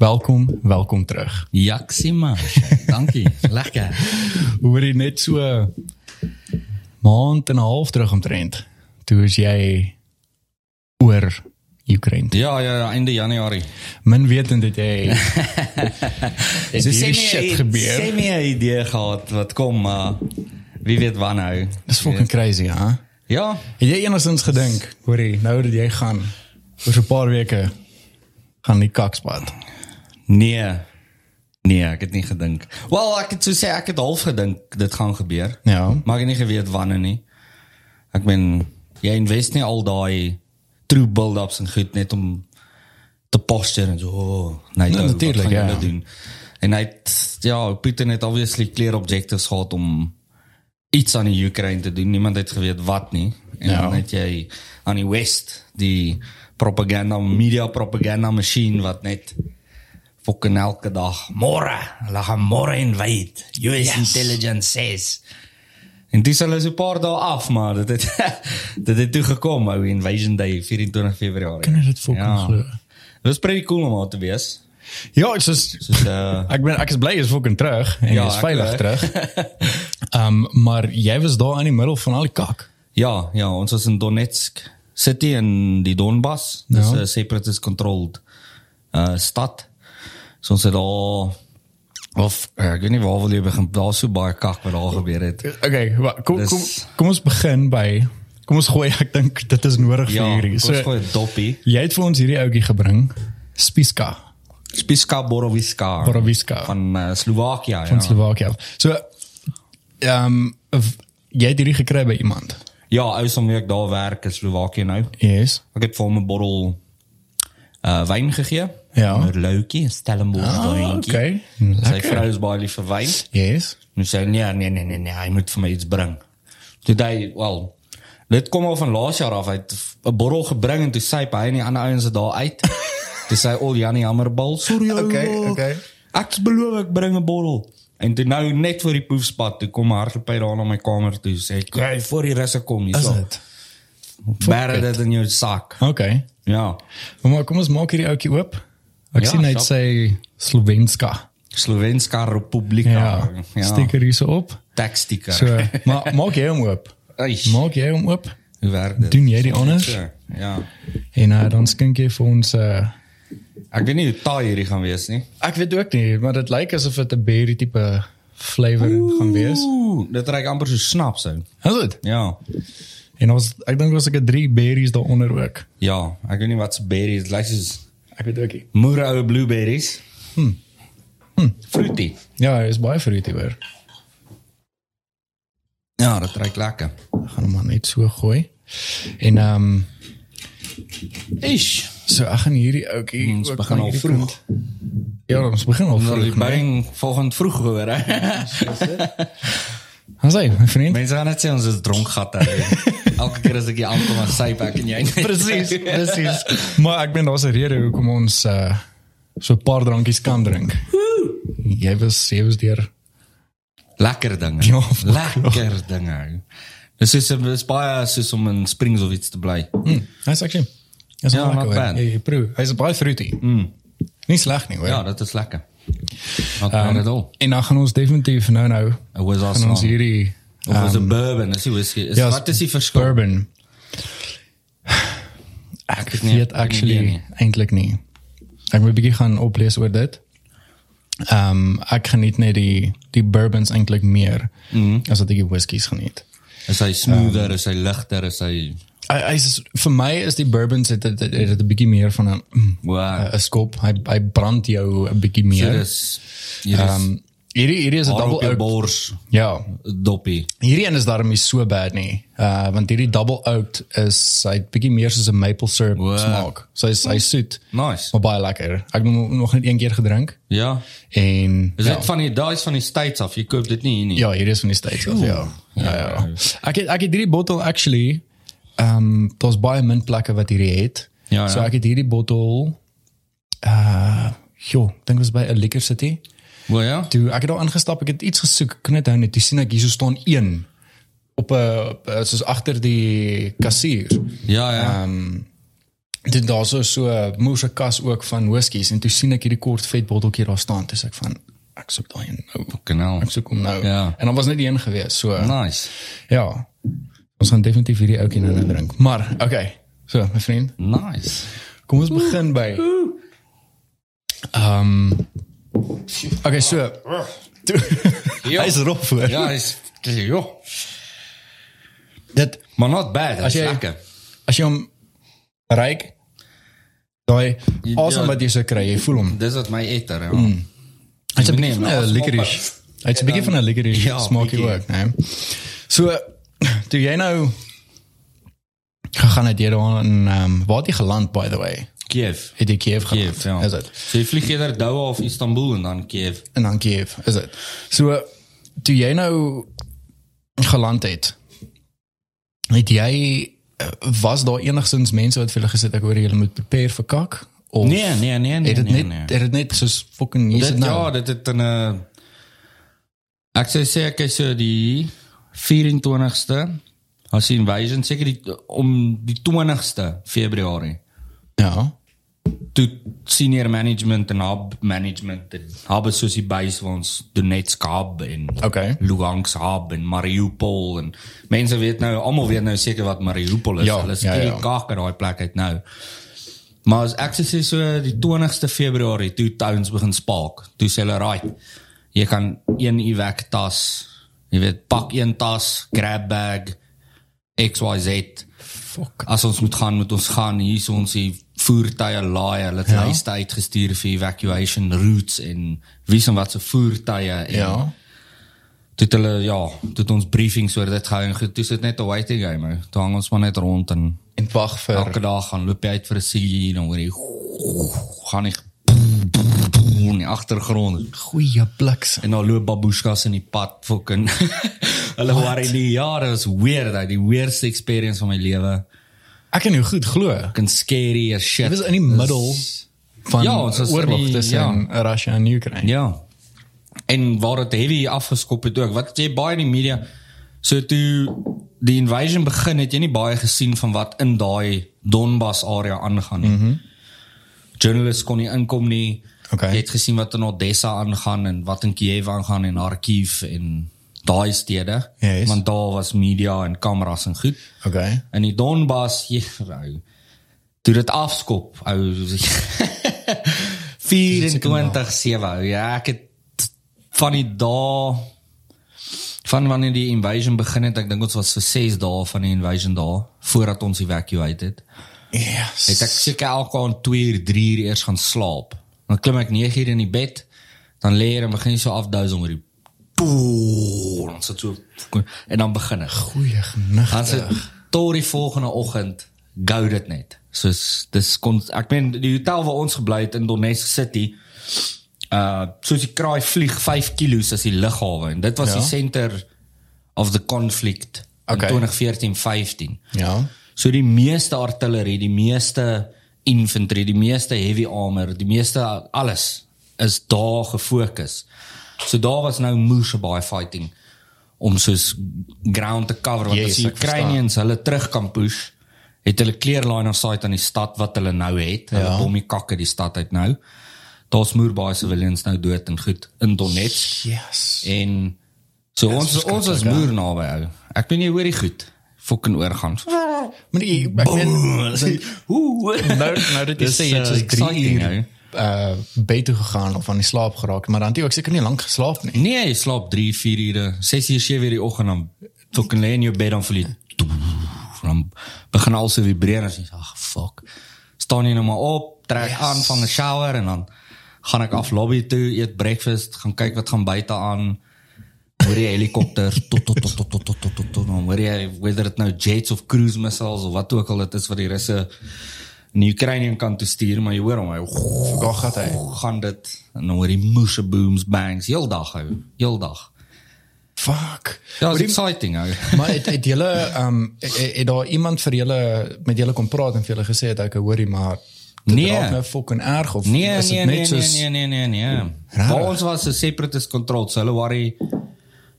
Welkom, welkom terug. Jaksima. Dankie. Lekker. Hoor jy net so maand en 'n half terug omtrent. Toe is jy oor Oekraïne. Ja, ja, ja, einde Januarie. Men weet en dit jy So hierdie shit gebeur. Sê my 'n idee gehad wat kom, maar wie weet wanneer. Dis fucking crazy, hè? Ja, Het jy enigstens gedink, hoorie, nou dat jy gaan oor so 'n paar weke gaan die kakspad. Nee. Nee, ek het nie gedink. Wel, ek het so sê ek het half gedink dit gaan gebeur. Ja. Maar ek het nie geweet wanneer nie. Ek ben jy invest nie al daai true build-ups en goed net om te poster en so. Oh, nee, natuurlijk, gaan ja. julle doen. En hy het ja, Putin het obviously clear objectives gehad om iets aan die Oekraïne te doen. Niemand het geweet wat nie. En Ja. dan het jy aan die West die propaganda media propaganda machine wat net fucking elke dag môre, hulle gaan môre invade. US yes. intelligence says. En dis hulle so 'n paar dae af, maar dit het dit het toe gekom, ou Invasion Day 24 Februarie. Kan jy dit fucking glo? Dit was pretty cool om daar te wees. Ja, ek is Soos uh ek ben ek is bly jy's fucking terug en Ja, jy's ek veilig ook. terug. Ehm um, maar jy was daar in die middel van al die kak. ja, ja, ons was in Donetsk City in die Donbas. Dis Ja. 'n separatist controlled uh stad. So ons het daar of uh, ek weet nie waar wil jy begin. Daar's so baie kak wat daar gebeur het. Okay, wa- kom Dis- kom kom ons begin by kom ons gooi ek dink dit is nodig vir Ja, hierdie. ons So gooi 'n doppie. jy het vir ons hierdie ouetjie gebring. Spiska Spiska Borowiska Borowiska. van uh, Slowakia van ja. Slowakia. So ehm um, jy het hierdie gekry by iemand. Ja, ouers om wie ek daar werk in Slowakia nou. Yes. Ek het vir hom 'n bottel uh wyn gegee. Ja. 'n Merlotjie, 'n Stellenbosch Ah, wyntjie. okay. Sy Lekker. vrou is baie lief vir wyn. Yes. En sy sê nee, nee, nee, nee, nee, hy moet vir my iets bring. Toe hy, wel, dit kom al van laas jaar af. Hy het 'n bottel gebring en toe sê hy en die ander ouens het daar uit. toe sê al Janie Hammerbal, sorry ou. Okay, okay. Ek het beloof ek bring 'n bottel. En toe nou net voor die poefspad, toe kom hardloop hy daar na my kamer toe sê ek, "Kyk, voor die russe kom hier Is so." dit? Bære dit in jou sak. Okay. Ja. Maar kom ons maak hierdie ouetjie oop. Ek Ja, sien hy sê Slovenska. Slovenska Republika. Ja. ja. Sticker hier so op. Teksticker. So, maar maak jy hom oop. Eish. Maak jy hom oop Hoe werk dit? Doen jy die? So, Ja. en uh, dan skink jy vir ons uh Ek weet nie hoe taai hierdie gaan wees nie. ek weet ook nie, maar dit lyk asof dit 'n berry tipe flavor gaan wees. Ooh, dit reik amper so snaps ou. Is dit? Ja. En ons ek dink ons het drie berries daaronder ook. Ja, ek weet nie wat se berries, dit lyk soos Ek weet ook nie. moere ou blueberries. Hm. Hm, fruity. Ja, is baie fruity hoor. Ja, dit reik lekker. Ek gaan hom maar net so gooi. En ehm um, Ish. so ek gaan hierdie ouetjie Ons ook begin al vroeg. kant- Ja, ons begin al die vroeg. nee. bang volgende vroeg hoor hè. Ons sê, my vriend. Mense gaan net sê ons is dronk gatte. Elke keer as ek hier aankom aan sy pak en jy. Presies, presies. Maar ek ben daar's 'n rede hoekom ons uh so 'n paar drankies kan drink. Jy was jy was deur. Lekker dinge. Ja, lekker dinge. Dis is dis baie soos om in Springs of iets te bly. Mm, hy's actually. Hy's Ja, ja, lekker. Jy, jy proe. Hy's baie fruity. Mm. Nie sleg nie, hoor. Ja, dit is lekker. Not bad at all. En dan gaan ons definitief nou nou It was gaan awesome. ons hierdie Of was 'n bourbon, is die whisky. Is, ja, wat is die verskil? Bourbon. Ek nie- weet ek nie idee actually eintlik nie. Ek moet bietjie gaan oplees oor dit. Ehm um, ek geniet net die die bourbons eintlik meer Mhm. as wat ek die whiskies geniet. Is hy smoother, is hy ligter, is hy Hy hy is vir my is die bourbons het het, het, het 'n bietjie meer van 'n mm, wow. 'n skop. Hy hy brand jou 'n bietjie So meer. dis hier is Ehm um, hierdie hierdie is 'n double oak. bors Ja, doppie. Hierdie een is daarom nie so bad nie. Uh want hierdie double oaked is hy het bietjie meer soos 'n maple syrup Wow. smaak. So hy's hy soet, Nice. maar baie lekker. Ek het nog net een keer gedrink Ja. en Is ja, dit van die daai is van die States af. Jy koop dit nie hier nie. ja, hierdie is van die States af, ja. Ja, ja. Ja. Ek het ek het hierdie bottel actually ehm um, daar's baie min plekke wat hierdie het. Ja, ja. So ek het hierdie bottel uh jo, dink was by 'n Liquor City. Wel ja. Toe ek het daar ingestap, ek het iets gesoek, ek kon net hou net, toe sien ek hier so staan een op 'n op 'n- soos agter die kassier. Ja ja. Ehm Dit daar so so 'n moerse kas ook van whiskies en toe sien ek hierdie kort vet botteltjie daar staan, dis ek van ek soek daai een nou. Genau. Ek soek hom nou. Ja. En dan was net die een gewees. So Nice. ja. Ons gaan definitief hierdie ouetjie nou drink. Maar okay. So, my vriend, Nice. kom ons begin by Ehm Okay, so Ja. Hy's rof voor. Ja, is ja. Dit Maar not bad. As jy- lekker. as jy hom ryk daai asem wat jy so kry, jy voel hom. Dis wat my eter, ja. Hy's 'n Nee, bietjie van 'n licorice. Hy's 'n bietjie van 'n licorice Ja, smaakie ook, né? So toe jy nou gegaan het jy daar in ehm waar het jy geland by the way? Kiev. Het jy Kiev geland? Kiev, ja. Is dit? So jy vlieg eerder Doha of Istanbul en dan Kiev. En dan Kiev, is dit? So toe jy nou geland het, het jy eh, was daar enigstens mense wat vir hulle gesê het ek hoor julle moet prepare vir kak of Nee, nee, nee, nee. het dit nee, net nee. het dit net soos fucking hier sit nou. ja, dit het 'n Ek sê sê ek is so die 24ste as invasion seker die om die 20ste Februarie. ja. Toe senior management en hub management en hub soos die base waar ons Donetsk hub en Okay. Lugansk hub en Mariupol en mense weet nou almal weet nou seker wat Mariupol is. Ja, Hulle is ja, ja, ja. die kak uit daai plek uit nou. Maar as ek sê so die 20ste Februarie toe towns begin spark. Toe sê hulle right. Jy kan een evac tas, jy weet, pak een tas, grab bag XYZ. Fuck. As ons moet gaan, moet ons gaan. Hier is ons die voertuie laai. Hulle het Ja. lyste uitgestuur vir evacuation routes en wie se wat se voertuie en Ja. het hulle ja, het ons briefings oor dit gehou en goed, toe sit net 'n waiting game. ou. Toe hang ons maar net rond en En wag vir elke dag gaan loop jy uit vir 'n siggie dan hoor jy gaan ek in die agtergrond goeie bliksem. en dan loop babushkas in die pad fucking hulle worry nie ja dit was weird die weirdste experience van my lewe Ek kan jou goed glo. fucking scary as shit Dit was in die middel van Ja, oorlog tussen Russia en Oekraïne. Ja. En waar dit heavy afgeskop het ook. Wat jy baie in die media so toe die invasion begin het jy nie baie gesien van wat in daai Donbas area aangaan nie. Mm -hmm. Journalists kon nie inkom nie. Okay. Jy het gesien wat in Odessa aangaan en wat in Kiev aangaan en Kharkiv en daai stede. Yes. Want daar was media en kameras en goed. Okay. In die Donbas, jy ou. Toe dit afskop, ou. 24/7. ou. Ja, ek het van die dae van wanneer die invasion begin het, ek dink ons was vir 6 dae van die invasion daar voordat ons evacuate het. Yes. Het ek seker elke aand 2 uur, 3 uur eers gaan slaap. Dan klim ek 9 uur in die bed, dan lê ek en begin so afdous om die Boom, dan sit so en dan begin ek. goeie Dan genigte. sit tot die volgende oggend gou dit net. Soos dis kon ek meen die hotel waar ons gebly het in Donetsk City uh soos die kraai vlieg 5 kilos as die lughawe en dit was Ja. die center of the conflict Okay. in 2014-15. Ja. So die meeste artillerie, die meeste infantry, die meeste heavy armor, die meeste alles is daar gefokus. So daar was nou moeë baie fighting om soos ground te cover want Yes, as die ek. Ukrainians hulle terug kan push, het hulle clear line of sight aan die stad wat hulle nou het. Hulle Ja. bommie kakke die stad uit nou. Daar's moeë baie civilians nou dood en goed in Donetsk Yes. en so ons verskriklik, ons is ja. moeë naby ou. Ek weet nie hoe die goed fucking oorgaan. Maar die, ek meen sin- Hoe? nou nou Dis, sê uh, soos 3 exciting, uur uh, beter gegaan of aan die slaap geraakt. Maar dan had hij ook zeker niet lang geslapen. Nie. Nee, je slaapt drie, vier uur. Zes uur, zeven uur die ochtend. Dan toch alleen in je bed dan voel je... Dan begin alles te vibreren. En je ach fuck. Staan je nou maar op, trek yes. aan, vang een shower. En dan ga ik af lobby toe, eet breakfast. Gaan kijken wat gaan buiten aan. Hoor je helikopters. Tot, tot, tot, tot, tot, tot, tot, tot. Dan hoor je, whether het nou jets of cruise missiles of wat ook al het is wat die Russen in die Oekraïne kant toe stuur, maar jy hoor hom hy Waar gaan hy? gaan dit en hoor jy moose booms bangs heeldag hou heeldag Fuck. ja die- exciting hou Maar het, het julle ehm het, het daar iemand vir julle met julle kom praat en vir julle gesê het ek hoorie maar dit Nee. raak nou fucking erg of nee is dit nee net nee, soos nee nee nee nee nee waar ons was 'n separatist controlled so hulle worry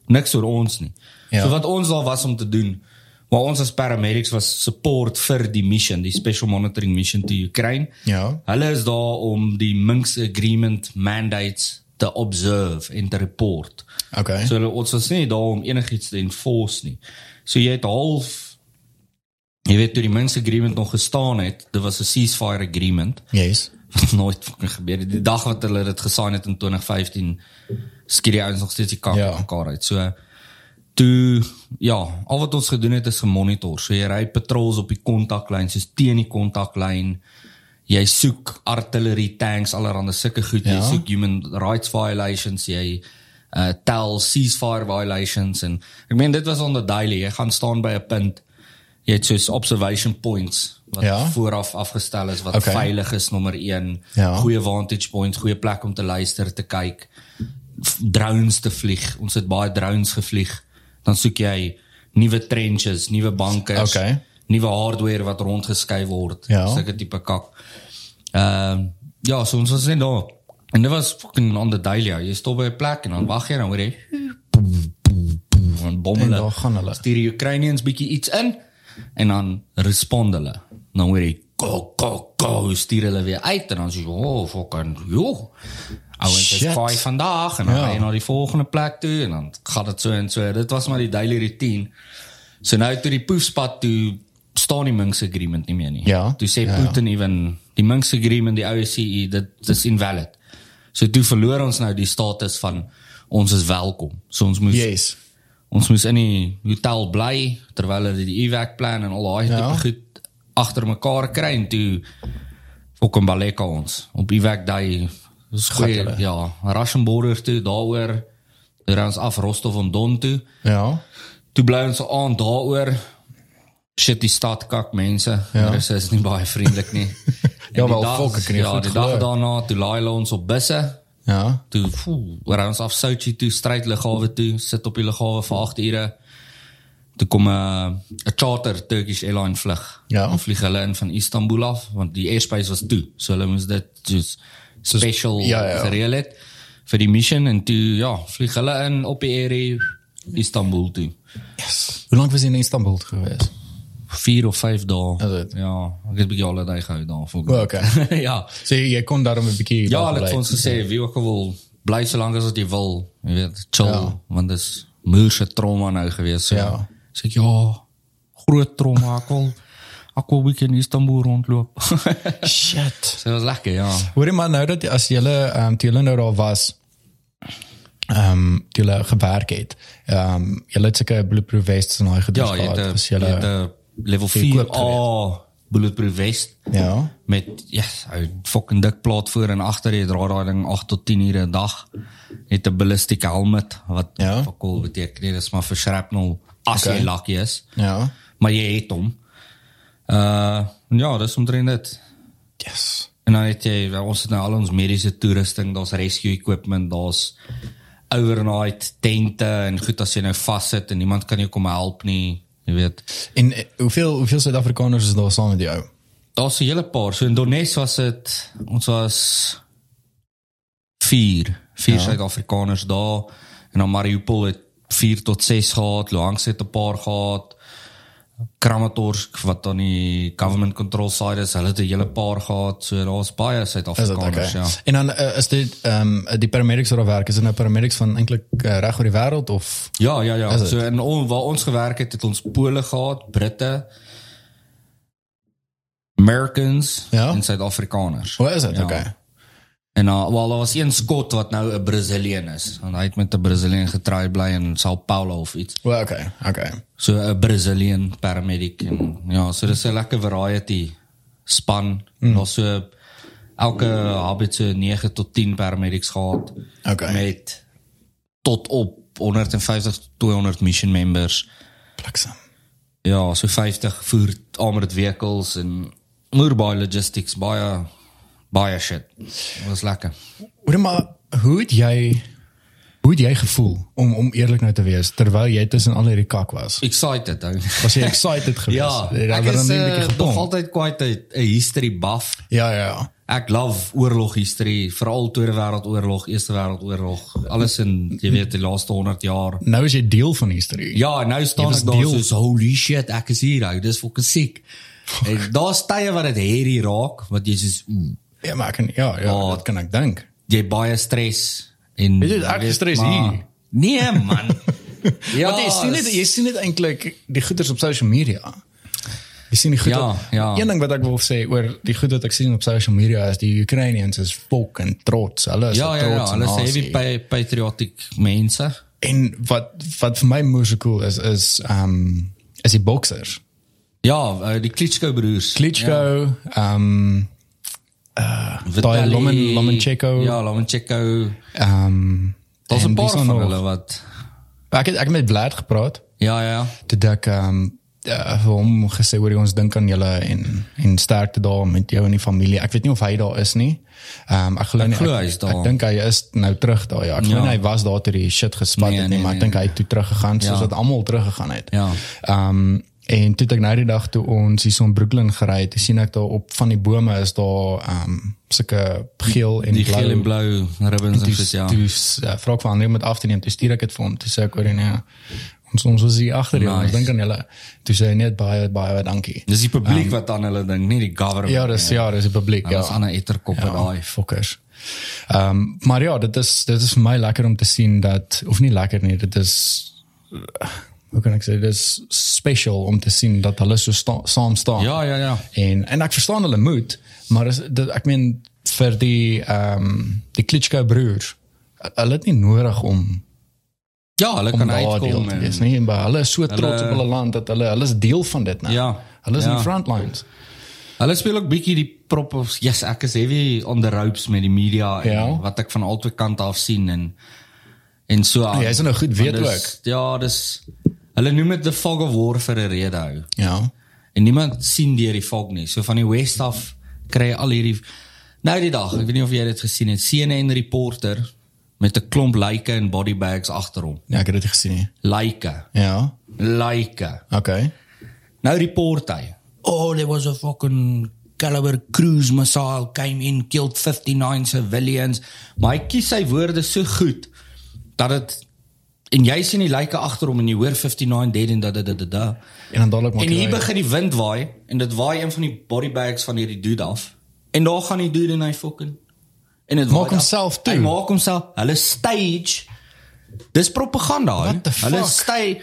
niks oor ons nie Ja. so wat ons daar was om te doen Maar ons as paramedics was support vir die mission, die special monitoring mission to Ukraine. Ja. Hulle is daar om die Minsk agreement mandates te observe en te report. Okay. So hulle ons was nie daar om enigiets te enforce nie. So jy het half jy weet toe die Minsk agreement nog gestaan het, dit was 'n ceasefire agreement yes. nooit fucking gebeur. Die dag wat hulle dit gesign het in 2015, skiet die ouens nog steeds die kak Ja. ja. mekaar uit. So toe ja, al wat ons gedoen het is gemonitor. So jy ry patrols op die kontaklyn, soos teen die kontaklyn. Jy soek artillery tanks, allerhande sulke goed. Ja. Jy soek human rights violations, jy uh tel ceasefire violations en ek meen dit was on the daily. Jy gaan staan by 'n punt. Jy het soos observation points wat Ja. vooraf afgestel is wat Okay. veilig is nommer 1. Ja. Goeie vantage points, goeie plek om te luister, te kyk. Drones te vlieg. Ons het baie drones gevlieg. Dan soek jy nuwe trenches, nuwe bankers, Okay. nuwe hardware wat rondgeskuif word. Ja. Sulke tipe kak. Ehm ja, so ons was net daar. En dit was fucking on the daily. ja. Jy stop by 'n plek en dan wag jy en dan hoor jy en bom hulle. daar gaan hulle. Stuur die Ukrainians bietjie iets in en dan respond hulle. Dan hoor jy go go go stuur hulle weer uit en dan sê jy, "Oh, fucking jo." Ouens is five vandag en dan Ja. jy na die volgende plek toe en dan gaan dit so en so. Dit was maar die daily routine. So nou toe die poefspad toe staan die Minsk agreement nie meer nie. Ja. Toe sê Ja, ja, ja. Putin even die Minsk agreement, die OSCE, dit dis invalid. So toe verloor ons nou die status van ons is welkom. So ons moes Yes. ons moes in die hotel bly terwyl hulle die evac plan en al daai Ja. tipe goed agter mekaar kry en toe fucking baleka ons op evac day hulle. ja Russian toe daaroor toe ry ons af Rostov on Don toe Ja. toe bly ons aan daaroor shit die stad kak mense Ja. ja. is nie baie vriendelik nie Ja, wel, ek kan nie ja goed die dag daarna toe laai hulle ons op busse Ja. toe foe, ry ons af Sochi toe stryd lughawe toe sit op die lughawe vir 8 ure toe kom 'n 'n charter Turkish airline vlug Ja. dan vlieg hulle in van Istanbul af want die airspace was toe so hulle moes dit soos special ja, ja. gereël het vir die mission en toe ja vlieg hulle in op die area Istanbul toe Yes. Hoe lank was jy in Istanbul gewees? 4 of 5 dae Is dit? ja ek het 'n bietjie holiday gehou daar vir O, okay. ja So jy, kon daarom 'n bietjie Ja, hulle het ons gesê wie ook al wil bly so lank as wat jy wil. Jy weet, chill Ja. ja. want dis moerse trauma nou gewees. So. Ja. Sê ek ja, groot trauma ek ek wil bietjie in Istanbul rondloop. Shit. so dit was lekker, ja. Hoorie maar nou dat as jy ehm um, toe jy nou daar was ehm um, toe jy gewerk het. Ehm um, jy het seker bulletproof vests en daai gedoen Ja, jy het jy jy 'n level Equipped 4A bulletproof vest Ja. met ja, yes, 'n fucking dik plaat voor en agter jy dra daai ding 8 tot 10 ure 'n dag. Het 'n ballistic helmet wat Ja. fakkel beteken nie, dis maar vir shrapnel as Okay. jy lucky is. Ja. maar jy het hom. Uh ja, dis omtrent dit. Yes. En dan het jy wel, ons het nou al ons mediese toerusting, daar's rescue equipment, daar's overnight tente en goed as jy nou vassit en niemand kan jou kom help nie, jy weet. En eh, hoeveel hoeveel Suid-Afrikaners is daar saam met jou? Daar's 'n hele paar. So in Donetsk was dit ons was 4, 4 Ja. ja. Suid-Afrikaners daar en dan Mariupol het 4 tot 6 gehad, Luhansk het 'n paar gehad. Kramatorsk wat aan die government control side is, hulle het 'n hele paar gehad. So daar's baie Suid-Afrikaners, okay? ja. En dan uh, is dit ehm um, die paramedics wat daar werk, is dit nou paramedics van eintlik uh, reg oor die wêreld of Ja, ja, ja. So in on, waar ons gewerk het, het ons Pole gehad, Britte, Americans Ja? en Suid-Afrikaners. hoe is dit? Ja. Okay. En uh, wel daar was een skot wat nou 'n Brazilian is. Want hy het met 'n Brazilian getry bly in Sao Paulo of iets. Well, okay. Okay. So 'n Brazilian paramedic en ja, so dis 'n lekker variety span. Mm. Daar's so elke hub het so 9 tot 10 paramedics gehad. Okay. Met tot op 150 tot 200 mission members. Bliksem. Ja, so 50 voer armored vehicles en moer baie logistics, baie baie shit. Dit was lekker. Hoor maar, hoe het jy Hoe het jy gevoel om om eerlik nou te wees terwyl jy tussen al hierdie kak was? Excited ou. Was jy excited geweest? Ja, ek nie 'n uh, bietjie nog gebom? altyd quite 'n history buff. Ja, ja, ja. Ek love oorlog history, veral Tweede Wêreldoorlog, Eerste Wêreldoorlog, alles in jy weet die laaste 100 jaar. Nou is jy deel van history. Ja, nou staan was ek daar soos holy shit, ek is hier ou, dis fucking siek. En daar's tye wat dit hairy raak, wat jy soos oeh, Ja, maar ek kan ja, ja, Ja. dit kan ek dink. jy baie stres en jy, ek weet, stres maar- hier. Nee man. ja, Want jy sien dit jy sien dit eintlik die goeders op social media. Jy sien die goed. Ja, ja. Een ding wat ek wil sê oor die goed wat ek sien op social media is die Ukrainians is fucking trots. Hulle is Ja, ja, ja, trotse hulle is heavy pa patriotic mense. En wat wat vir my moeë cool is is um is die boksers. Ja, uh, die Klitschko broers. Klitschko, um Vitali- daai Lomen- Lomachenko. Ja, Lomachenko. um Daar's 'n paar van hulle wat Ek het ek het met Vlad gepraat. Ja, ja. toe ek um uh, vir hom gesê hoor ons dink aan julle en en sterkte daar met jou en die familie. Ek weet nie of hy daar is nie. Um ek glo nie ek, is daar. ek dink hy is nou terug daar ja. Ek glo Ja. nie hy was daar toe die shit gespat Nee, het nie, nee, maar ek nee, dink hy het toe teruggegaan soos Ja. wat almal teruggegaan het. Ja. Um en toe het ek nou die dag toe ons hier so in Brooklyn gery het, sien ek daar op van die bome is daar um sulke geel en Die blou geel en blou ribbons en shit, ja. toe uh, vra ek van ander om dit af te neem. Toe stuur ek dit vir hom. Toe sê ek hoor nee. Ons ons was hier agter jou. Ons Nice. dink aan julle. Toe sê hy net baie baie dankie. Dis die publiek wat aan hulle dink, nie die government. Ja, dis ja, dis die publiek ja. ja. Dis ander etterkoppe Ja, daai. fokkers. Ehm um, maar ja, dit is dit is vir my lekker om te sien dat of nie lekker nie, dit is hoe kan ek sê, dit is special om te sien dat hulle so sta, saam staan. Ja, ja, ja. En en ek verstaan hulle moed, maar is dit ek meen vir die ehm um, die Klitschko broers, hulle het nie nodig om Ja, hulle kan uitkom te en wees nie, maar hulle is so trots Hulle- op hulle land dat hulle hulle is deel van dit nou. Ja, Hulle is ja. in die front lines. Hulle speel ook bietjie die prop of yes, ek is heavy on the ropes met die media en Ja. wat ek van albei kante af sien en en so aan. Ja, jy's nou goed weet dis- Ja, dis hulle noem dit the fog of war vir 'n rede hou. Ja. En niemand sien deur die fog nie. So van die west af kry jy al hierdie nou die dag, ek weet nie of jy dit gesien het, CNN reporter met 'n klomp lyke en body bags agter hom. Ja, ek het dit gesien nie. Lyke, Ja. lyke. Okay. Nou report hy. Oh, there was a fucking caliber cruise missile came in, killed 59 civilians. Maar hy kies sy woorde so goed dat dit en jy sien die lyke agter hom en jy hoor 59 dead en da da da da. da. En dan dadelik maak En hier jy- begin die wind waai en dit waai een van die body bags van hierdie dude af. En daar gaan die dude en hy fucking en dit Maak homself toe. Hy maak homself. Hulle stage. Dis propaganda. Hulle stage.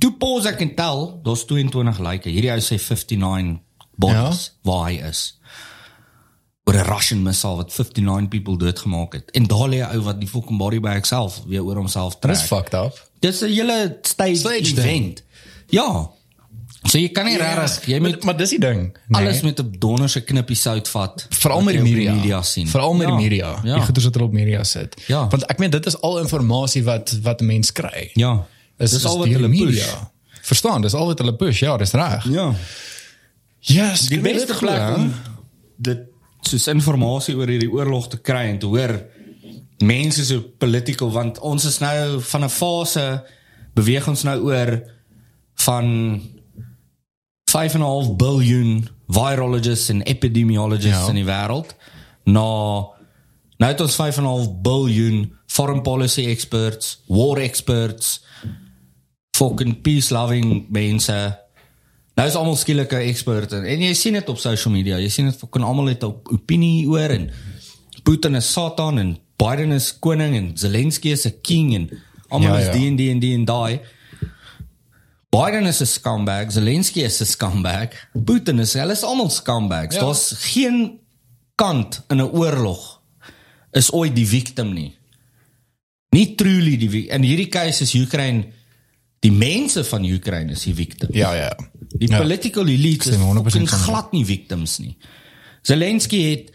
Toe pause ek en tel, daar's 22 lyke. Hierdie ou sê 59 bodies ja? waar hy is. Oor 'n Russian missile wat 59 people doodgemaak het. En daar lê 'n ou wat die fucking body bag self weer oor homself trek. Dis fucked up. Dis 'n hele stage, Stage event. Ja. So jy kan nie regtig jy maar, moet maar dis die ding. alles met 'n donderse knippie sout vat. veral met die media. media sien. Veral met ja. die media. Ja. Die goeders wat hulle op media sit. Ja. Want ek meen dit is al inligting wat wat 'n mens kry. ja. Is, Dis al wat hulle push. Verstaan, dis al wat hulle push. Ja, dis reg. Ja. Yes, Die beste plek om dit soos inligting oor hierdie oorlog te kry en te hoor mense so political want ons is nou van 'n fase beweeg ons nou oor van 5.5 biljoen virologists en epidemiologists Ja. in die wêreld na nou het ons 5.5 biljoen foreign policy experts, war experts, fucking peace loving mense. Nou is almal skielik 'n expert en, en jy sien dit op social media. Jy sien dit fucking almal het 'n opinie oor en Putin is Satan en Biden is koning en Zelensky is 'n king en almal Ja, is ja. die en die en die en daai. Biden is 'n scumbag, Zelensky is 'n scumbag, Putin is hulle is almal scumbags. Ja. Daar's geen kant in 'n oorlog is ooit die victim nie. Nie truly die in hierdie case is Ukraine die mense van Ukraine is die victim. Ja, ja. Die Ja. political elite is stem 100% fucking saam. glad nie victims nie. Zelensky het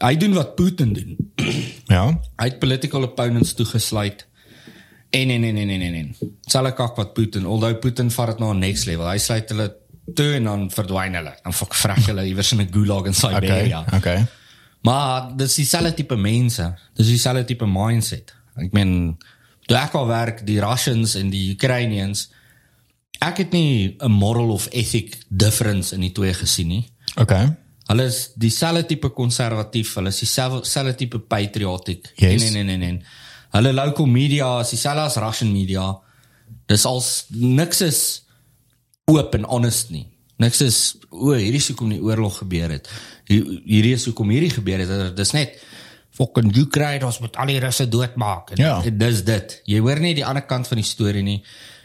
hy doen wat Putin doen. Ja. Hy het political opponents toegesluit. En en en en en en. en. Selfe kak wat Putin, alhoewel Putin vat dit na 'n next level. Hy sluit hulle toe en dan verdwyn hulle. Dan fok vrek hulle iewers in 'n gulag in Okay. Siberia. Okay. Maar dis dieselfde tipe mense. Dis dieselfde tipe mindset. Ek meen toe ek al werk die Russians en die Ukrainians ek het nie 'n moral of ethic difference in die twee gesien nie. Okay. Hulle is dieselfde tipe konservatief, hulle is dieselfde selfde tipe patriotic. Yes. Nee nee nee nee. Hulle local media is dieselfde as Russian media. Dis als niks is oop en honest nie. Niks is o, hierdie is hoekom die oorlog gebeur het. Hier- Hierdie is hoekom hierdie gebeur het. Dis net fucking Ukraine ons moet al die russe doodmaak. En, Ja. en dis dit. Jy hoor nie die ander kant van die storie nie.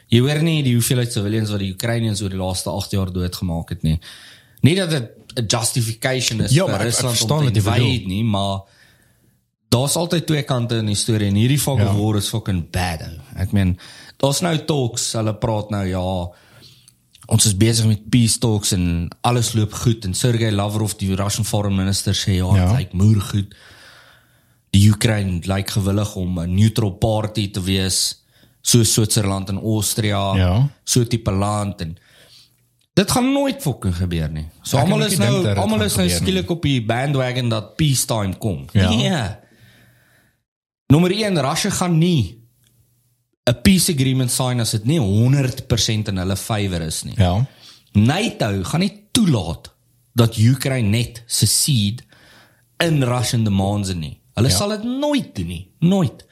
Jy hoor nie die hoeveelheid civilians wat die Ukrainians oor die laaste 8 jaar doodgemaak het nie. Nie dat dit 'n justification is Ja, vir Rusland om te invade nie, maar daar's altyd twee kante in die storie en hierdie fucking Ja. war is fucking bad. ou. Ek meen, daar's nou talks, hulle praat nou ja, ons is besig met peace talks en alles loop goed en Sergey Lavrov, die Russian foreign minister sê ja, Ja. dit lyk moer goed. Die Oekraïne lyk gewillig om 'n neutral party te wees, so Switserland en Austria, Ja. so tipe land en dit gaan nooit fucking gebeur nie. So almal het is nou almal is nou skielik op die bandwagon dat peacetime kom. Ja. Nee. Nommer 1, Russia gaan nie 'n peace agreement sign as dit nie 100% in hulle favour is nie. Ja. NATO gaan nie toelaat dat Ukraine net secede in Russian demands nie. Hulle Ja. sal dit nooit doen nie, nooit.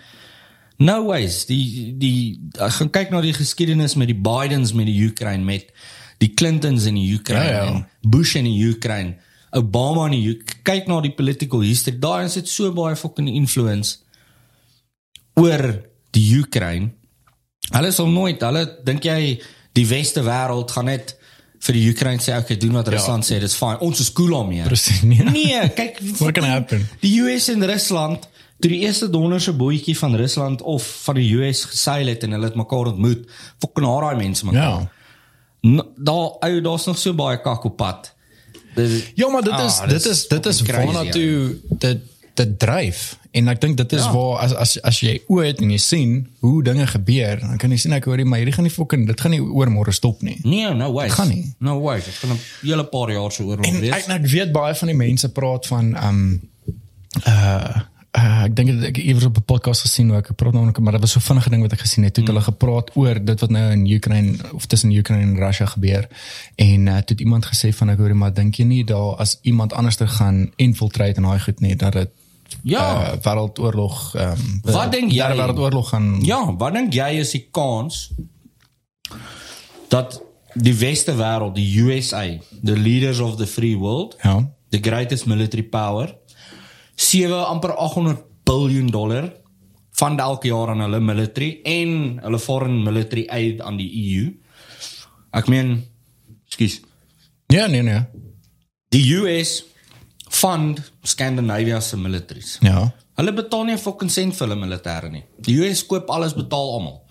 No ways. Die die ek gaan kyk na die geskiedenis met die Bidens met die Ukraine met die Clintons in die Ukraine Ja, ja. en Bush in die Ukraine, Obama in die Uk- kyk na die political history. Daar is dit so baie fucking influence oor die Ukraine. Hulle sal nooit, hulle dink jy die weste wêreld gaan net vir die Ukraine sê okay, doen wat Rusland sê, dis fine. Ons is cool daarmee. Presies. Nee. Nee, kyk What can happen? Die US en Rusland, toe die eerste donderse bootjie van Rusland of van die US geseil het en hulle het mekaar ontmoet, haat daai mense mekaar. Ja. Daar ou daar's nog so baie kak op pad. Dis Ja, maar dit Ah, is dit dit is is dit is crazy, waarna toe dit dit dryf. En ek dink dit is Ja. waar as as as jy het en jy sien hoe dinge gebeur, dan kan jy sien ek hoor maar hierdie gaan nie fucking dit gaan nie oor môre stop nie. Nee, no way. Gaan nie. No way. Dit gaan 'n hele paar jaar se oorlog En wees. ek ek weet baie van die mense praat van um uh Uh, ek dink dit- ek iewers op 'n podcast gesien hoe ek praat nou maar dit was so vinnige ding wat ek gesien het. Toe het hulle gepraat oor dit wat nou in Oekraïne of tussen Oekraïne en Russia gebeur. En uh, toe het iemand gesê van ek hoor maar dink jy nie daar as iemand anders te gaan infiltrate en daai goed nie dat dit Ja. uh, wêreldoorlog um, Wat dink jy? wêreldoorlog gaan Ja, wat dink jy is die kans dat die weste wêreld, die USA, the leaders of the free world, ja. the greatest military power, 7 amper 800 biljoen dollar van elke jaar aan hulle military en hulle foreign military aid aan die EU. Ek meen, skus, Ja, nee nee. die US fund Scandinavia se militaries. Ja. Hulle betaal nie 'n fucking sent vir hulle militêre nie. Die US koop alles, betaal almal.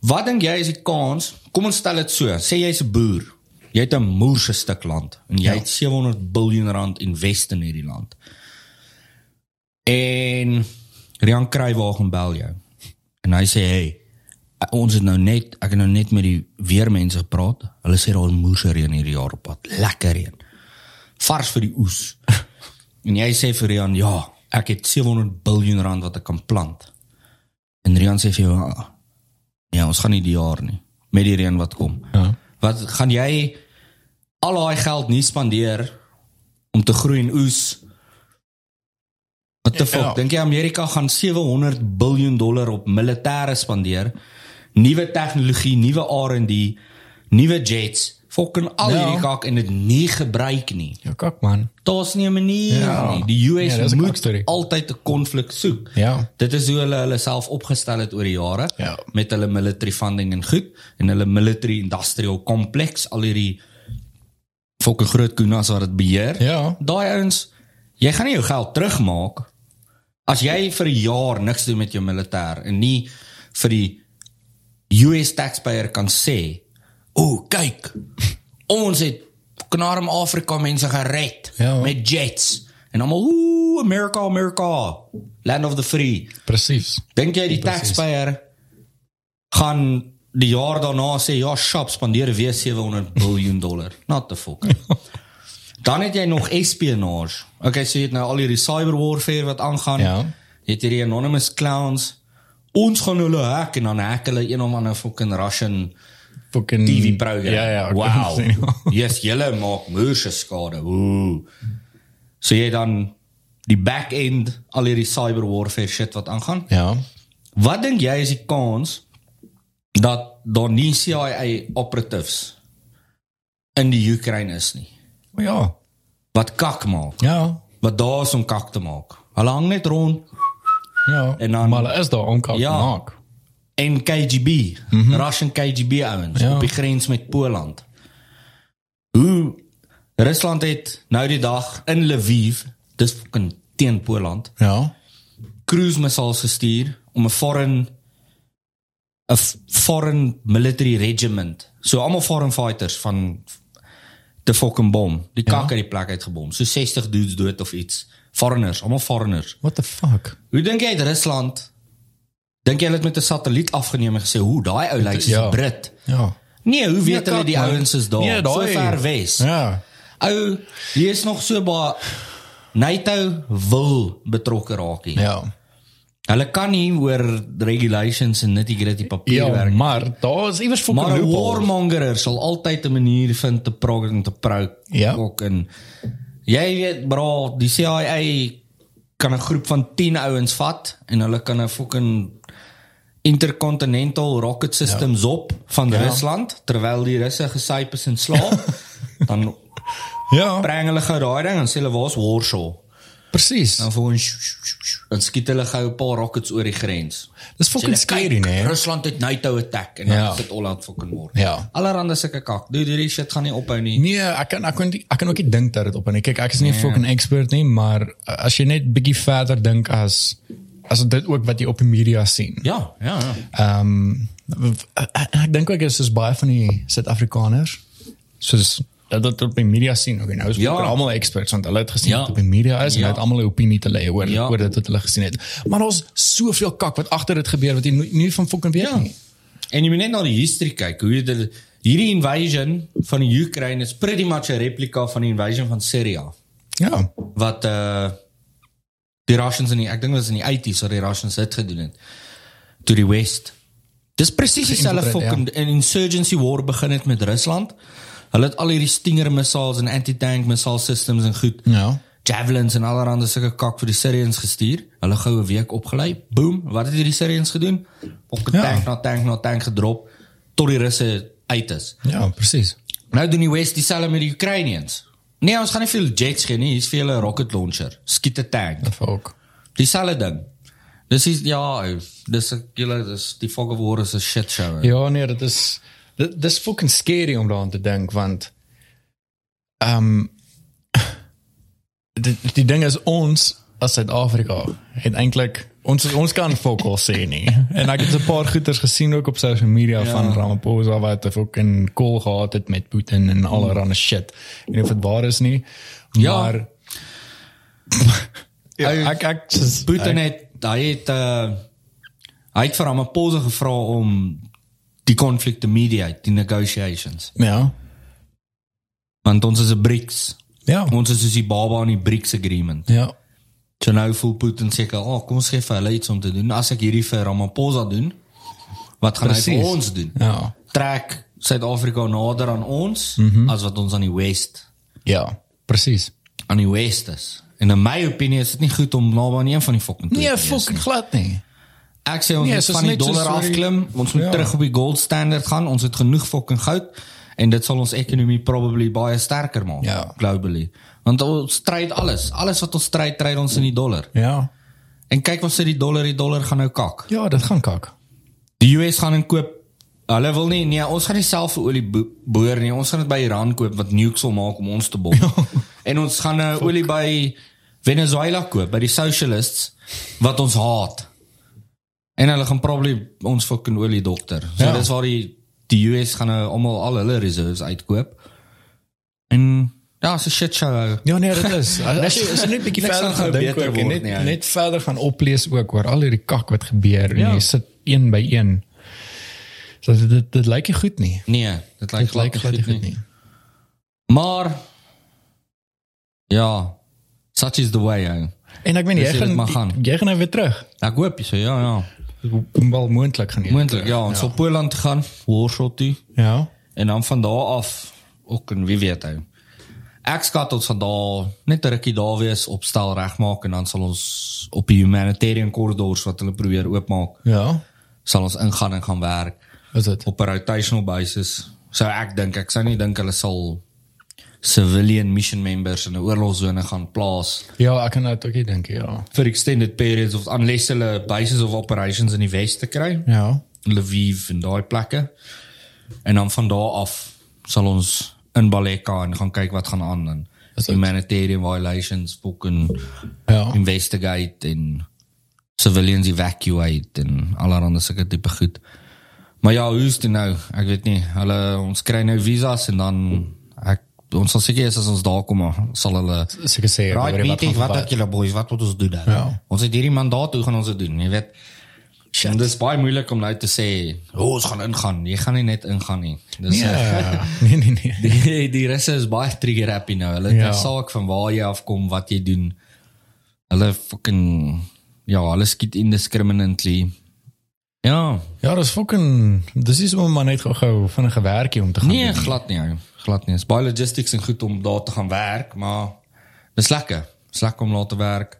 Wat dink jy is die kans? Kom ons stel dit so, sê jy's 'n boer. Jy het 'n moerse stuk land en jy Ja. het 700 biljoen rand invest in hierdie land. En Rian Kruiwagen bel jou. En hy sê, "Hey, ons het nou net, ek het nou net met die weermense gepraat. Hulle sê daar is moerse reën hierdie jaar op pad. Lekker reën. Vars vir die oes." En jy sê vir Rian, ja, ek het 700 biljoen rand wat ek kan plant. En Rian sê vir jou, "Ah, ja, ons gaan nie die jaar nie met die reën wat kom. Ja. Wat gaan jy al daai geld nie spandeer om te groei en oes? Wat die Ja. fuck? Dink jy Amerika gaan 700 biljoen dollar op militêre spandeer? Nuwe tegnologie, nuwe R&D, nuwe jets, fucking al Ja. hierdie kak en dit nie gebruik nie. Ja, kak man. Daar's nie 'n manier Ja. nie. Die US Ja, dis 'n moet altyd 'n konflik soek. Ja. Dit is hoe hulle hulle self opgestel het oor die jare Ja. met hulle military funding en goed en hulle military industrial complex, al hierdie fucking groot kunas wat dit beheer. Ja. Daai ouens, jy gaan nie jou geld terugmaak as jy vir 'n jaar niks doen met jou militêr en nie vir die US taxpayer kan sê, "O, kyk, ons het knarm Afrika mense gered Ja. met jets." En almal, "Ooh, America, America, land of the free." Presies. Dink jy die Precies. taxpayer gaan die jaar daarna sê ja, shop spandeer weer 700 biljoen dollar. Not the fuck. Dan het jy nog espionage. Okay, so jy het nou al hierdie cyber warfare wat aangaan. Ja. Jy het hierdie anonymous clowns ons gaan hulle hack en dan hack hulle een of ander fucking Russian fucking TV program. Ja ja. Wow. sien. yes, julle maak moerse skade. Ooh. So jy dan die back end al hierdie cyber warfare shit wat aangaan. ja. Wat dink jy is die kans dat daar nie CIA operatives in die Oekraïne is nie? O ja. Wat kak maak. Ja. Wat daar is om kak te maak. Hulle hang net rond Ja. En dan- maar hulle is daar om kak Ja. te maak. en KGB, mm -hmm. Russian KGB ouens Ja. op die grens met Poland. Hoe Rusland het nou die dag in Lviv, dis teen Poland, Ja. cruise missiles gestuur om 'n foreign 'n foreign military regiment. So almal foreign fighters van te fucking bom. Die kak uit die plek uitgebom. So 60 dudes dood of iets. Foreigners, almal foreigners. What the fuck? Hoe dink jy het Rusland Dink jy hulle het met 'n satelliet afgeneem en gesê hoe daai ou lyk soos 'n Ja. Brit? Ja. Nee, hoe weet hulle kak, die ouens is daar? Nee, so daai- ver wes. Ja. Ou, hier is nog so baie NATO wil betrokke raak hier. Ja. Hulle kan nie oor regulations en nitty-gritty papier Ja, maar daar is iewers fucking Maar 'n warmonger sal altyd 'n manier vind te prog en te prou. Ja. Ook en jy weet bro, die CIA kan 'n groep van 10 ouens vat en hulle kan 'n fucking intercontinental rocket systems ja. op van ja. Rusland terwyl die Russe gesyp is in slaap. dan Ja. bring hulle gou daai ding en sê hulle waar's Warsaw. Presies. Dan voor dan skiet hulle gou 'n paar rockets oor die grens. Dis fucking scary, "Kyk, nee. Rusland het NATO attack en dan Ja. dit all out fucking war. Ja. Allerhande sulke kak. Dude, hierdie shit gaan nie ophou nie. Nee, ek kan ek kan nie- ek kan ook nie dink dat dit op en kyk ek is nie 'n fucking expert nie, maar as jy net bietjie verder dink as as dit ook wat jy op die media sien. Ja, ja, ja. Ehm ek, ek dink ook is soos baie van die Suid-Afrikaners soos dat dit op die media sien. Okay, nou is Ja. ja. almal experts want hulle het gesien Ja. wat op die media is en Ja. hulle het almal 'n opinie te lê oor Ja. oor dit wat hulle gesien het. Maar daar's soveel kak wat agter dit gebeur wat jy nie, nie van fucking weet Ja. nie. En jy moet net na die history kyk. Hoe hulle hierdie invasion van die Ukraine is pretty much 'n replika van die invasion van Syria Ja. wat uh die Russians in die ek dink dit was in die 80s wat die Russians dit gedoen het to die west. Dis presies dieselfde Geïnfiltreer, fucking ja. insurgency war begin het met Rusland. Hulle het al hierdie Stinger missiles en anti-tank missile systems en goed. Ja. javelins en allerlei sulke kak vir die Syrians gestuur. Hulle gou 'n week opgelei. Boom, wat het hierdie Syrians gedoen? Op 'n Ja. tank na tank na tank gedrop tot die Russe uit is. Ja, presies. Nou doen die West dieselfde met die Ukrainians. Nee, ons gaan nie veel jets gee nie, hier's vir julle 'n rocket launcher. Skiet 'n tank. Dat ook. Dieselfde ding. Dis is ja, dis julle dis die fog of war is 'n shit show. ou. Ja, nee, dit is dit dis fucking scary om daaraan te dink want ehm um, die, die ding is ons as Suid-Afrika het eintlik ons ons kan fokol sê nie. En ek het 'n paar goeters gesien ook op social media ja. van Ramaphosa wat 'n fucking call gehad het met Putin en allerlei shit. Ek weet of dit waar is nie. Ja. Maar ja, ek ek soos- Putin ek- het hy het uh hy het vir Ramaphosa gevra om die konflik te mediate, die negotiations. ja. Want ons is 'n BRICS. Ja. Ons is soos die baba in die BRICS agreement. Ja. So nou voel Putin seker, "Ag, oh, kom ons gee vir hulle iets om te doen. As ek hierdie vir Ramaphosa doen, wat gaan hy Precies. vir ons doen?" Ja. Trek Suid-Afrika nader aan ons mm -hmm. as wat ons aan die West Ja, presies. aan die West is. En in my opinie is dit nie goed om naby aan een van die fucking Nee, fucking glad nie. Ek sê ons Nee, moet van die dollar afklim. Ons moet Ja. terug op die gold standard gaan. Ons het genoeg fucking goud en dit sal ons ekonomie probably baie sterker maak Ja. globally. Want ons stryd alles. Alles wat ons stryd, tryd ons in die dollar. Ja. En kyk wat sê die dollar, die dollar gaan nou kak. Ja, dit gaan kak. Die US gaan en koop Hulle wil nie nee, ons gaan nie self vir olie bo boor nie. Ons gaan dit by Iran koop wat nukes sal maak om ons te bom. en ons gaan uh, olie by Venezuela koop, by die socialists wat ons haat. En hulle gaan probably ons fucking olie dokter. So Ja. dis waar die die US gaan nou almal al hulle reserves uitkoop. En ja, so shit show. Ja nee, dit is. As jy as jy net 'n bietjie verder gaan gaan dink ook en net nie, ou. net verder gaan oplees ook oor al hierdie kak wat gebeur Ja. en jy sit een by een. So dit dit, dit lyk nie goed nie. Nee, dit lyk Dit lyk glad nie goed nie. nie. Maar ja, such is the way. Ou. En ek meen jy dit gaan jy gaan nou weer terug. Ek hoop so ja ja. Wel moontlik gaan. Moontlik, ja, ons ja. op Poland gaan, Warsaw toe Ja. en dan van daar af ook en wie weet hy. Ek skat ons van daar net 'n rukkie daar wees, opstel regmaak en dan sal ons op die humanitarian corridors wat hulle probeer oopmaak, Ja. sal ons ingaan en gaan werk Is dit? op 'n rotational basis. So ek dink ek sou nie dink hulle sal civilian mission members in 'n oorlogsone gaan plaas Ja, ek kan dit ook nie dink ja. vir extended periods of unless hulle bases of operations in die weste kry. Ja. Lviv en daai plekke. En dan van daar af sal ons in Baleka en gaan kyk wat gaan aan en humanitarian violations fucking Ja. investigate en civilians evacuate en allerlei sulke tipe goed. Maar ja, hoe is dit nou? Ek weet nie. Hulle ons kry nou visas en dan ek ons sal seker is as ons daar kom sal hulle Seker sê Right, meeting, gaan wat het julle boys, wat moet ons doen dan? Ja. Ons het hierdie mandaat, hoe gaan ons dit doen? Jy weet. En dit is baie moeilik om nou te sê, "O, ons gaan ingaan." Jy gaan nie net ingaan nie. Dis Ja. yeah. Nee nee nee. die die russe is baie trigger happy nou. Hulle het Ja. ja. saak van waar jy afkom, wat jy doen. Hulle fucking ja, hulle skiet indiscriminately. Ja, Ja, dis fucking dis is om maar net gou-gou vinnige werkie om te gaan nee, doen. glad nie, glad nie. Dit is baie logistics en goed om daar te gaan werk, maar dis lekker. Dis lekker om laat te werk.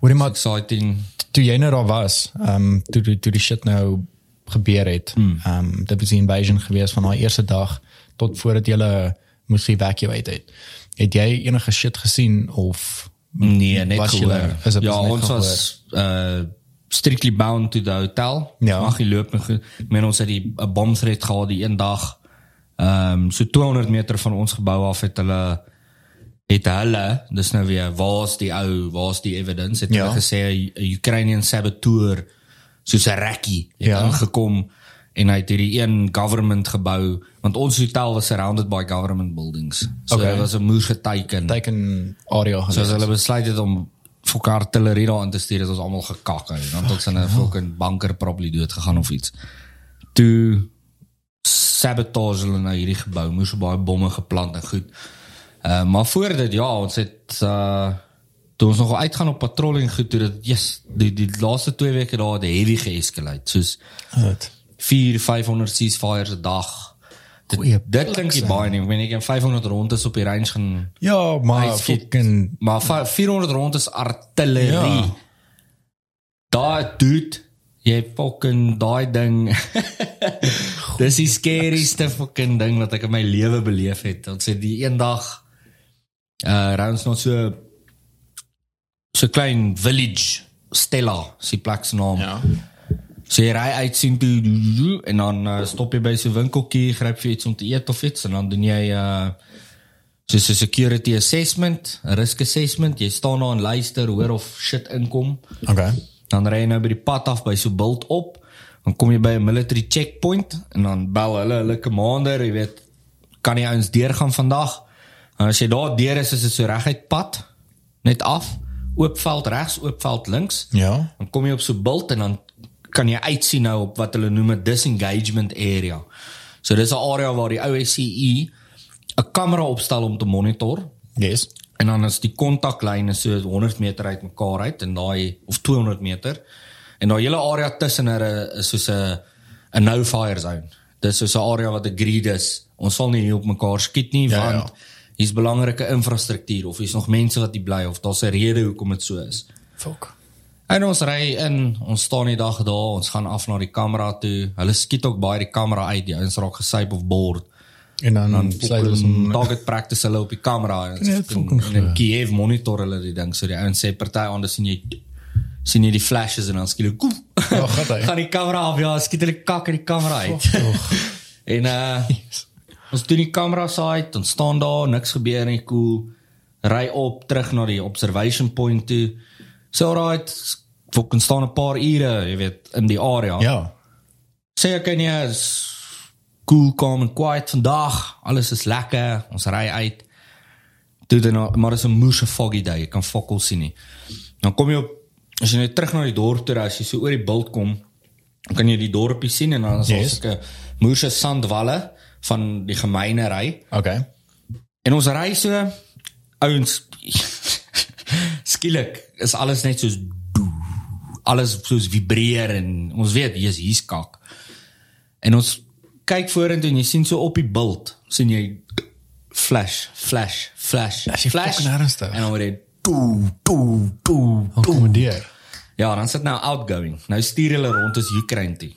Hoorie maar Exciting. toe jy nou daar was, ehm um, toe toe toe die shit nou gebeur het. Ehm um, dit was die invasion gewees van daai eerste dag tot voordat jy moes evacuate het. Het jy enige shit gesien of Nee, net gehoor. julle- is ja, ons was uh strictly bound to the hotel. Ja. Mag nie loop goed. Ek meen ons het die 'n bom threat gehad die een dag. Ehm um, so 200 meter van ons gebou af het hulle het hulle, dis nou weer waar's die ou, waar's die evidence? Het Ja. hulle gesê 'n Ukrainian saboteur soos 'n rekkie het Ja. ingekom en hy het hierdie een government gebou want ons hotel was surrounded by government buildings. So Okay. okay. was 'n moer geteken. teken area So hulle besluit het om vir artillerie daarin te stuur, het ons almal gekak uit. Dan het ons in 'n fucking bunker probably dood gegaan of iets. Toe sabotage hulle nou hierdie gebou, moes so baie bomme geplant en goed. Uh maar voor dit ja, ons het uh toe ons nog uitgaan op patrolling goed toe dit yes, die die laaste 2 weke daar het heavy geeskalate. Soos Dit. 4 500 ceasefires 'n dag. Dit, Goeie dit klink nie baie nie. Ek meen ek het 500 rondes op die range gaan Ja, maar fucking Maar va- 400 rond is artillerie. Ja. Daai dude, jy fucking daai ding. Dis die scarieste fucking ding wat ek in my lewe beleef het. Ons het die eendag uh rounds nog so so klein village Stella, sy plek se naam. ja. So jy ry uit sien toe en dan uh, stop jy by so 'n winkeltjie, gryp vir iets om te eet of iets en dan doen jy uh soos 'n security assessment, 'n risk assessment. Jy staan daar en luister, hoor of shit inkom. Okay. Dan ry jy nou by die pad af by so bult op. Dan kom jy by 'n military checkpoint en dan bel hulle hulle commander, jy weet, kan nie ouens deurgaan vandag. En as jy daar deur is, is dit so reguit pad net af, oopveld regs, oopveld links. Ja. Dan kom jy op so bult en dan kan jy uitsien nou op wat hulle noem 'n disengagement area. So dis 'n area waar die OSCE 'n kamera opstel om te monitor Yes. en dan is die kontaklyne so 100 meter uit mekaar uit en daai of 200 meter. En daai hele area tussen hulle is soos 'n 'n no fire zone. Dis soos 'n area wat agreed is. Ons sal nie hier op mekaar skiet nie Ja, ja, ja. want hier's belangrike infrastruktuur of hier's nog mense wat hier bly of daar's 'n rede hoekom dit so is. Fuck. En ons ry in, ons staan die dag daar, ons gaan af na die kamera toe. Hulle skiet ook baie die kamera uit, die ouens raak gesyp of bored. En dan, dan sluit ons hom target practice hulle op die kamera en, en in Kiev monitor hulle die ding. So die ouens sê party ander sien jy sien jy die flashes en dan skielik koef. Ja, gat hy. gaan die kamera af, ja, skiet hulle kak in die kamera uit. en uh ons doen die kamera side, ons staan daar, niks gebeur nie, cool. Ry op terug na die observation point toe. So alright, fucking staan 'n paar ure, jy weet, in die area Ja. sê ek kan jy is cool, calm en quiet vandag. Alles is lekker. Ons ry uit. Toe dan maar dis 'n moeë foggy day. Jy kan fokol sien nie. Dan kom jy op as jy net terug na die dorp toe ry, as jy so oor die bult kom, dan kan jy die dorpie sien en dan is daar Yes. sulke moeë sandwalle van die gemeenery. Okay. En ons ry so ouens skielik is alles net soos. Alles soos vibreer en ons weet hier's hier's kak. En ons kyk vorentoe en jy sien so op die bult sien jy flash, flash, flash, As jy flash. En dan word dit toe, toe, toe, toe. Ja, dan sit nou outgoing. Nou stuur hulle rond as Ukraine toe.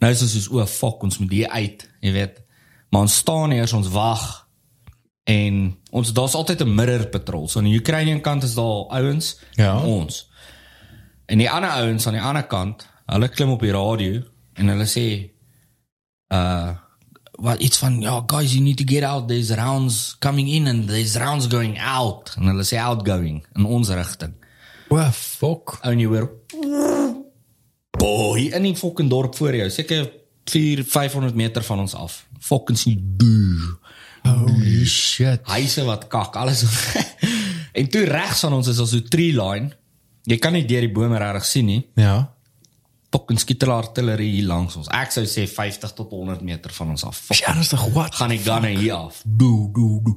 Nou is ons soos o fuck, ons moet hier uit, jy weet. Maar ons staan hier, ons wag. En ons daar's altyd 'n mirror patrol. So aan die Ukrainian kant is daar ouens Ja. en ons. En die ander ouens aan die ander kant, hulle klim op die radio en hulle sê uh wat iets van ja guys you need to get out. There's rounds coming in and there's rounds going out. En hulle sê outgoing in ons rigting. Wow, fuck. ou nie weer boy in die fucking dorp voor jou seker 4 500 meter van ons af. Fucking sien boe Holy shit. huise wat kak alles en toe regs van ons is al so tree line jy kan nie deur die bome reg sien nie. Ja. skiet hulle artillerie hier langs ons. Ek sou sê 50 tot 100 meter van ons af. Is jy ernstig wat? gaan die gunne hier af. Doe doe doe.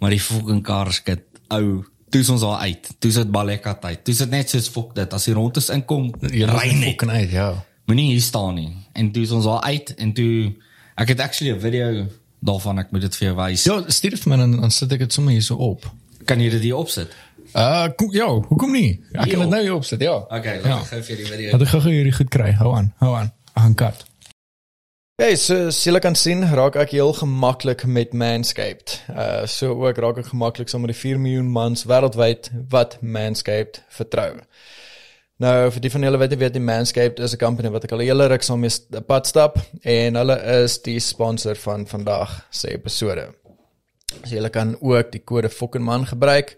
Maar die fucking kar skit ou toe is ons al uit. Toe sit Baleka tyd. Toe sit net soos fok dit. As die rondes inkom ry net. fucking uit, ja. moenie hier staan nie. En toe is ons al uit en toe ek het actually 'n video daarvan. Ek moet dit vir jou wys. Ja, stuur dit vir my dan dan sit ek dit sommer hier so op. kan jy dit hier opsit Uh, kom, ja, hoekom nie? Ek kan dit nou hier opsit, ja. okay laat ja. ek gou vir die video Laat ek gou hierdie goed kry. Hou aan, hou aan. Ek gaan kat. Okay, so julle kan sien, raak ek heel gemaklik met Manscaped. Uh so ook raak ek gemaklik saam met die 4 miljoen mans wêreldwyd wat Manscaped vertrou. Nou vir die van julle wat nie weet, die Manscaped is 'n company wat ek al 'n hele ruk saam mee pad stap en hulle is die sponsor van vandag se episode. So julle kan ook die kode FOKKENMAN gebruik.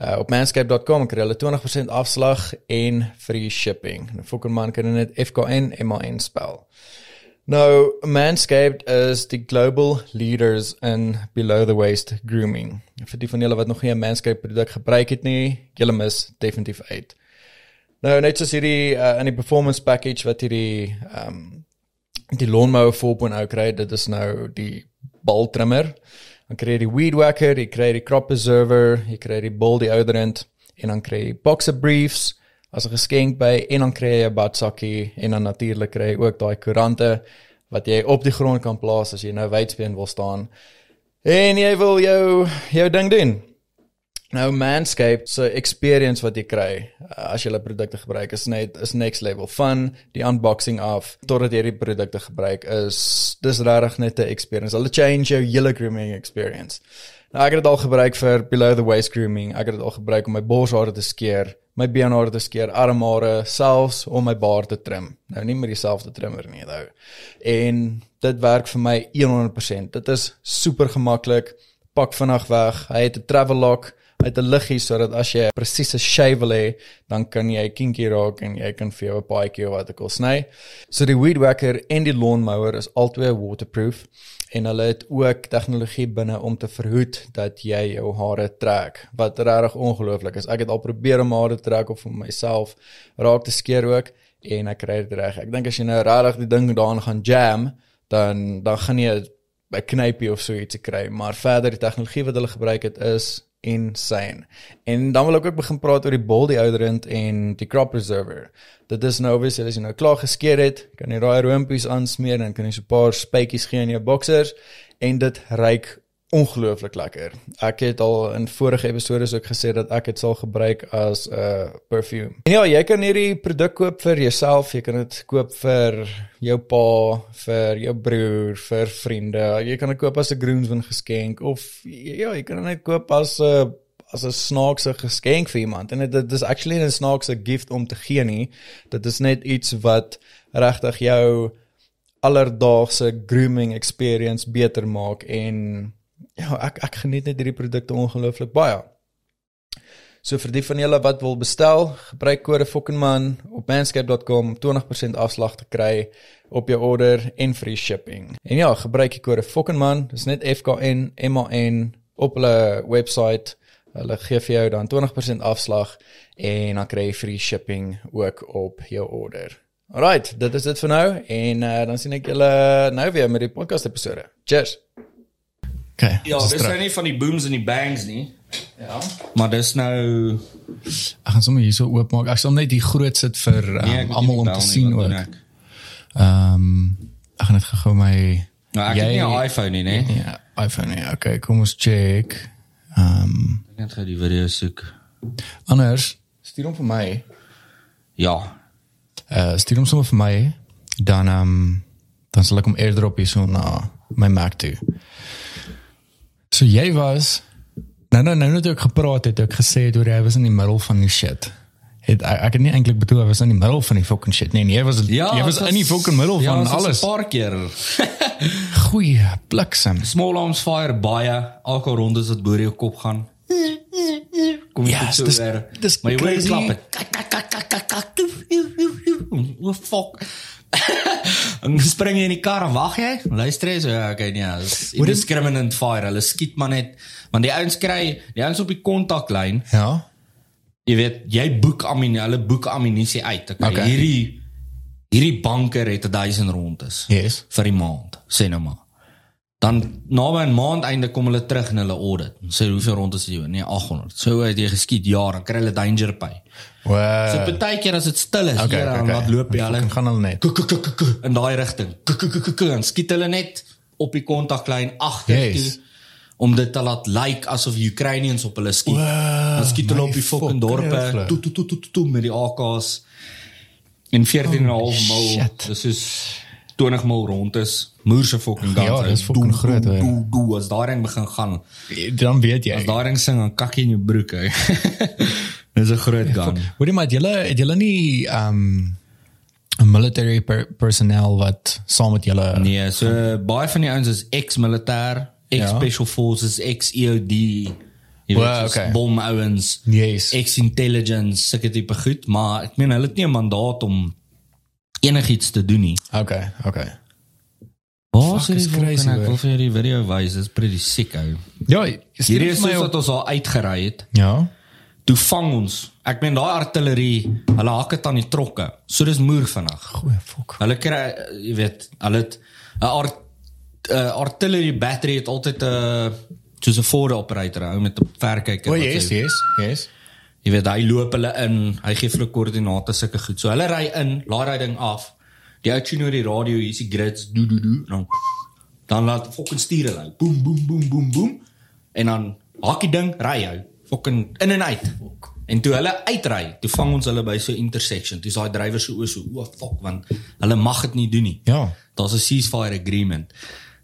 Uh, op manscaped.com kry hulle 20% afslag en free shipping. Nou FOKKENMAN kan dit FKN MAN spel. Nou, Manscaped is die global leaders in below the waist grooming. Vir die van julle wat nog nie 'n Manscaped produk gebruik het nie, julle mis definitief uit. Nou net soos hierdie uh, in die performance package wat hierdie ehm um, die lawnmower 4.0 kry, dit is nou die bal trimmer. Dan kry jy die weed whacker, jy kry die crop preserver, jy kry die ball deodorant en dan kry jy boxer briefs as 'n geskenk by en dan kry jy 'n badsakkie en dan natuurlik kry jy ook daai koerante wat jy op die grond kan plaas as jy nou wydspeen wil staan. En jy wil jou jou ding doen. Nou Manscaped se experience wat jy kry uh, as jy hulle produkte gebruik is net is next level van die unboxing af totdat jy die produkte gebruik is dis regtig net 'n experience. Hulle change jou hele grooming experience. Nou ek het dit al gebruik vir below the waist grooming. Ek het dit al gebruik om my borshare te skeer, my beenhare te skeer, armhare, selfs om my baard te trim. Nou nie met dieselfde trimmer nie, nou. En dit werk vir my 100%. Dit is super gemaklik. Pak vinnig weg. Hy het 'n travel lock het 'n liggie sodat as jy 'n presiese shave wil hê, dan kan jy kinky raak en jy kan vir jou 'n paadjie of wat ek al sny. So die weed whacker en die lawnmower is albei waterproof en hulle het ook tegnologie binne om te verhoed dat jy jou hare trek wat regtig ongelooflik is. Ek het al probeer om hare trek of vir myself raak te skeer ook en ek kry dit reg. Ek dink as jy nou regtig die ding daarin gaan jam, dan dan gaan jy 'n knypie of so iets kry, maar verder die tegnologie wat hulle gebruik het is insane. En dan wil ek ook begin praat oor die bol deodorant en die crop preserver. Dit is nou obviously as jy nou klaar geskeer het, kan jy daai roompies aansmeer en kan jy so 'n paar spuitjies gee in jou boksers en dit ruik ongelooflik lekker. Ek het al in vorige episode ook gesê dat ek dit sal gebruik as 'n uh, perfume. En ja, jy kan hierdie produk koop vir jouself, jy kan dit koop vir jou pa, vir jou broer, vir vriende. Jy kan dit koop as 'n groomsman geskenk of ja, jy kan dit net koop as 'n as 'n snaakse geskenk vir iemand. En dit, dit is actually 'n snaakse gift om te gee nie. Dit is net iets wat regtig jou alledaagse grooming experience beter maak en ja, ek ek geniet net hierdie produkte ongelooflik baie. So vir die van julle wat wil bestel, gebruik kode FOKKENMAN op manscaped.com om 20% afslag te kry op jou order en free shipping. En ja, gebruik die kode FOKKENMAN, dis net FKN MAN op hulle webwerf. Hulle gee vir jou dan 20% afslag en dan kry jy free shipping ook op jou order. Alright, dit is dit vir nou en uh, dan sien ek julle nou weer met die podcast episode. Cheers. Okay. Ja, dis nou nie van die booms en die bangs nie, Ja. maar dis nou Ek gaan sommer hierso oopmaak. Ek sal net die groot sit vir um, nee, moet almal nie om te nie, sien ook. Ehm ek gaan net gou my Nou, ek het nie 'n iPhone nie, nee. Ja, iPhone. Nee. Okay, kom ons check. Ehm Ek net gou die video soek. anders stuur hom vir my. Ja. Uh stuur hom sommer vir my dan ehm um, dan sal ek hom airdrop hier so na my Mac toe. So jy was nou nou nou net ook gepraat het ek gesê het oor jy was in die middel van die shit. Het ek, ek het nie eintlik bedoel hy was in die middel van die fucking shit nie. Nee, jy was jy was dit in die fucking middel ja, van was alles. 'n paar keer. Goeie bliksem. Small arms fire baie alkohol rondes wat boor jou kop gaan. Kom jy Yes, dis- ver. dis maar jy crazy. klap. Oh fuck. Spring jy in die kar en wag jy? Luister jy so ja, okay nee, dis indiscriminate fire. Hulle skiet maar net want die ouens kry, die ouens op die kontaklyn, Ja. jy weet, jy boek ammunisie, hulle boek ammunisie uit. Okay, Okay. hierdie hierdie banker het 1000 rondes Yes. vir die maand, sê nou maar. Dan naby 'n maand einde kom hulle terug in hulle audit. Sê hoeveel rondes het jy? Nee, 800. So het jy geskiet ja, dan kry hulle danger pay. Wow. So partykeer as dit stil is, Okay, okay, okay, okay, okay. wat loop jy hulle Dan gaan hulle net. kuk, kuk, kuk, kuk, in daai rigting. En skiet hulle net op die kontaklyn agter Yes. om dit te laat lyk like asof Ukrainians op hulle skiet. Wow, Dan skiet hulle op die fucking fucking dorpe erflik. toe toe toe toe toe, toe met die AK's in 14 en 'n half mil. shit. Dis is 20 mil rond is. Moerse fucking guns. Ja, dis fucking groot, doe, hè. doe, doe, As daai ding begin gaan, Dan weet jy. as daai ding sing dan kak jy in jou broek hè. Dis 'n groot gun. Hoorie maar het julle het julle nie ehm 'n military per personnel wat saam met julle Nee, so baie van die ouens is ex-militêr, Ja. ex-special forces, ex-EOD. Jy weet, okay. okay. bomouens, Yes. ex-intelligence, sulke tipe goed, maar ek meen hulle het nie 'n mandaat om enigiets te doen nie. Okay, okay. Fuck, is crazy, Ek hoor. wil vir jou die video wys, dit is pretty sick ou. Ja, Hierdie is soos wat ons al uitgery het. Ja. Toe vang ons. Ek meen daai artillerie, hulle hak dit aan die trokke. So dis moer vinnig. Goeie fok. Hulle kry jy weet, hulle het 'n art uh, artillery battery het altyd 'n uh, soos 'n Ford operator hou met 'n verkyker. O, wat yes, sy- yes, yes. Jy weet, hy loop hulle in, hy gee vir hulle koördinate sulke goed. So hulle ry in, laai daai ding af. Die ou tune oor die radio, hier's die grids, do do do. Dan dan laat fucking stuur hulle. Boem boem boem boem boem. En dan hak die ding, ry hy. Fucking in en uit. En toe hulle uitry, toe vang ons hulle by so 'n intersection. Toe's daai drywer so o so, o fuck, want hulle mag dit nie doen nie. Ja. Daar's 'n ceasefire agreement.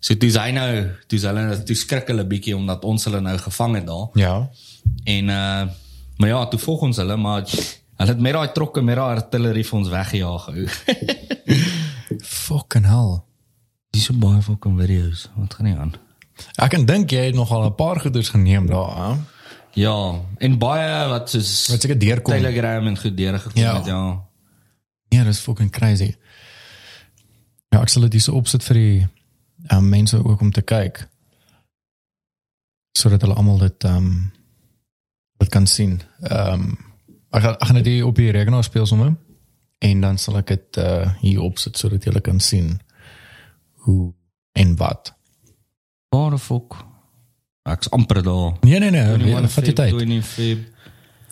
So toe's hy nou, toe's hulle toe skrik hulle bietjie omdat ons hulle nou gevang het daar. Ja. En uh maar ja, toe volg ons hulle maar hulle het met daai trokke met daai artillerie vir ons weggejaag. Fucking hell. Dis so baie fucking video's. Wat gaan nie aan? Ek kan dink jy het nogal 'n paar goeders geneem daar, hè? Ja, en baie wat soos Wat seker deurkom. Telegram en goed deurgekom Ja. het, ja. Ja, dis fucking crazy. Ja, ek sal dit hierso opsit vir die um, mense ook om te kyk. Sodat hulle almal dit ehm um, dit kan sien. Ehm um, ek gaan ek gaan dit hier op die rekenaar speel sommer en dan sal ek dit uh, hier opsit sodat julle kan sien hoe en wat. Waar die fuck? Ek's amper daar. Nee nee nee, nee vat jy tyd. 20 Feb.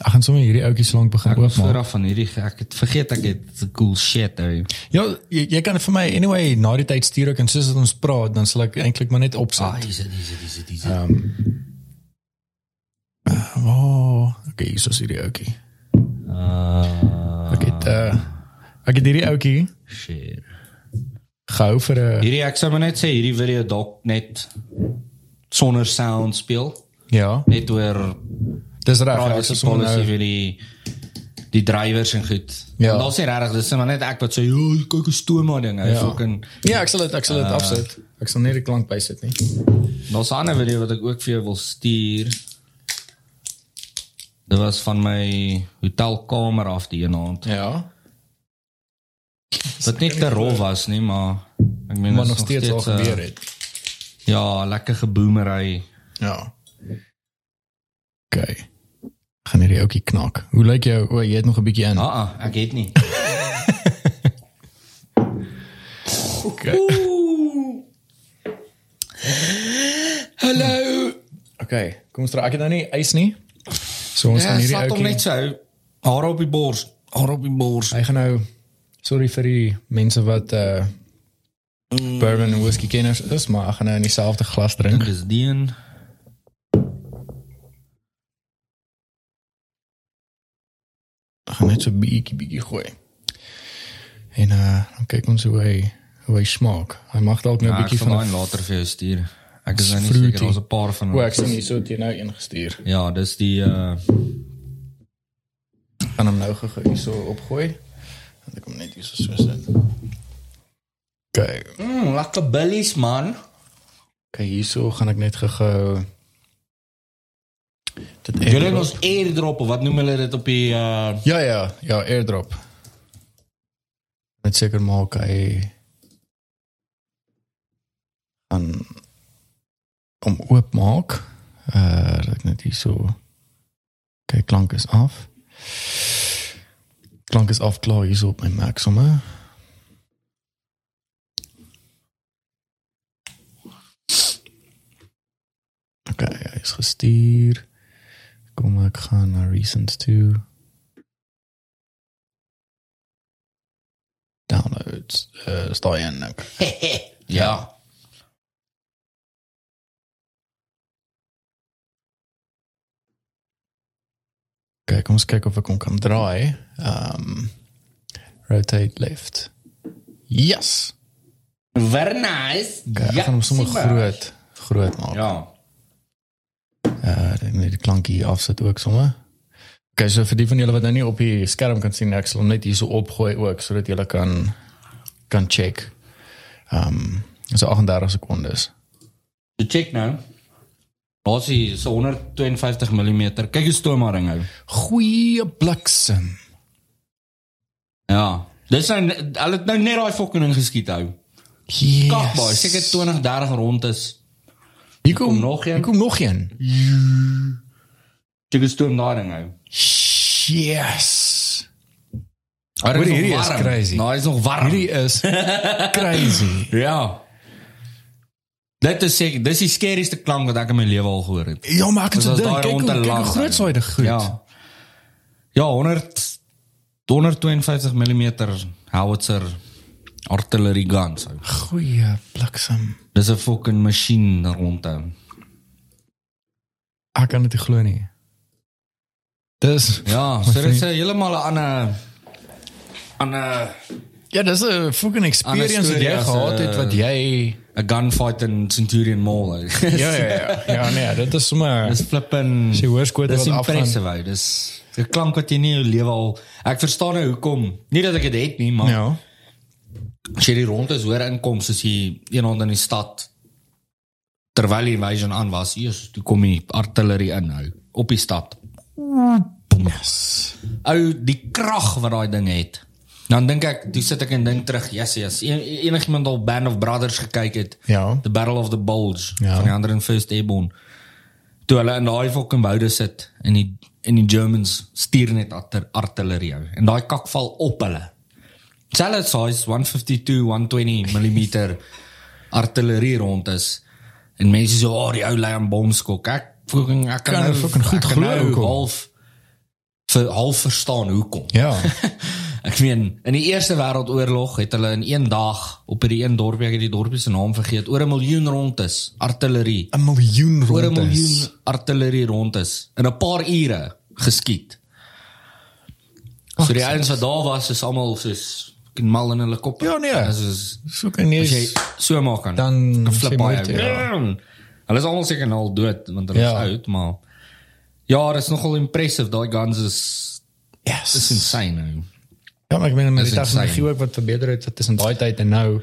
Ek gaan sommer hierdie ouetjie so lank begin Ek was oopmaak. vooraf van hierdie ek het vergeet ek het the cool shit ou. Ja, jy, jy kan vir my anyway na die tyd stuur ook en soos ons praat, dan sal ek eintlik maar net opsit. Ah, dis dis dis dis. Ehm Oh, okay, hier is hierdie ouetjie. Ah, Ek het uh ek het hierdie ouetjie shit. gehou vir 'n Hierdie ek sou maar net sê hierdie video dalk net sonder sound speel. ja, Net oor dis reg, ja, dis sommer policy nou. vir die die drywers en goed. Ja. En daar's nie regtig dis maar net ek wat sê, "Jo, kyk hoe stoom maar ding." Hy Ja. fucking Ja, ek sal dit ek sal dit Uh, afsit. Ek sal net die klank bysit nie. Daar's 'n ander video wat ek ook vir jou wil stuur. Dit was van my hotelkamer af die een aand. Ja. Wat nie te rof was nie, maar ek meen Maar dit is nog steeds al uh, gebeur het. Ja, lekker geboomery. Ja. Okay. Gaan hierdie ouetjie knak. Hoe lyk jou? O, jy het nog 'n bietjie in. Ah, ah, ek het nie. Okay. Hallo. Okay, kom ons draai ek het nou nie ys nie. So ons Ja, gaan hierdie ouetjie net so. Haar op die bors. Haar op die bors. Hy gaan nou sorry vir die mense wat uh bourbon en whisky kenners is, maar ek gaan nou in dieselfde glas drink. Dis die een. Ek gaan net so bietjie bietjie gooi. En uh dan kyk ons hoe hy hoe hy smaak. Hy mag dalk nou 'n Ja, bietjie van daai later vir jou stuur. Ek is nou nie seker daar's 'n paar van O, ek sien hier so jy nou ingestuur. Ja, dis die uh Gaan hom nou gou hier so opgooi. Dan ek hom net hier so so sit. Kyk, mm, lekker billies man. kyk hierso gaan ek net gou dit Julle het ons airdrop of wat noem hulle dit op die uh Ja ja, ja, airdrop. Net seker maak hy aan om oopmaak. Uh dat ek net hier so kyk klank is af. Klank is af klaar hier so op my Mac sommer. Is gestuur. Kom ek gaan na recent toe. Downloads. Uh sta in nou. ja. Kyk, kom ons kyk of ek hom kan draai. Um rotate left. Yes. Very nice. Kyk, ek gaan hom sommer groot groot maak. Ja. Uh dan net die klankie afsit ook sommer. Okay, so vir die van julle wat nou nie op die skerm kan sien, ek sal hom net hier so opgooi ook sodat julle kan kan check. Um so 38 sekondes. So check nou. Ons is so 152 mm. Kyk hoe stoom maar ding hou. Goeie bliksem. Ja. Dis nou hulle het nou net daai fucking ding geskiet hou. Yes. Kakbaai, seker 20 30 rond is. Hier kom kom nog een. Hier kom nog een. Check hoe stoom daai ding hou. Yes. Maar hierdie is crazy. Nou, is nog warm. Hierdie is crazy. Ja. Dit is seker, dis die skerieste klank wat ek in my lewe al gehoor het. Ja, maar ek het so dink, kyk hoe kyk hoe groot hou. sou dit goed. Ja. Ja, 100 152 mm howitzer artillery guns. ou. Goeie bliksem. Dis 'n fucking masjien rondhou. Ek kan dit glo nie. Dis Ja, so dit is heeltemal 'n ander ander ja, dis 'n fucking experience wat jy gehad het wat jy 'n gunfight in Centurion Mall. Ja ja ja. Ja nee, dit is sommer Dis flippin As jy hoor Dis wat afgaan. impressive ou. Dis 'n klank wat jy nie in jou lewe al Ek verstaan nou hoekom. Nie dat ek dit het nie, maar Ja. As jy die rondes hoor inkom soos jy eendag in die stad terwyl die invasion aan was, eers toe kom die artillery in nou op die stad. Yes. Ou die krag wat daai ding het. Dan dink ek, toe sit ek en dink terug, yes, yes. En, enigiemand al Band of Brothers gekyk het, Ja. The Battle of the Bulge Ja. van die 101st Airborne. Toe hulle in daai fucking woude sit en die en die Germans stuur net artillerie ou. En daai kak val op hulle. Selfe size 152 120 mm artillerie rond is. En mense so, "Oh, die ou lê aan bomskok." Ek fucking ek kan, Kan nou fucking goed glo nou half vir half verstaan hoekom. Ja. Ek meen, in die Eerste Wêreldoorlog het hulle in een dag op hierdie een dorpie, ek het die dorpie se naam vergeet, oor 'n miljoen rond is artillerie. 'n miljoen Oor 'n rondes. miljoen artillerie rond is in 'n paar ure geskiet. So die ouens wat daar was is almal soos mal in hulle kop. Ja, nee. Dis is So kan as jy so maak kan. Dan flip baie. ja. Hulle is almal seker nou al dood want hulle Ja. is oud, maar ja, dit is nogal impressive. Daai guns is Yes. is insane. nou. Ja, maar ek meen met die tegnologie insane. ook wat verbeter het tussen daai tyd en nou.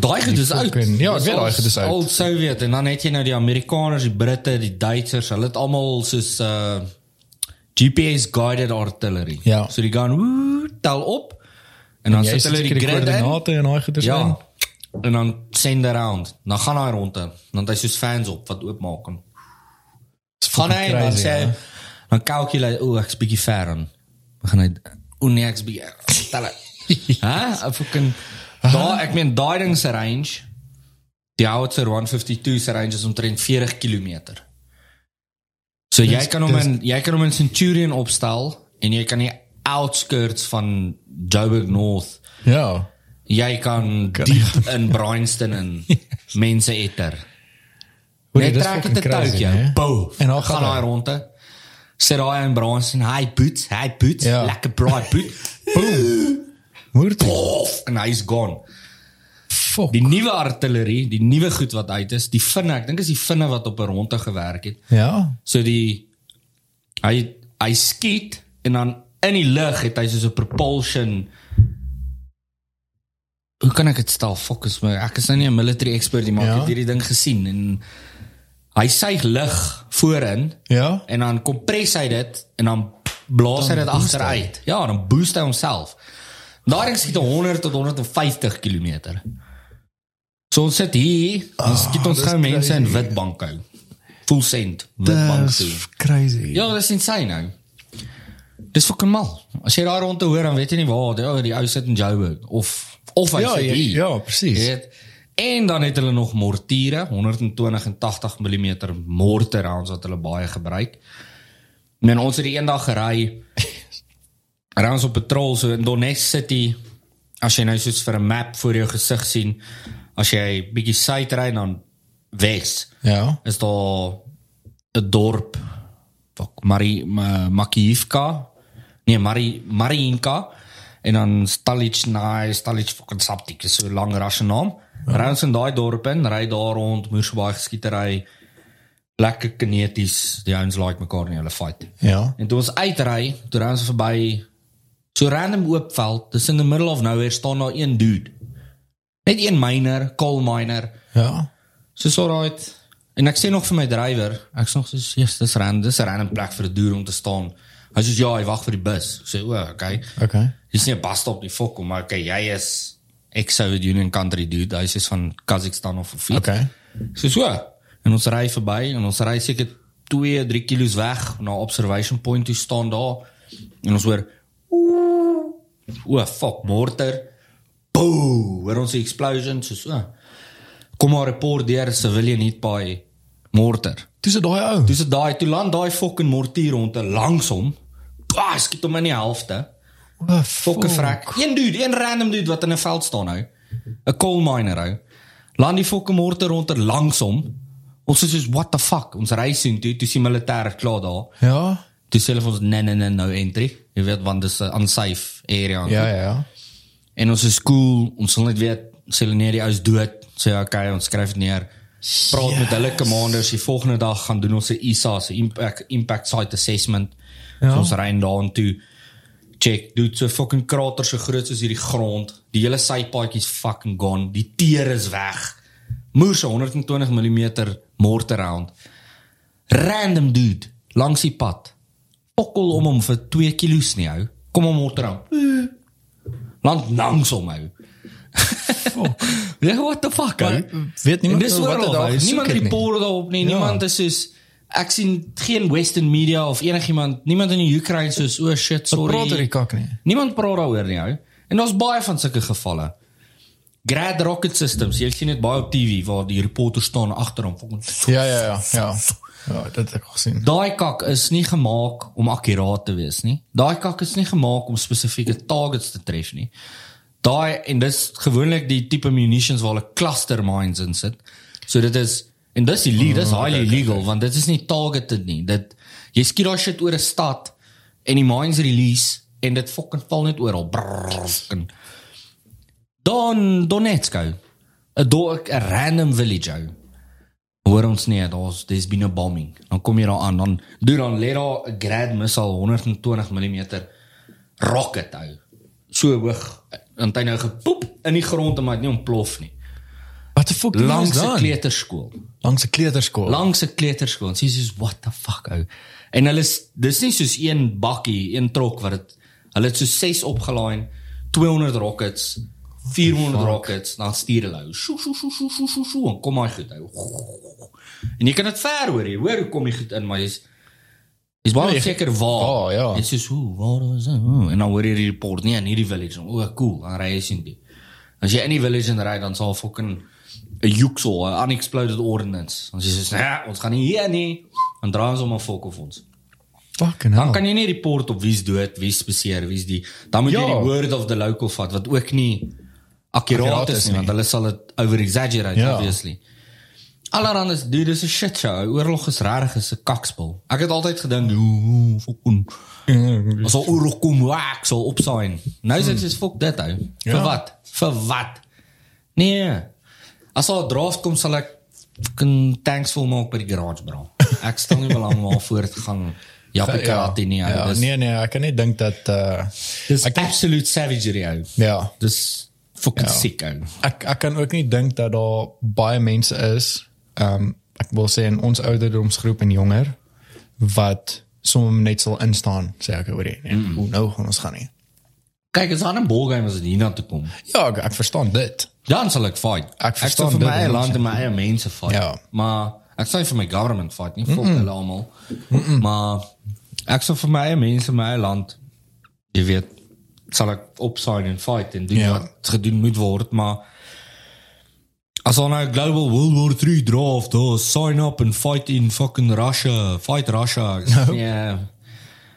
Daai goed is oud. fucking- ja, ek weet daai goed is oud. Old Soviet en dan het jy nou die Amerikaners, die Britte, die Duitsers, hulle het almal soos uh GPS guided artillery. Ja. So die gun woe, tel op en dan Jy sit hulle die in. koördinate en daai goeders in. Ja. En dan send around. Dan gaan hy rondte. Dan hy soos fans op wat oopmaak en gaan hy en dan sê ja. dan calculate o, ek's bietjie ver aan. Dan gaan hy o nee, ek's bietjie tel het. Hæ? Ek fucking daar ek meen daai ding se range die howitzer 152 se range is omtrent 40 km. So jy Dis- kan hom in jy kan hom in Centurion opstel en jy kan die outskirts van Joburg North. Ja. Jy kan diep in Bryanston in mense etter. Hoor jy, trek dit 'n né? Boom. En dan gaan hy hy. rondte. Sit daai in Bryanston, hy boots, hy boots, Ja. lekker bright boot. Boom. Pof, en hy's gone. Fuck. Die nuwe artillerie, die nuwe goed wat uit is, die vinne, ek dink is die vinne wat op 'n ronde gewerk het. Ja. So die hy hy skiet en dan in die lug het hy soos 'n propulsion Hoe kan ek dit stel? Fokus my. Ek is nou nie 'n military expert nie, maar Ja. ek het hierdie ding gesien en hy suig lug voorin Ja. en dan kompres hy dit en dan blaas hy Dan dit boost agteruit. Ja, dan boost hy homself. Daai ding skiet 100 tot 150 km. So ons sit hier, ons skiet ons Ah, dis gou mense in crazy. Witbank. Full send Witbank toe. Dis crazy. Ja, dis insane nou. Dis fucking mal. As jy daar rond te hoor dan weet jy nie waar, ja, die ou sit in Joburg of of hy Ja, sit ja, hier. ja, presies. Jy weet. En dan het hulle nog mortiere, 120 en 80 mm mortar rounds wat hulle baie gebruik. En ons het die eendag gery rounds op patrol so in Donetsk City. As jy nou soos vir 'n map voor jou gesig sien, as jy bietjie suid ry dan wes Ja. is daar 'n dorp fuck Mari Ma- Makiivka nee Mari Mariinka en dan Stalichna Stalich fucking Saptik so 'n lang Russian naam. Ja. Rounds in daai dorp in, ry daar rond, moer so baie geskietery. Lekker kineties, die ouens like mekaar nie, hulle fight. Ja. En toe ons uitry, toe ry ons verby so random oop veld, dis in the middle of nowhere staan daar een dude. Net een miner, coal miner. Ja. Soos alright. En ek sê nog vir my drywer, ek sê nog soos, "Jesus, dis random, dis 'n random plek vir 'n duur om te staan." Hy sê, "Ja, hy wag vir die bus." Ek sê, "O, okay." Okay. Dis nie 'n busstop nie, fok, maar okay, jy is ex-Soviet Union country dude. Hy is van Kazakhstan of of iets. Okay. So so. En ons ry verby en ons ry seker 2, 3 kilos weg na observation point toe staan daar. En ons hoor o, fuck, mortar. Boom, hoor ons die explosion so so. Kom maar report deur civilian hit by mortar. Dis daai ou. Dis daai toe land daai fucking mortier rond te langsom. Bah, skiet hom in die helfte. O, Fokke vrek. Een dude, een random dude wat in 'n veld staan nou. 'n Coal miner hou. Land die fokke morte ronder langsom. Ons is soos what the fuck. Ons ry sien toe, toe sien militêr klaar daar. Ja. Toe sê hulle vir ons nee nee nee no entry. Jy weet want dis 'n unsafe area. Ja, ja, ja. En ons is cool, ons sal net weet sê hulle nee die ou is dood. Sê okay, ons skryf dit neer. Praat yes. met hulle commanders. Die volgende dag gaan doen ons 'n ISA, 'n impact impact site assessment. Ja. So ons ry daar toe check, dude, so fucking krater so groot soos hierdie grond. Die hele sypaadjies fucking gone. Die teer is weg. Moer so 120 mm mortar round. Random dude langs die pad. Pokkel om hom vir 2 kilos nie hou. Kom hom mortar round. Land langs hom hou. Ja, what the fuck, Maar weet niemand wat dit daar. is, Niemand nie. report daarop nie. Ja. Niemand is soos ek sien geen western media of enigiemand, niemand in die Ukraine soos o oh shit, sorry. Praat oor die kak nie. Niemand praat daaroor nie, ou. En daar's baie van sulke gevalle. Grad rocket systems, jy sien dit baie op TV waar die reporters staan agter hom. Ja, ja, ja. Ja. Ja, dit het ek gesien. Daai kak is nie gemaak om akkuraat te wees nie. Daai kak is nie gemaak om spesifieke targets te tref nie. Daai en dis gewoonlik die tipe munitions waar hulle cluster mines in sit. So dit is en dis illegal, dis highly illegal want dit is nie targeted nie. Dit jy skiet daai shit oor 'n stad en die mines release en dit fucking val net oral. Brrr, fucking. Dan Donetsk. ou. 'n do- 'n random village. ou hoor ons nie daar's there's been a bombing dan kom jy daar aan dan doen dan lê daar 'n grad missile 120 mm rocket hou so hoog en hy nou gepoep in die grond en maar het nie ontplof nie Wat die fuck langs 'n kleuterskool. Langs 'n kleuterskool. langs 'n kleuterskool. En sies soos what the fuck ou. En hulle is dis nie soos een bakkie een trok wat dit hulle het so 6 opgelaai 200 rockets 400 rockets dan stuur hulle ou sjo sjo sjo sjo sjo sjo sjo en kom hy goed ou. En jy kan dit ver hoor jy hoor hoe kom jy goed in maar jy's jy's baie Nee, seker waar. Waar, ja. jy's soos hoe waar is dit Hoe? en dan hoor jy die report nie in hierdie village. O cool dan ry jy sien die. As jy in die village en ry dan sal fucking 'n Juxel, 'n unexploded ordnance. Ons sê nee, ons gaan nie hier nie. Dan draai ons om 'n fok of ons. Fucking Dan hell. kan jy nie report op wie's dood, wie's beseer, wie's die dan moet jy Ja. die word of the local vat wat ook nie Akkuraat is is nie, want hulle sal dit over exaggerate Ja. obviously. Allerhande is dude, dis 'n shit show. Oorlog is regtig is 'n kakspel. Ek het altyd gedink, "Ooh, fucking As al oorlog kom, wak, ek sal opsign. Nou sê ek soos fuck dit ou. Vir Ja. wat? Vir wat? Nee. As al 'n draft kom sal ek fucking tanks vol maak by die garage bra. Ek stel nie belang om voor te gaan Jappie karate nie. ou. Ja, Dis nee nee, ek kan nie dink dat uh dis ek absolute savagery ou. ja, Dis fucking Ja. sick ou. ek ek kan ook nie dink dat daar baie mense is, ehm um, ek wil sê in ons ouderdomsgroep en jonger wat sommer net sal instaan, sê ek oor nie. Mm. Hoe nou gaan ons gaan nie. Kyk, is aan 'n ballgame as dit hiernatoe kom. Ja, ek, ek verstaan dit. Dan sal ek fight. Ek verstaan sal vir my eie 100%. land en my eie mense fight. Ja. Maar ek sal vir my government fight nie, fuck hulle almal. Maar ek sal vir my eie mense, my eie land jy weet sal ek opsign en fight en doen Ja. wat gedoen moet word, maar as on 'n global world war 3 draft, oh, sign up and fight in fucking Russia, fight Russia. Ja.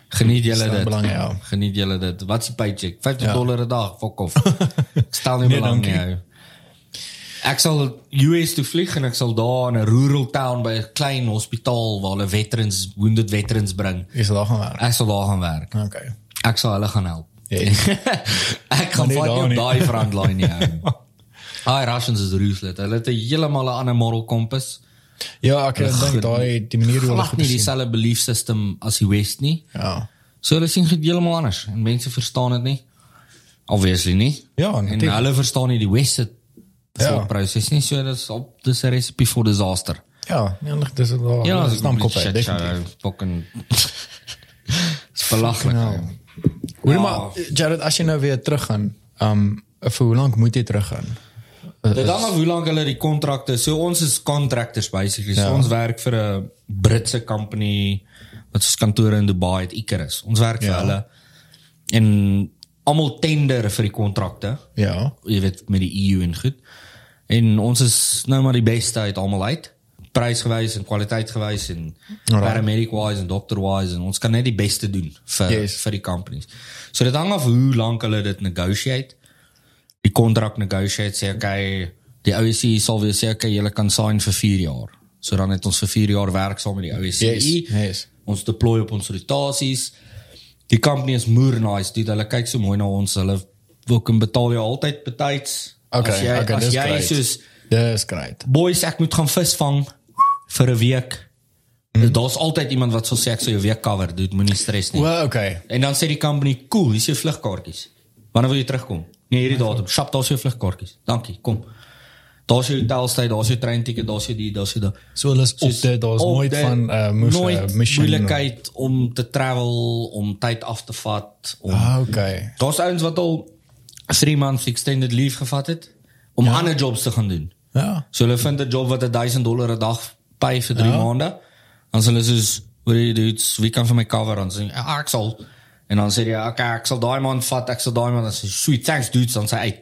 Geniet julle dit. belang, ja. Geniet julle dit. Wat die paycheck? 50 Ja. dollar 'n dag, fuck off. Ek stel nie Nee, belang nie. Ek sal US toe vlieg en ek sal daar in 'n rural town by 'n klein hospitaal waar hulle veterans, wounded veterans bring. Is daar gaan werk. Ek sal daar gaan werk. Okay. Ek sal hulle gaan help. Ja. ek gaan op nie. daai frontline nie. ou. Daai Russians is ruthless. Hulle het heeltemal 'n ander moral compass. Ja, ek dink daai die manier hoe hulle goed nie dieselfde belief system as die West nie. Ja. So hulle sien dit heeltemal anders en mense verstaan dit nie. Obviously nie. Ja, en natuurlijk. hulle verstaan nie die West se Ja. thought process nie. So dis op dis 'n recipe for disaster. Ja, nee, dis is daar. Ja, dis dis dan kop definitief. show, Fucking Dis belaglik. Hoor Ja. maar Jared, as jy nou weer teruggaan, um vir hoe lank moet jy teruggaan? Dit hang af hoe lank hulle die kontrakte. So ons is contractors basically. So Ja. ons werk vir 'n Britse company wat se kantore in Dubai het, Icarus. Ons werk vir Ja. hulle en almal tender vir die kontrakte. Ja. Jy weet met die EU en goed. En ons is nou maar die beste uit almal uit. Prysgewys en kwaliteitgewys en paramedic wise en doctor wise en ons kan net die beste doen vir Yes. vir die companies. So dit hang af hoe lank hulle dit negotiate die kontrak negotiate sê okay die OSCE sal weer sê okay julle kan sign vir 4 jaar. So dan het ons vir 4 jaar werk saam met die OSCE. Yes, yes. Ons deploy op ons rotasies. Die company is moer nice, dude. Hulle kyk so mooi na ons. Hulle wil kan betaal jou altyd betyds. Okay, as jy, okay, as jy great. soos Dis great. boys ek moet gaan visvang vir 'n week. Mm. Daar's altyd iemand wat sal sê ek sal jou week cover, dude, moenie stres nie. Well, okay. En dan sê die company, "Cool, hier is jou vlugkaartjies. Wanneer wil jy terugkom?" Nee, hierdie datum. Shop, daar's jou vlugkaartjies. Dankie, kom. Daar's jou hotelstay, daar's jou treinticket, daar's jou die, daar's jou daai. So hulle is op dit, daar's nooit dit, van uh moes nooit uh, mission. moeilikheid om te travel, om tyd af te vat, om Ah, okay. Daar's ouens wat al 3 months extended leave gevat het om ja. ander jobs te gaan doen. Ja. So hulle vind 'n job wat 1000 dollar 'n dag pay vir 3 Ja. maande. Dan sê hulle soos, "What do you do? Wie kan vir my cover?" Dan sê ek, "Ek sal." En dan sê jy, "Okay, ek sal daai maand vat, ek sal daai maand." Dan sê, "Sweet, thanks dudes." Dan sê hy,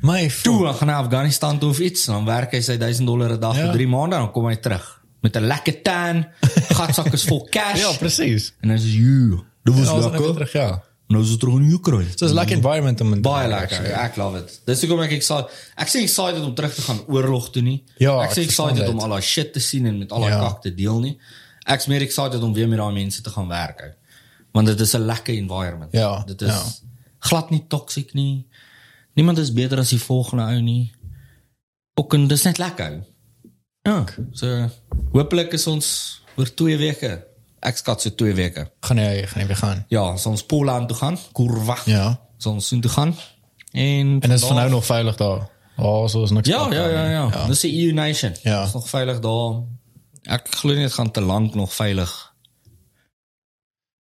My "Toe, dan gaan na Afghanistan toe of iets." Dan werk hy sy 1000 dollar 'n dag Ja. vir 3 maande en dan kom hy terug met 'n lekker tan, gatsak is vol cash. Ja, presies. En dan sê jy, "Dit was Ja, lekker." terug, ja. Nou is dit terug in Oekraïne. So it's like environment om Baie lekker. actually. Ek love it. Dis hoekom ek excited. Ek sê excited om terug te gaan oorlog toe nie. Ja, ek sê excited om al daai shit te sien en met al daai Ja. kak te deel nie. Ek's meer excited om weer met daai mense te gaan werk. ou. Want dit is 'n lekker environment. Ja, Dit is ja. glad nie toksiek nie. Niemand is beter as die volgende ou nie. Ook en dis net lekker. ou. Ja. So hopelik is ons oor 2 weke. Ek skat so 2 weke. Gaan jy gaan jy weer gaan? Ja, ons Poland toe gaan. Kurwa. Ja. Ons soontoe gaan. En En is van nou nog veilig daar. Oh, so is niks. Ja, ja, ja, nie. ja. Dis die EU nation. Ja. Is nog veilig daar. Ek glo nie dit gaan te lank nog veilig.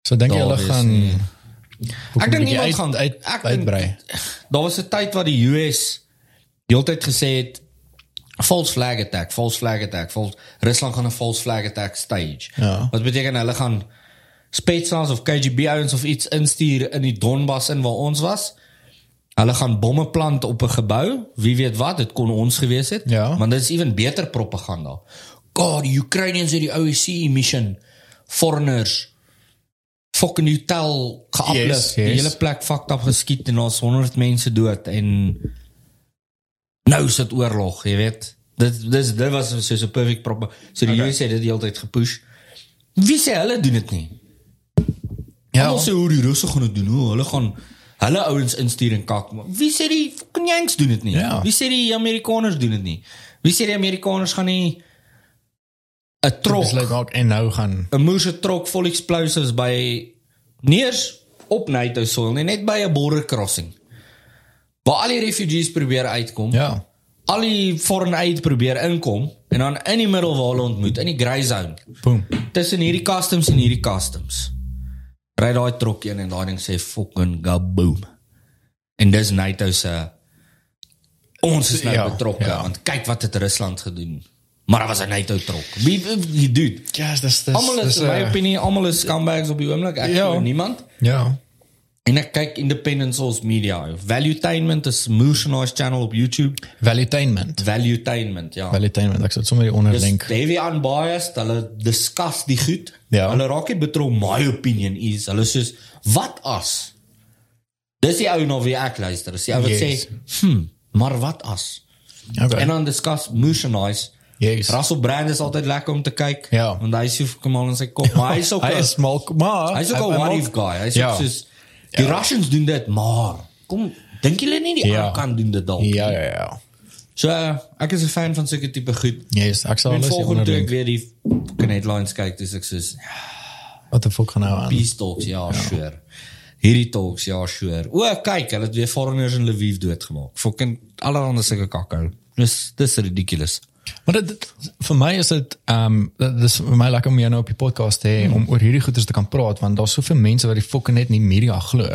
So dink jy hulle gaan nie. Ek dink niemand uit, gaan- uit, ek dink- uitbrei. Daar was 'n tyd wat die US heeltyd gesê het false flag attack, false flag attack, false Rusland gaan 'n false flag attack stage. Ja. Wat beteken hulle gaan Spetsnaz of KGB ouens of iets instuur in die Donbas in waar ons was. Hulle gaan bomme plant op 'n gebou. Wie weet wat, dit kon ons gewees het. Ja. Want dit is ewen beter propaganda. God, die Ukrainians het die OSCE mission foreigners fucking hotel geaplus. Yes, Die yes. hele plek fucked up geskiet en daar's 100 mense dood en nou is dit oorlog, jy weet. Dit dis dit was so 'n perfect prop. So die okay. US het dit die hele tyd gepush. Wie sê hulle doen dit nie? Ja. Almal sê hoe die Russe gaan dit doen. Hoe hulle gaan hulle ouens instuur en kak. Maar wie sê die fucking Yanks doen dit nie? Ja. Wie sê die Amerikaners doen dit nie? Wie sê die Amerikaners gaan nie 'n trok Besluit maak en nou gaan 'n moose trok vol explosives by neers op NATO soil, nie net by 'n border crossing. Waar al die refugees probeer uitkom. ja. Al die foreign aid probeer inkom en dan in die middel waar hulle ontmoet, in die grey zone. Boom. Tussen hierdie customs en hierdie customs. Ry daai trok in en daai ding sê fucking gaboom. En dis NATO se ons is nou Ja, betrokke ja. want kyk wat het Rusland gedoen. Maar dit was 'n NATO trok. Wie wie dude. Ja, dis dis Almal is dis, my eh, opinie almal is scumbags op die oomblik. Ek Ja. ja. niemand. Ja. En ek kyk independent source media. Valuetainment is Nice channel op YouTube. Valuetainment. Valuetainment, ja. Valuetainment. Ek sal sommer die onder Dis heavy unbiased. Hulle discuss die goed. Ja. Hulle raak nie betrokke. My opinion is hulle soos wat as? Dis die ou na wie ek luister. Dis die ou wat Yes. sê, "Hm, maar wat as?" Okay. En dan discuss Nice. yes. Russell Brand is altyd lekker om te kyk. Ja. Want hy is so kom al in sy kop, maar hy is ook hy 'n- is smal, maar Hy's ook 'n hy- what if guy. Hy's Ja. ook soos die ja. Russians doen dit, maar kom dink julle nie die Ja. ander kant doen dit dalk? Ja, ja, ja. So ek is 'n fan van sulke tipe goed. Yes, ek sal alles hier volgende onder toe ek weer die fucking headlines kyk, dis ek soos Wat die fuck gaan nou aan? peace talks, ja, ja. sure. Hierdie talks, ja, sure. O, kyk, hulle het weer foreigners in Lviv doodgemaak. Fucking allerhande sulke kakkou. Dis dis ridiculous. Maar dit, vir my is dit ehm um, dis vir my lekker om jou nou op die podcast te hê Hmm. om oor hierdie goeters te kan praat want daar's soveel mense wat die fucking net nie media glo.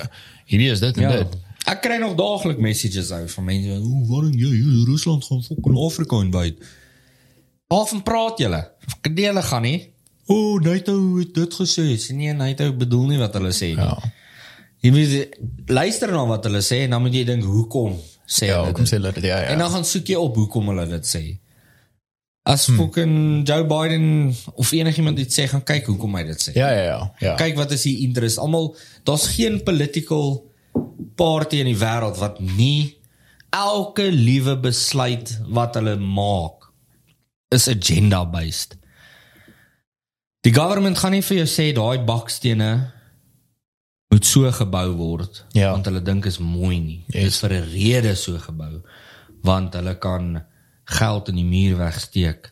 Hierdie is dit en Ja. dit. Ek kry nog daagliks messages uit van mense, "Hoe waarom jy jy Rusland gaan fucking Afrika invade?" Waarvan praat julle? Kadele gaan nie. O, oh, NATO het dit gesê. Sê nee, NATO bedoel nie wat hulle sê nie. Ja. Jy moet luister na wat hulle sê en dan moet jy dink hoekom sê Ja, hulle hoekom dit? sê hulle dit? Ja, ja. En dan gaan soek jy op hoekom hulle dit sê. As hmm. fucking Joe Biden of enigiemand iets sê, gaan kyk hoekom hy dit sê. ja, ja, ja. ja. Kyk wat is die interest. Almal daar's geen political party in die wêreld wat nie elke liewe besluit wat hulle maak is agenda based. Die government gaan nie vir jou sê daai bakstene moet so gebou word Ja. want hulle dink is mooi nie. Dit Yes. is vir 'n rede so gebou want hulle kan geld in die muur wegsteek.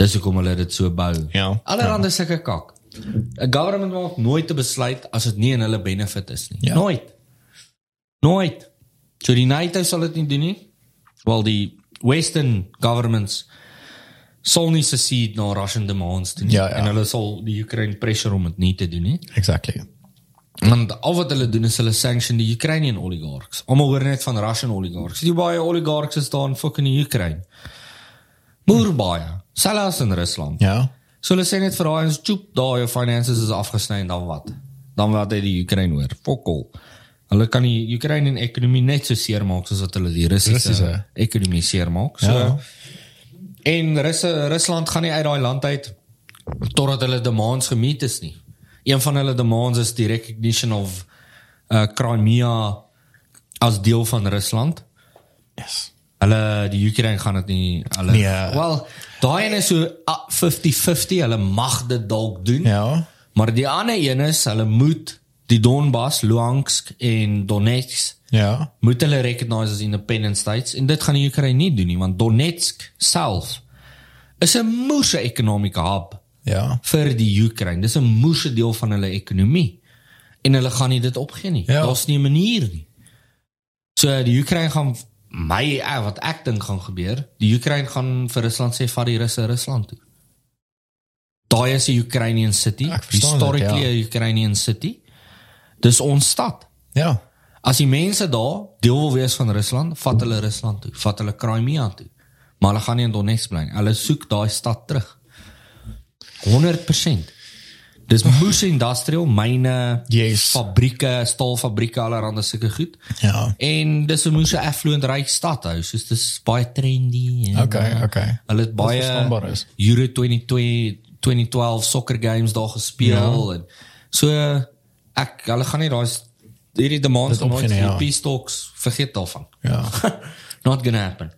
Dis hoekom hulle dit so bou. Ja. Allerhande ja. sulke kak. 'n Government maak nooit 'n besluit as dit nie in hulle benefit is nie. Ja. Nooit. Nooit. So die NATO sal dit nie doen nie. Wel die western governments sal nie secede na Russian demands doen nie. Ja, ja. en hulle sal die Ukraine pressure om dit nie te doen nie. Exactly. Want al wat hulle doen is hulle sanction die Ukrainian oligarchs. Almal hoor net van Russian oligarchs. Die baie oligarchs is daar in fucking Ukraine. Moer baie. Selfs in Rusland. Ja. So hulle sê net vir daai ons choop daai jou finances is afgesny en dan wat? Dan wat het die Ukraine hoor? Fokol. Hulle kan die Ukrainian ekonomie net so seermaak soos wat hulle die Russiese Russiese. ekonomie seermaak. So Ja. en Russe Rusland gaan nie uit daai land uit totdat hulle demands gemeet is nie. Een van hulle demands is die recognition of uh Crimea as deel van Rusland. Yes. Hulle die Ukraine gaan dit nie hulle Nee. wel daai een is so ah, 50-50 hulle mag dit dalk doen. Ja. Maar die ander een is hulle moet die Donbas, Luhansk en Donetsk Ja. moet hulle recognise as independent states en dit gaan die Ukraine nie doen nie want Donetsk self is 'n moeë economic hub Ja. vir die Ukraine. Dis 'n moeë deel van hulle ekonomie. En hulle gaan nie dit opgee nie. Ja. Daar's nie 'n manier nie. So die Ukraine gaan my eh, wat ek dink gaan gebeur, die Ukraine gaan vir Rusland sê vat die Russe Rusland toe. Daai is 'n Ukrainian city, historically ja. 'n Ukrainian city. Dis ons stad. Ja. As die mense daar deel wil wees van Rusland, vat hulle Rusland toe, vat hulle Crimea toe. Maar hulle gaan nie in Donetsk bly nie. Hulle soek daai stad terug. 100%. Dis moes industrial myne, Yes. fabrieke, staalfabrieke, allerhande sulke goed. Ja. En dis 'n moes affluent ryk stad hou. Soos dis baie trendy en Okay, okay. Hulle het baie is. Euro 22 2012 soccer games daar gespeel ja. en so ek hulle gaan nie daai hierdie demands van opgeneem, ja. VP stocks vergeet daarvan. Ja. Not gonna happen.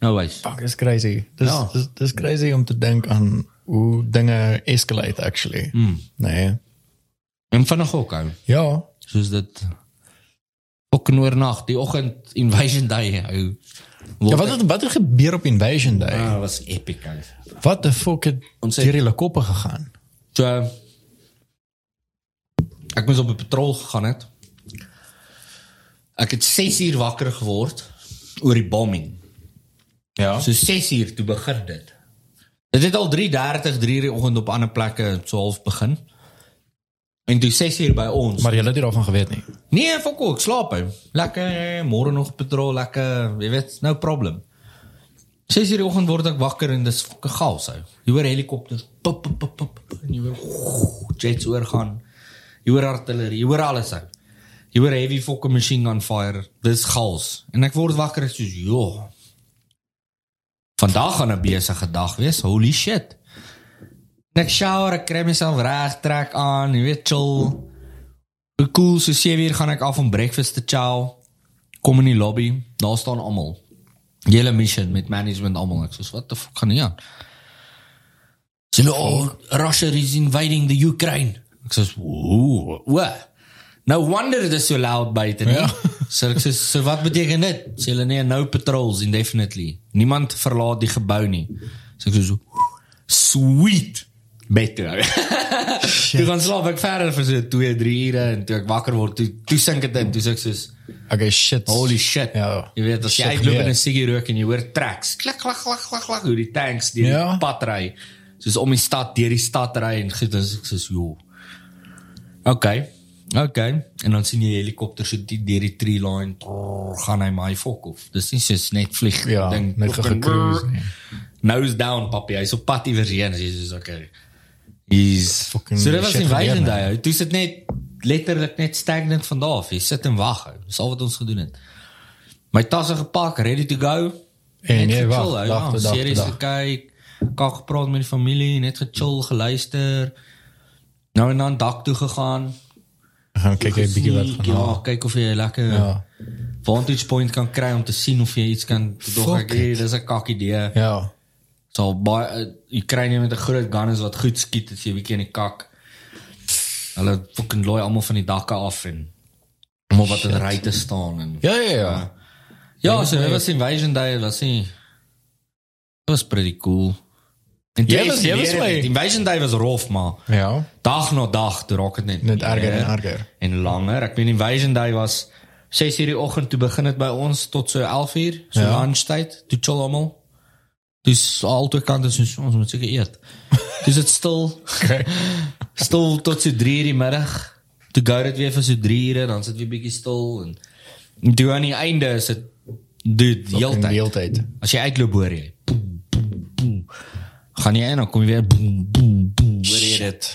No ways. Fuck, dis crazy. Dis Ja. dis dis crazy om te dink aan hoe dinge escalate actually. Mm. Nee. En vinnig ook ou. Ja. Soos dit ook oornag, die oggend invasion day ou. Ja, wat het wat het gebeur op Invasion Day? ah, was epic ou. Wat the fuck het Ons deur het- hulle koppe gegaan? So ek moes op 'n patrol gegaan het. Ek het 6 uur wakker geword oor die bombing. Ja. So 6 uur toe begin dit. Dit het al 3:30 3 uur die oggend op ander plekke so half begin. En toe 6 uur by ons. Maar jy het nie daarvan geweet nie. Nee, fuck ook, slaap hy. Lekker, môre nog patrol, lekker, jy weet, no problem. 6 uur die oggend word ek wakker en dis fucking chaos ou. Jy hoor helikopters, pop pop pop pop en jy hoor jets oorgaan. Jy hoor artillerie, jy hoor alles ou. Jy hoor heavy fucking machine gun fire. Dis chaos. En ek word wakker en soos, "Jo. Vandag gaan 'n besige dag wees. Holy shit." Ek shower, ek kry myself reg, trek aan, jy weet, chill. Cool, so 7 uur gaan ek af om breakfast te chow. Kom in die lobby, daar staan almal. Hele mission met management almal. Ek sê, "What the fuck gaan hier aan?" Sê hulle, "Oh, Russia is invading the Ukraine." Ek sê, "Ooh, what?" No wonder it is so loud buite nie. Ja. So ek sê, "So wat beteken dit?" Sê hulle, "Nee, no patrols indefinitely. Niemand verlaat die gebou nie." So ek sê so, "Sweet." Beter. Toe gaan slaap ek verder vir so 2, 3 ure en toe ek wakker word, toe toe sink dit in, toe sê ek soos Okay, shit. Holy shit. Ja. Jy weet as jy uitloop gebeur. in 'n siggie rook en jy hoor tracks, klik klik klik klik klik hoe die tanks deur Ja. die pad ry. Soos om die stad deur die stad ry en goed, dis ek soos jo. Okay. Okay. En dan sien jy helikopters so die deur die tree line trrr, gaan hy my fok of. Dis nie soos net vlieg Ja, ding. net gecruise nie. Nose down papi, hy's op pad iewers heen, so dis okay. He's Fucking So dit was invasion gebeur, day. Toe sit net letterlik net stagnant van daar af. Jy sit en wag. Dis al wat ons gedoen het. My tasse gepak, ready to go. En jy wag, tot Series gekyk, kak gepraat met die familie, net gechill, geluister. Nou en dan dak toe gegaan. Gaan kyk jy 'n bietjie wat van Ja, kyk of jy lekker Ja. vantage point kan kry om te sien of jy iets kan dog ek hey, dis 'n kak idee. Ja. So baie uh, Ukraine met 'n groot gun is wat goed skiet as jy 'n bietjie in die kak. Hulle fucking looi almal van die dakke af en almal wat in ry te staan en Ja, ja, ja. Ja, so dit was invasion day, dit was nie It was pretty cool. En Jy was- jy was my- invasion day was rof maar Ja. dag na dag toe raak dit net Net erger en erger. en langer. Ek meen invasion day was 6 uur die oggend toe begin dit by ons tot so 11 uur, so Ja. lunchtyd, toe chill almal. Dis altyd kan dit soos ons moet seker eet. Dis dit stil. Okay. Stil tot so 3 uur die middag. Toe gou dit weer vir so 3 ure, dan sit weer bietjie stil en en toe aan die einde is dit dude die hele Die tyd. hele tyd. As jy uitloop hoor jy. Boem. Gaan jy in dan kom jy weer boem boem boem. Hoor jy dit?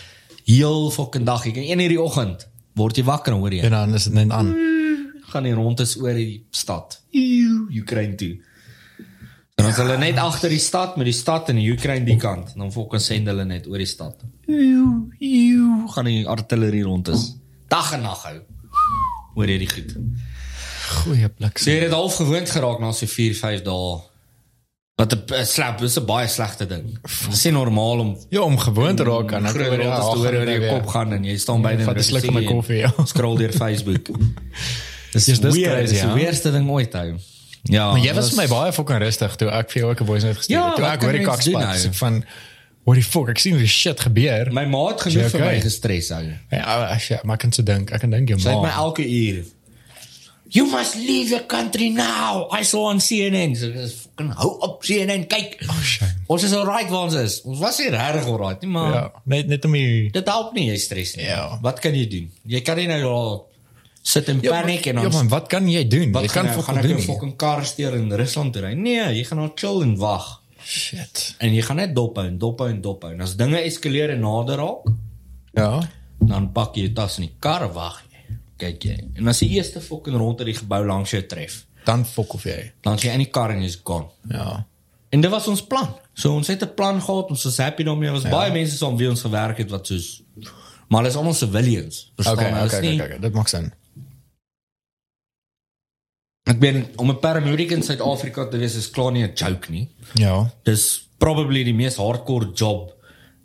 Heel fucking dag. Jy kan 1 uur die oggend word jy wakker en hoor jy. En dan is dit net aan. Gaan die rondes oor die stad. Ukraine toe. Dan is hulle net agter die stad met die stad en die Ukraine die kant. Dan fucking send hulle net oor die stad. Eeuw, eeuw, gaan die artillerie rondes. Dag en nag hou. Hoor jy die goed? Goeie plek. So jy het half gewoond geraak na so 4, 5 dae. Wat 'n slap, dis 'n baie slegte ding. Dit is normaal om Ja, om gewoon te raak aan. groot rondes te hoor oor jou kop gaan en jy staan by Ja, vat 'n sluk van my koffie, ja. Scroll deur Facebook. Dis dis crazy, dis die ja. weerste ding ooit hou. Ja. Maar jy was vir my baie fucking rustig toe ek vir jou ook 'n voice note gestuur Ja, het. Toe wat ek hoor die ek van what the fuck, ek sien die shit gebeur. my ma het genoeg Is jy vir my okay? gestres hou. Ja, as jy maar kan se dink, ek kan dink jy Sy het my elke uur You must leave your country now. I saw on CNN. So dis fucking hou op CNN kyk. Oh, shame. Ons is alright waar ons is. Ons was nie regtig alright nie, maar Ja, net net om die dit help nie jy stres nie. Ja. Wat kan jy doen? Jy kan nie nou al sit in Ja, paniek en Ja, dan man, wat kan jy doen? wat Jy kan gaan, gaan fucking ek doen. 'n nie. fucking kar steur in Rusland ry? Nee, jy gaan nou chill en wag. Shit. En jy gaan net dop hou en dop hou en dop hou. En as dinge eskaleer en nader raak, Ja. dan pak jy jou tas in die kar wag jy. Kyk jy. En as die eerste fucking rond uit die gebou langs jou tref, Dan fok of jy. dan jy in die kar en jy's gone. Ja. En dit was ons plan. So ons het 'n plan gehad, ons was happy daarmee. Ons ja. baie mense saam wie ons gewerk het wat soos maar hulle is almal civilians. Verstaan Okay, is okay, nie- okay, okay, dit maak sin. Ek ben om 'n paramedic in Suid-Afrika te wees is klaar nie 'n joke nie. Ja. Dis probably die mees hardcore job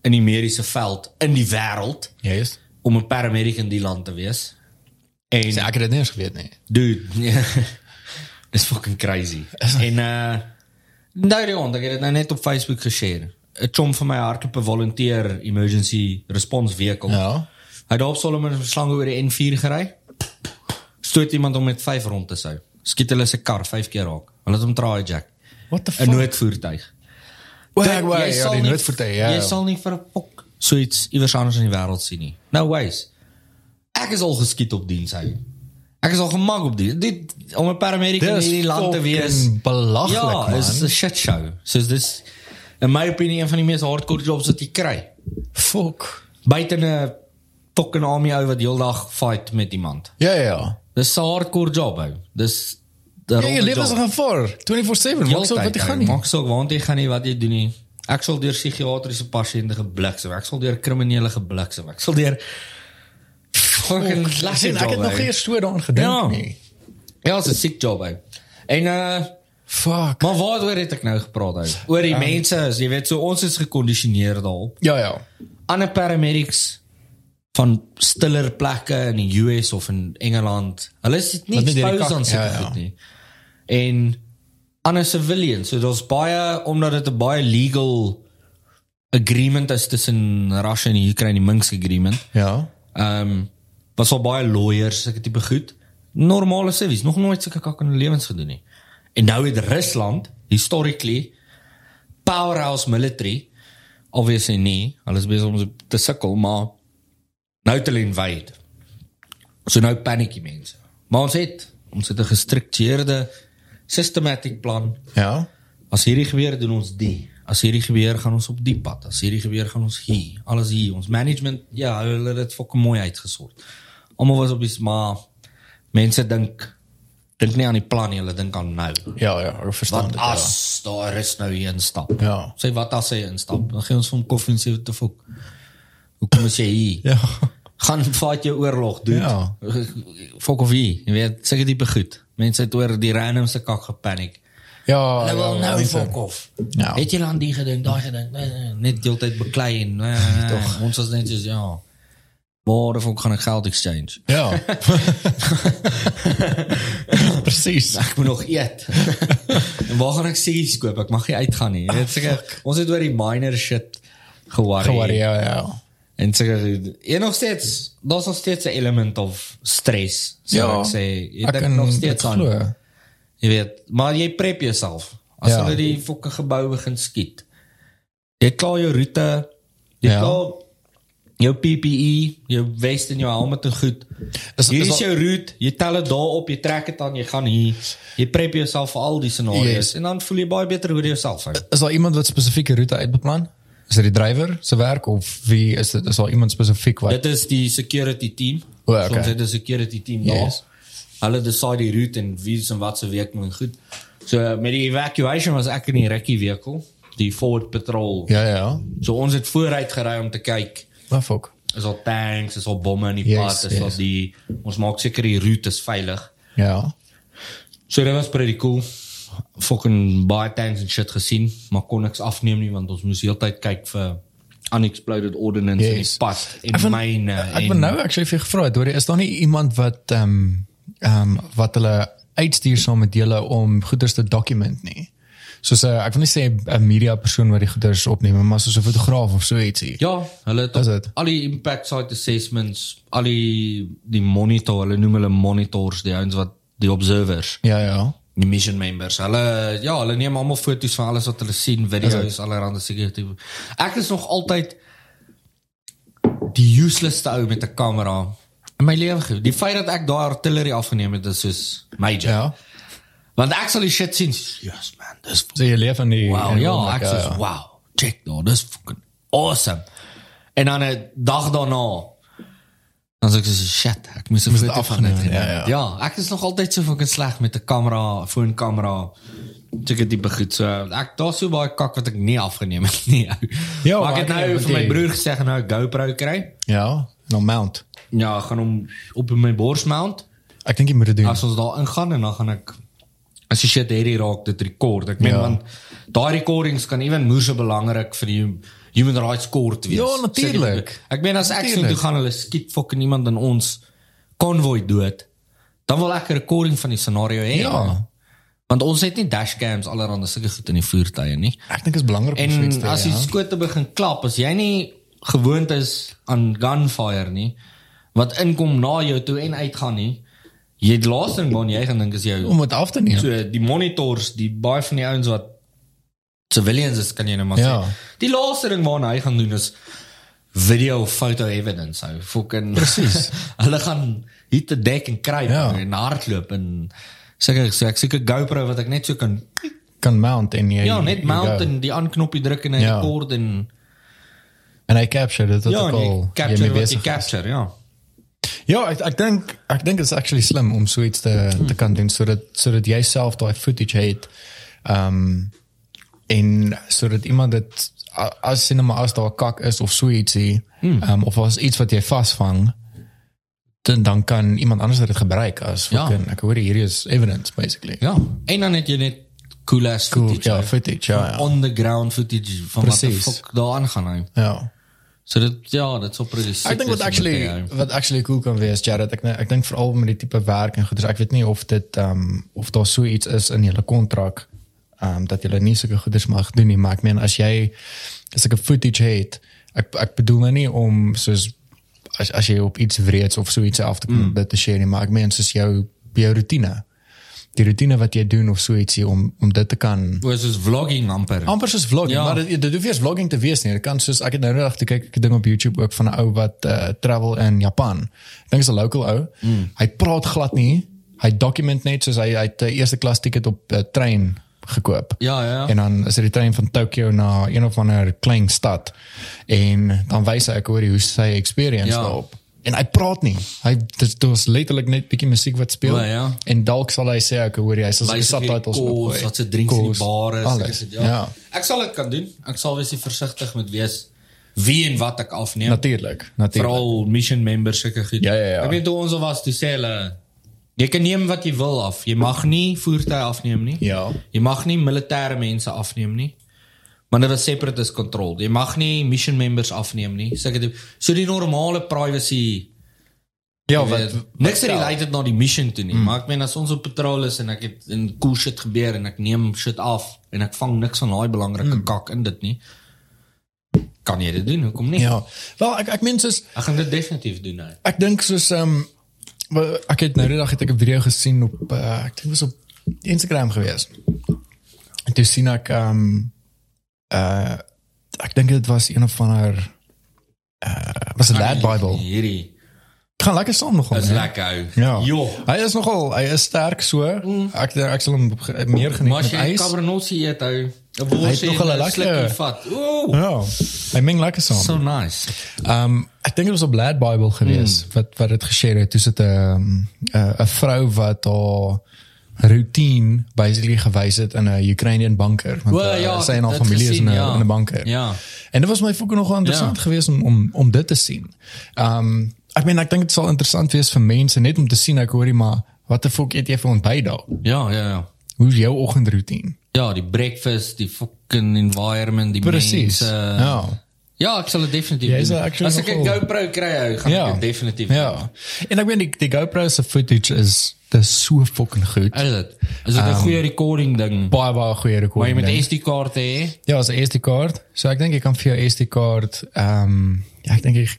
in die mediese veld in die wêreld Yes. om 'n paramedic in die land te wees. En Ja, ek het dit nie eens geweet nie. dude, ja, dis fucking crazy. en uh nou dieond, ek het dit nou net op Facebook geshare. 'n Chom van my hardloop 'n volunteer emergency response vehicle. Ja. Hy het op Solomon se slange oor die N4 gery. Stoot iemand om met 5 rond te sou. Skiet hulle se kar 5 keer raak. Hulle het hom traai jack. What the 'n fuck? Noodvoertuig. Wag, Dit- wag, jy ja, sal die nie- noodvoertuig, ja. Jy sal nie vir 'n pok so iets iewers anders in die wêreld sien nie. No ways. Ek is al geskiet op diens hy. Ek is al gemag op diens. Dit om 'n paramedic in hierdie land te wees. belaglik, ja, man. is 'n shit show. So dis in my opinie een van die mees hardcore jobs wat jy kry. Fuck. Buite 'n fucking army ou wat heeldag fight met iemand. Ja, ja, ja. Dis 'n hardcore job ou. Dis Ja, jy lewe is 'n gevaar. 24/7. Maak so wat jy gaan nie. Maak so want jy gaan nie wat jy doen nie. Ek sal deur psigiatriese pasiënte gebliksem. Ek sal deur kriminele gebliksem. Ek sal deur fucking lekker Sien, ek het job, nog eers so daaraan gedink Ja. nie. Ja, dit is 'n siek job ou. En uh Fuck. maar waaroor het ek nou gepraat ou? Oor die mense, is, jy weet, so ons is gekondisioneer daarop. Ja, ja. Ander paramedics van stiller plekke in die US of in Engeland. Hulle is nie Wat nie exposed aan sulke ja, ja. goed nie. En ander civilians, so daar's baie omdat dit 'n baie legal agreement is tussen Russia en die Ukraine, die Minsk agreement. Ja. Ehm um, was al baie lawyers, sulke tipe goed. Normale civies, nog nooit sulke kak in hulle lewens gedoen nie. En nou het Rusland historically powerhouse military obviously nie, hulle is besig om te sukkel, maar nou hulle invade. So nou paniekie mense. Maar ons het ons het 'n gestruktureerde systematic plan. Ja. As hierdie gebeur, doen ons die. As hierdie gebeur, gaan ons op die pad. As hierdie gebeur, gaan ons hier. Alles hier. Ons management, ja, hulle het dit fucking mooi uitgesort. Almal was op die maar mense dink dink nie aan die plan nie, hulle dink aan nou. Ja, ja, ek verstaan Wat dit. as daar is nou hier instap? Ja. Sê wat as hy instap? Dan gee ons vir hom koffie en sê te fok. Hoekom is jy hier? Ja. Gaan vat jou oorlog doen. Ja. Fok of wie? Jy weet, seker tipe goed. Mense het oor die randomste kak gepaniek. Ja. Hulle wil ja, nou fok of. Ja. Het jy aan die gedink, daai gedink? Nee, nee, net deeltyd beklei en nee, Tog. ons was net soos ja. Waar of gaan ek geld exchange? Ja. Presies. Ek moet nog eet. en waar gaan ek series koop? Ek mag nie uitgaan nie. Jy weet seker ons het oor die minor shit geworry. Gewoon ja, ja. En seker en nog steeds, daar's nog steeds 'n element of stress. So Ja, ek sê, jy ek dink kan nog steeds aan. glo. Jy weet, maar jy prep jouself. As Ja. hulle die fokke gebou begin skiet. Jy klaar jou roete, jy Ja. klaar jou PPE, jou vest en jou helm en goed. Is- Hier is is al- jou route, jy tel dit daarop, jy trek dit aan, jy gaan hier. Jy prep jouself vir al die scenario's Yes. en dan voel jy baie beter oor jouself. ou. Is daar iemand wat spesifieke roete uitbeplan? Is dit die drywer se werk of wie is dit? Is daar iemand spesifiek wat Dit is die security team. O, okay. Ons het 'n security team Yes. daar. Hulle decide die route en wie se wat se werk moet goed. So met die evacuation was ek in die rekkie vehicle, die forward patrol. Ja, ja. So ons het vooruit gery om te kyk Wat fok? is al tanks, is al bomme in die Yes, pad, is yes. al die ons maak seker die route is veilig. Ja. So dit was pretty cool. Fucking baie tanks en shit gesien, maar kon niks afneem nie want ons moes heeltyd kyk vir unexploded ordnance in die Yes. pad en wil- myne Ek wil nou actually vir gevra het, hoor, is daar nie iemand wat ehm um, ehm um, wat hulle uitstuur saam met julle om goeders te document nie? Soos 'n ek wil nie sê 'n media persoon wat die goeders opneem, maar soos 'n fotograaf of so ietsie. Ja, hulle het op al die impact site assessments, al die die monitor, hulle noem hulle monitors, die ouens wat die observers, Ja, ja. die mission members. Hulle ja, hulle neem almal foto's van alles wat hulle sien, video's, allerlei security. Ek is nog altyd die useless ou met 'n kamera in my lewe. Die feit dat ek daai artillery afgeneem het is soos major. Ja. Want sal die shit sien. Yes man, dis So jy leef in die Wow, die ja, oomblik, ek sê wow, check nou, dis fucking awesome. En dan 'n dag daarna dan sê ek so shit, ek moes Moes dit foto van dit afgeneem, ja, ja. ja, ek is nog altyd so fucking sleg met 'n kamera, foonkamera. Seker tipe goed. So ek daar's so baie kak wat ek nie afgeneem het nie. Ja, maar ek het nou vir my broer gesê gaan nou 'n GoPro kry. Ja, nou mount. Ja, gaan hom op my bors mount. Ek dink jy moet dit doen. As ons daar ingaan en dan gaan ek as die shit hierdie raak dit rekord. Ek meen Ja. want daai recordings kan ewen moer so belangrik vir die human rights court wees. Ja, dit- Ek meen as ek sien toe gaan hulle skiet fucking iemand in ons konvoi dood. Dan wil ek 'n recording van die scenario hê. Ja. Want ons het nie dashcams allerhande sulke goed in die voertuie nie. Ek dink dit is belangrik om En so iets te as die hê. ja. skote begin klap, as jy nie gewoond is aan gunfire nie, wat inkom na jou toe en uitgaan nie, jy die laaste ding waarna jy gaan dink is jou Om dit af te neem. so die monitors, die baie van die ouens wat civilians is, kan jy nou maar Ja. sê. Die laaste ding waarna hy gaan doen is video foto evidence. Hy fucking Presies. hulle gaan hier te dek en kruip Ja. en hardloop en seker so ek seker GoPro wat ek net so kan kan mount en jy ja, net jy mount en die aanknoppie druk en hy Ja. rekord en en hy capture dit tot ja, ek en jy al jy capture mee wat jy capture, ja. Ja, ek ek dink ek dink dit is actually slim om so iets te te kan doen sodat sodat jy self daai footage het. Ehm um, en sodat iemand dit as sien maar as daar kak is of so ietsie, ehm um, of as iets wat jy vasvang dan dan kan iemand anders dit gebruik as Ja. fucking ek hoor hierdie is evidence basically. Ja. En dan het jy net cool ass Cool, footage. ja, footage, ja, ja. On the ground footage van wat Precies. die fuck daar aangaan. Ja. So dit ja, dit sal pretty Ek dink wat actually wat actually cool kan wees Jared ek ek dink veral met die tipe werk en goeders ek weet nie of dit ehm um, of daar so iets is in julle kontrak ehm um, dat julle nie sulke goeders mag doen nie maar ek meen as jy as ek 'n footage het ek ek bedoel nou nie om soos as as jy op iets wreeds of so iets af te kan mm. dit te share nie maar ek meen soos jou jou rotine die rotine wat jy doen of so ietsie om om dit te kan was is vlogging amper. amper soos vlogging, Ja. ja. maar dit dit hoef nie eens vlogging te wees nie. Dit kan soos ek het nou net toe kyk ek ding op YouTube ook van 'n ou wat uh, travel in Japan. Ek dink is 'n local ou. Mm. Hy praat glad nie. Hy document net soos hy hy het 'n eerste klas ticket op 'n uh, trein gekoop. Ja, ja. En dan is dit die trein van Tokyo na een of ander klein stad en dan wys hy ek hoor hoe sy experience Ja. ja. daarop. En hy praat nie. Hy dit was letterlik net bietjie musiek wat speel. O, ja. En dalk sal hy sê ek hoor jy, hy sal sy Wys of jy subtitles kos, opgooi. wat se drinks in die bar is. alles. ek sê, Ja. ja. Ek sal dit kan doen. Ek sal wees versigtig met wees wie en wat ek afneem. Natuurlik, natuurlik. Veral mission members sulke goed. Ja, ja, ja. Ek weet toe ons al was, toe sê hulle jy kan neem wat jy wil af. Jy mag nie voertuie afneem nie. Ja. Jy mag nie militêre mense afneem nie. Maar dit is separatist control. Jy mag nie mission members afneem nie. So ek het so die normale privacy Ja, wat weet, niks related na die mission toe nie. Mm. Maar ek meen as ons op patrol is en ek het in cool shit gebeur en ek neem shit af en ek vang niks van daai belangrike mm. kak in dit nie. Kan jy dit doen? Hoekom nie? Ja. Wel, ek ek meen soos Ek gaan dit definitief doen nou. ek dink soos ehm um, ek het nou die dag het ek 'n video gesien op uh, ek dink was op Instagram gewees. En toe sien ek ehm um, uh ek dink dit was een of ander uh was 'n lad Bible. Hierdie Ek gaan lekker saam nogal. is nee. lekker ou. Ja. Jo. Hy is nogal, hy is sterk so. Ek ek sal hom meer geniet Maar met jy ys. cabernet eet ou, Hy het worsie nog wel en 'n lekker- vat. Ooh. Ja. Hy meng lekker saam. So nice. Ehm um, ek dink dit was op Lad Bible gewees Hmm. wat wat dit geshare het. 'n um, 'n 'n vrou wat haar routine basically gewys het in 'n Ukrainian banker want Wel, uh, ja, sy en haar familie is gesien, in 'n ja. in 'n banker. Ja. En dit was my fokus nogal interessant Ja. geweest om om om dit te sien. Ehm um, ek meen ek dink dit sal interessant wees vir mense net om te sien ek hoorie maar wat die fuck eet jy vir ontbyt daar? Ja, ja, ja. Hoe is jou oggendroetine? Ja, die breakfast, die fucking environment, die Presies. mense. Ja. Ja, ek sal dit definitief Jy is doen. As ek 'n GoPro kry, ou, gaan ek dit definitief doen. Ja. En ek weet die, die GoPro se footage is dis so fucking goed. Is dit? Is dit 'n goeie recording ding? baie baie goeie Maar jy recording. ding. SD-kaarte hê? Ja, as 'n SD-kaart. So ek dink jy kan vir jou SD-kaart ehm um, ja, ek dink ek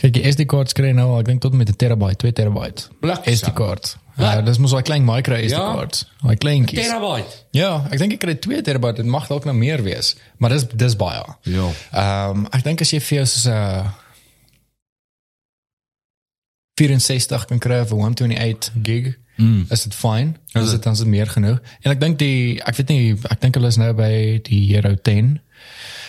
kyk die SD-kaart kry nou ek dink tot met 'n terabyte, 2 terabyte. SD-kaart. Ja, dis mos 'n klein micro SD-kaart. Ja? kleintjies. Terabyte. Ja, ek dink ek kry 2 terabyte, dit mag dalk nou meer wees, maar dis dis baie. Ja. Ehm um, ek dink as jy vir jou soos 'n 64 kan kry vir 128 gig, Mm. is dit fyn. Is Is dit? dan dit meer genoeg. En ek dink die ek weet nie ek dink hulle is nou by die Hero 10.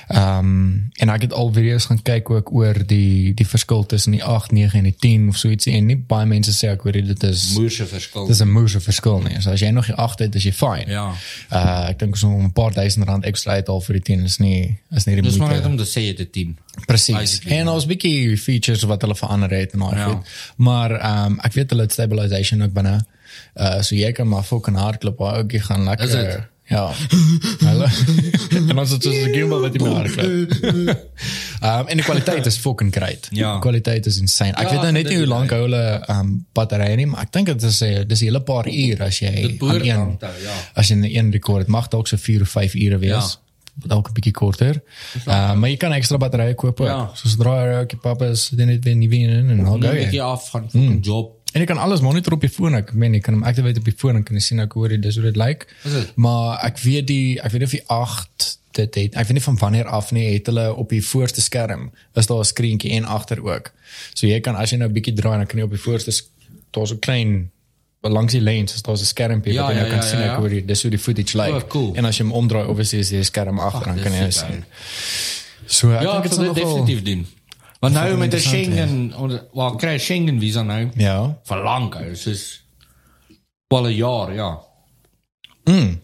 Ehm en ek het al video's gaan kyk ook oor die die verskil tussen die 8, 9 en die 10 of so ietsie en nie baie mense sê ek hoor dit is Moerse verskil. dis 'n moerse verskil nie. So as jy nog die 8 het, is jy fine. Ja. Uh ek dink so 'n paar duisend rand ekstra uit al vir die 10 is nie is nie die Dis maar net moeite. om te sê jy het 'n 10. Presies. En ons bietjie features wat hulle verander het en daai Ja. goed. Maar ehm um, ek weet hulle het stabilization ook binne. Uh so jy kan maar fucking hardloop waar ook jy gaan lekker. Ja. Hulle en ons het so 'n gimbal wat jy maar hardloop. Ehm en die kwaliteit is fucking great. Ja. Die kwaliteit is insane. Ek Ja, weet nou net nie hoe lank hou hulle ehm um, batterye nie, maar ek dink dit is 'n dis 'n hele paar uur as jy aan een ja. as jy 'n een rekord, dit mag dalk so 4 of 5 ure wees. Ja. Dalk 'n bietjie korter. Uh, maar jy kan ekstra batterye koop. Ja. So sodra jy ook papa is, dan net weer nie weer in en dan gaan ek jy. af van fucking job. En jy kan alles monitor op je foon. Ek meen jy kan hom activate op je foon en kan jy sien ek hoor dis hoe dit lyk. Is dit? Maar ek weet die ek weet of die 8 dit het. Ek weet nie van wanneer af nie het hulle op die voorste skerm is daar 'n skreentjie en agter ook. So jy kan as jy nou 'n bietjie draai dan kan jy op die voorste daar's so 'n klein langs die lens is daar 'n skermpie Ja, wat jy nou ja, kan ja, sien ja, ek ja. hoor die dis hoe die footage lyk. Oh, cool. En as jy hom omdraai obviously is die skerm agter dan kan jy sien. So ek Ja, dink ek dit sal dit definitief doen. Want nou met 'n Schengen, onder- wel kry Schengen visa nou Ja. vir lank, ou. soos wel 'n jaar, ja. Mm.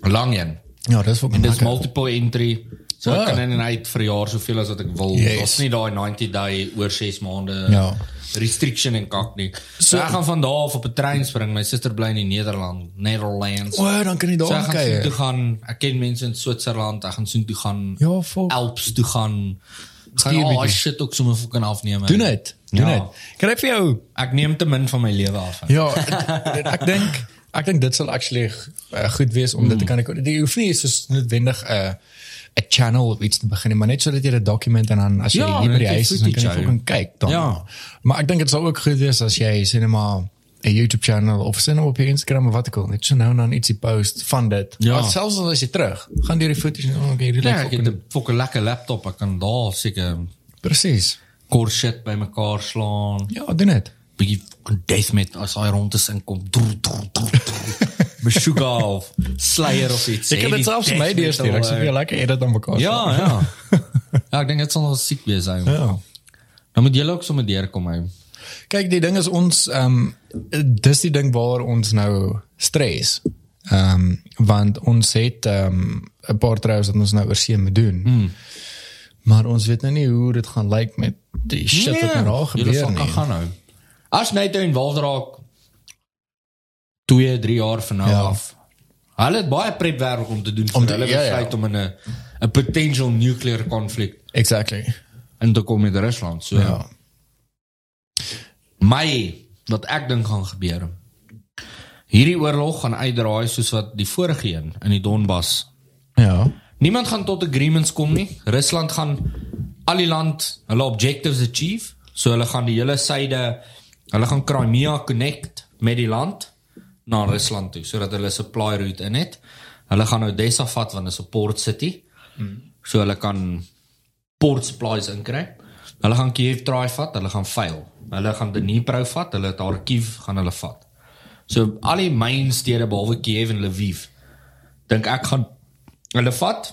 Lang een. Ja, dis ook Dis lekker. multiple entry. So ek Ja. kan in en uit vir jaar soveel as wat ek wil. Yes. Daar's nie daai 90 day oor 6 maande Ja. restriction en kak nie. So- So ek gaan van daar af op 'n trein spring. My suster bly in die Nederland, Netherlands. O, dan kan jy So daar ek gaan kyk. soontoe gaan. Ek ken mense in Switserland. Ek gaan soontoe gaan. Ja, vol. Alps toe gaan. Gaan al daai bietjie. shit ook sommer fucking afneem. Doen dit. Doen Ja. dit. Kan ek vir jou Ek neem te min van my lewe af. Ja, ek- dink ek dink dit sal actually uh, goed wees om dit te kan ek die hoef nie soos noodwendig 'n uh, 'n channel of iets te begin maar net sodat jy 'n dokument en dan as jy Ja, hier by die huis is dan kan jy fucking kyk dan. Ja. Maar ek dink dit sal ook goed wees as jy sê net maar 'n YouTube channel of sien op jou Instagram of wat ook al net so nou en dan ietsie post van dit. Ja. Maar selfs al as jy terug, gaan deur die footage en oh, okay, hierdie Ja, ek het fucking 'n fucking lekker laptop. Ek kan daar seker presies. kort shit bymekaar slaan. Ja, doen dit. bietjie death met as hy rond is en kom. Drr, drr, drr, drr. Meshuggah of Slayer of iets. Dit selfs vir death my deurstuur. Ek metal, sê vir jou lekker edit aan mekaar. Ja, ja. ja, ek dink dit sal nog siek wees hy. Ja. Dan moet jy ook sommer deurkom hy. Kyk, die ding is ons ehm um, dis die ding waar ons nou stres. Ehm um, want ons het ehm um, 'n paar troues wat ons nou oor see moet doen. Hmm. Maar ons weet nou nie hoe dit gaan lyk met die shit wat nou daar Julle gebeur nie. kan gaan nou. As net involved raak 2, 3 jaar van nou Ja. af. Hulle het baie prep werk om te doen Om vir te- hulle ja, ja. besluit om in 'n 'n potential nuclear konflik Exactly. in te kom met Rusland. So Ja. My wat ek dink gaan gebeur. Hierdie oorlog gaan uitdraai soos wat die vorige een in die Donbas. Ja. Niemand gaan tot agreements kom nie. Rusland gaan al die land hulle objectives achieve. So hulle gaan die hele syde hulle gaan Crimea connect met die land na Rusland toe sodat hulle supply route in het. Hulle gaan Odessa vat want dit is 'n port city. So hulle kan port supplies inkry. Hulle gaan Kiev try vat, hulle gaan fail. Hulle gaan Dnipro vat, hulle het Kharkiv gaan hulle vat. So al die main stede behalwe Kiev en Lviv dink ek gaan hulle vat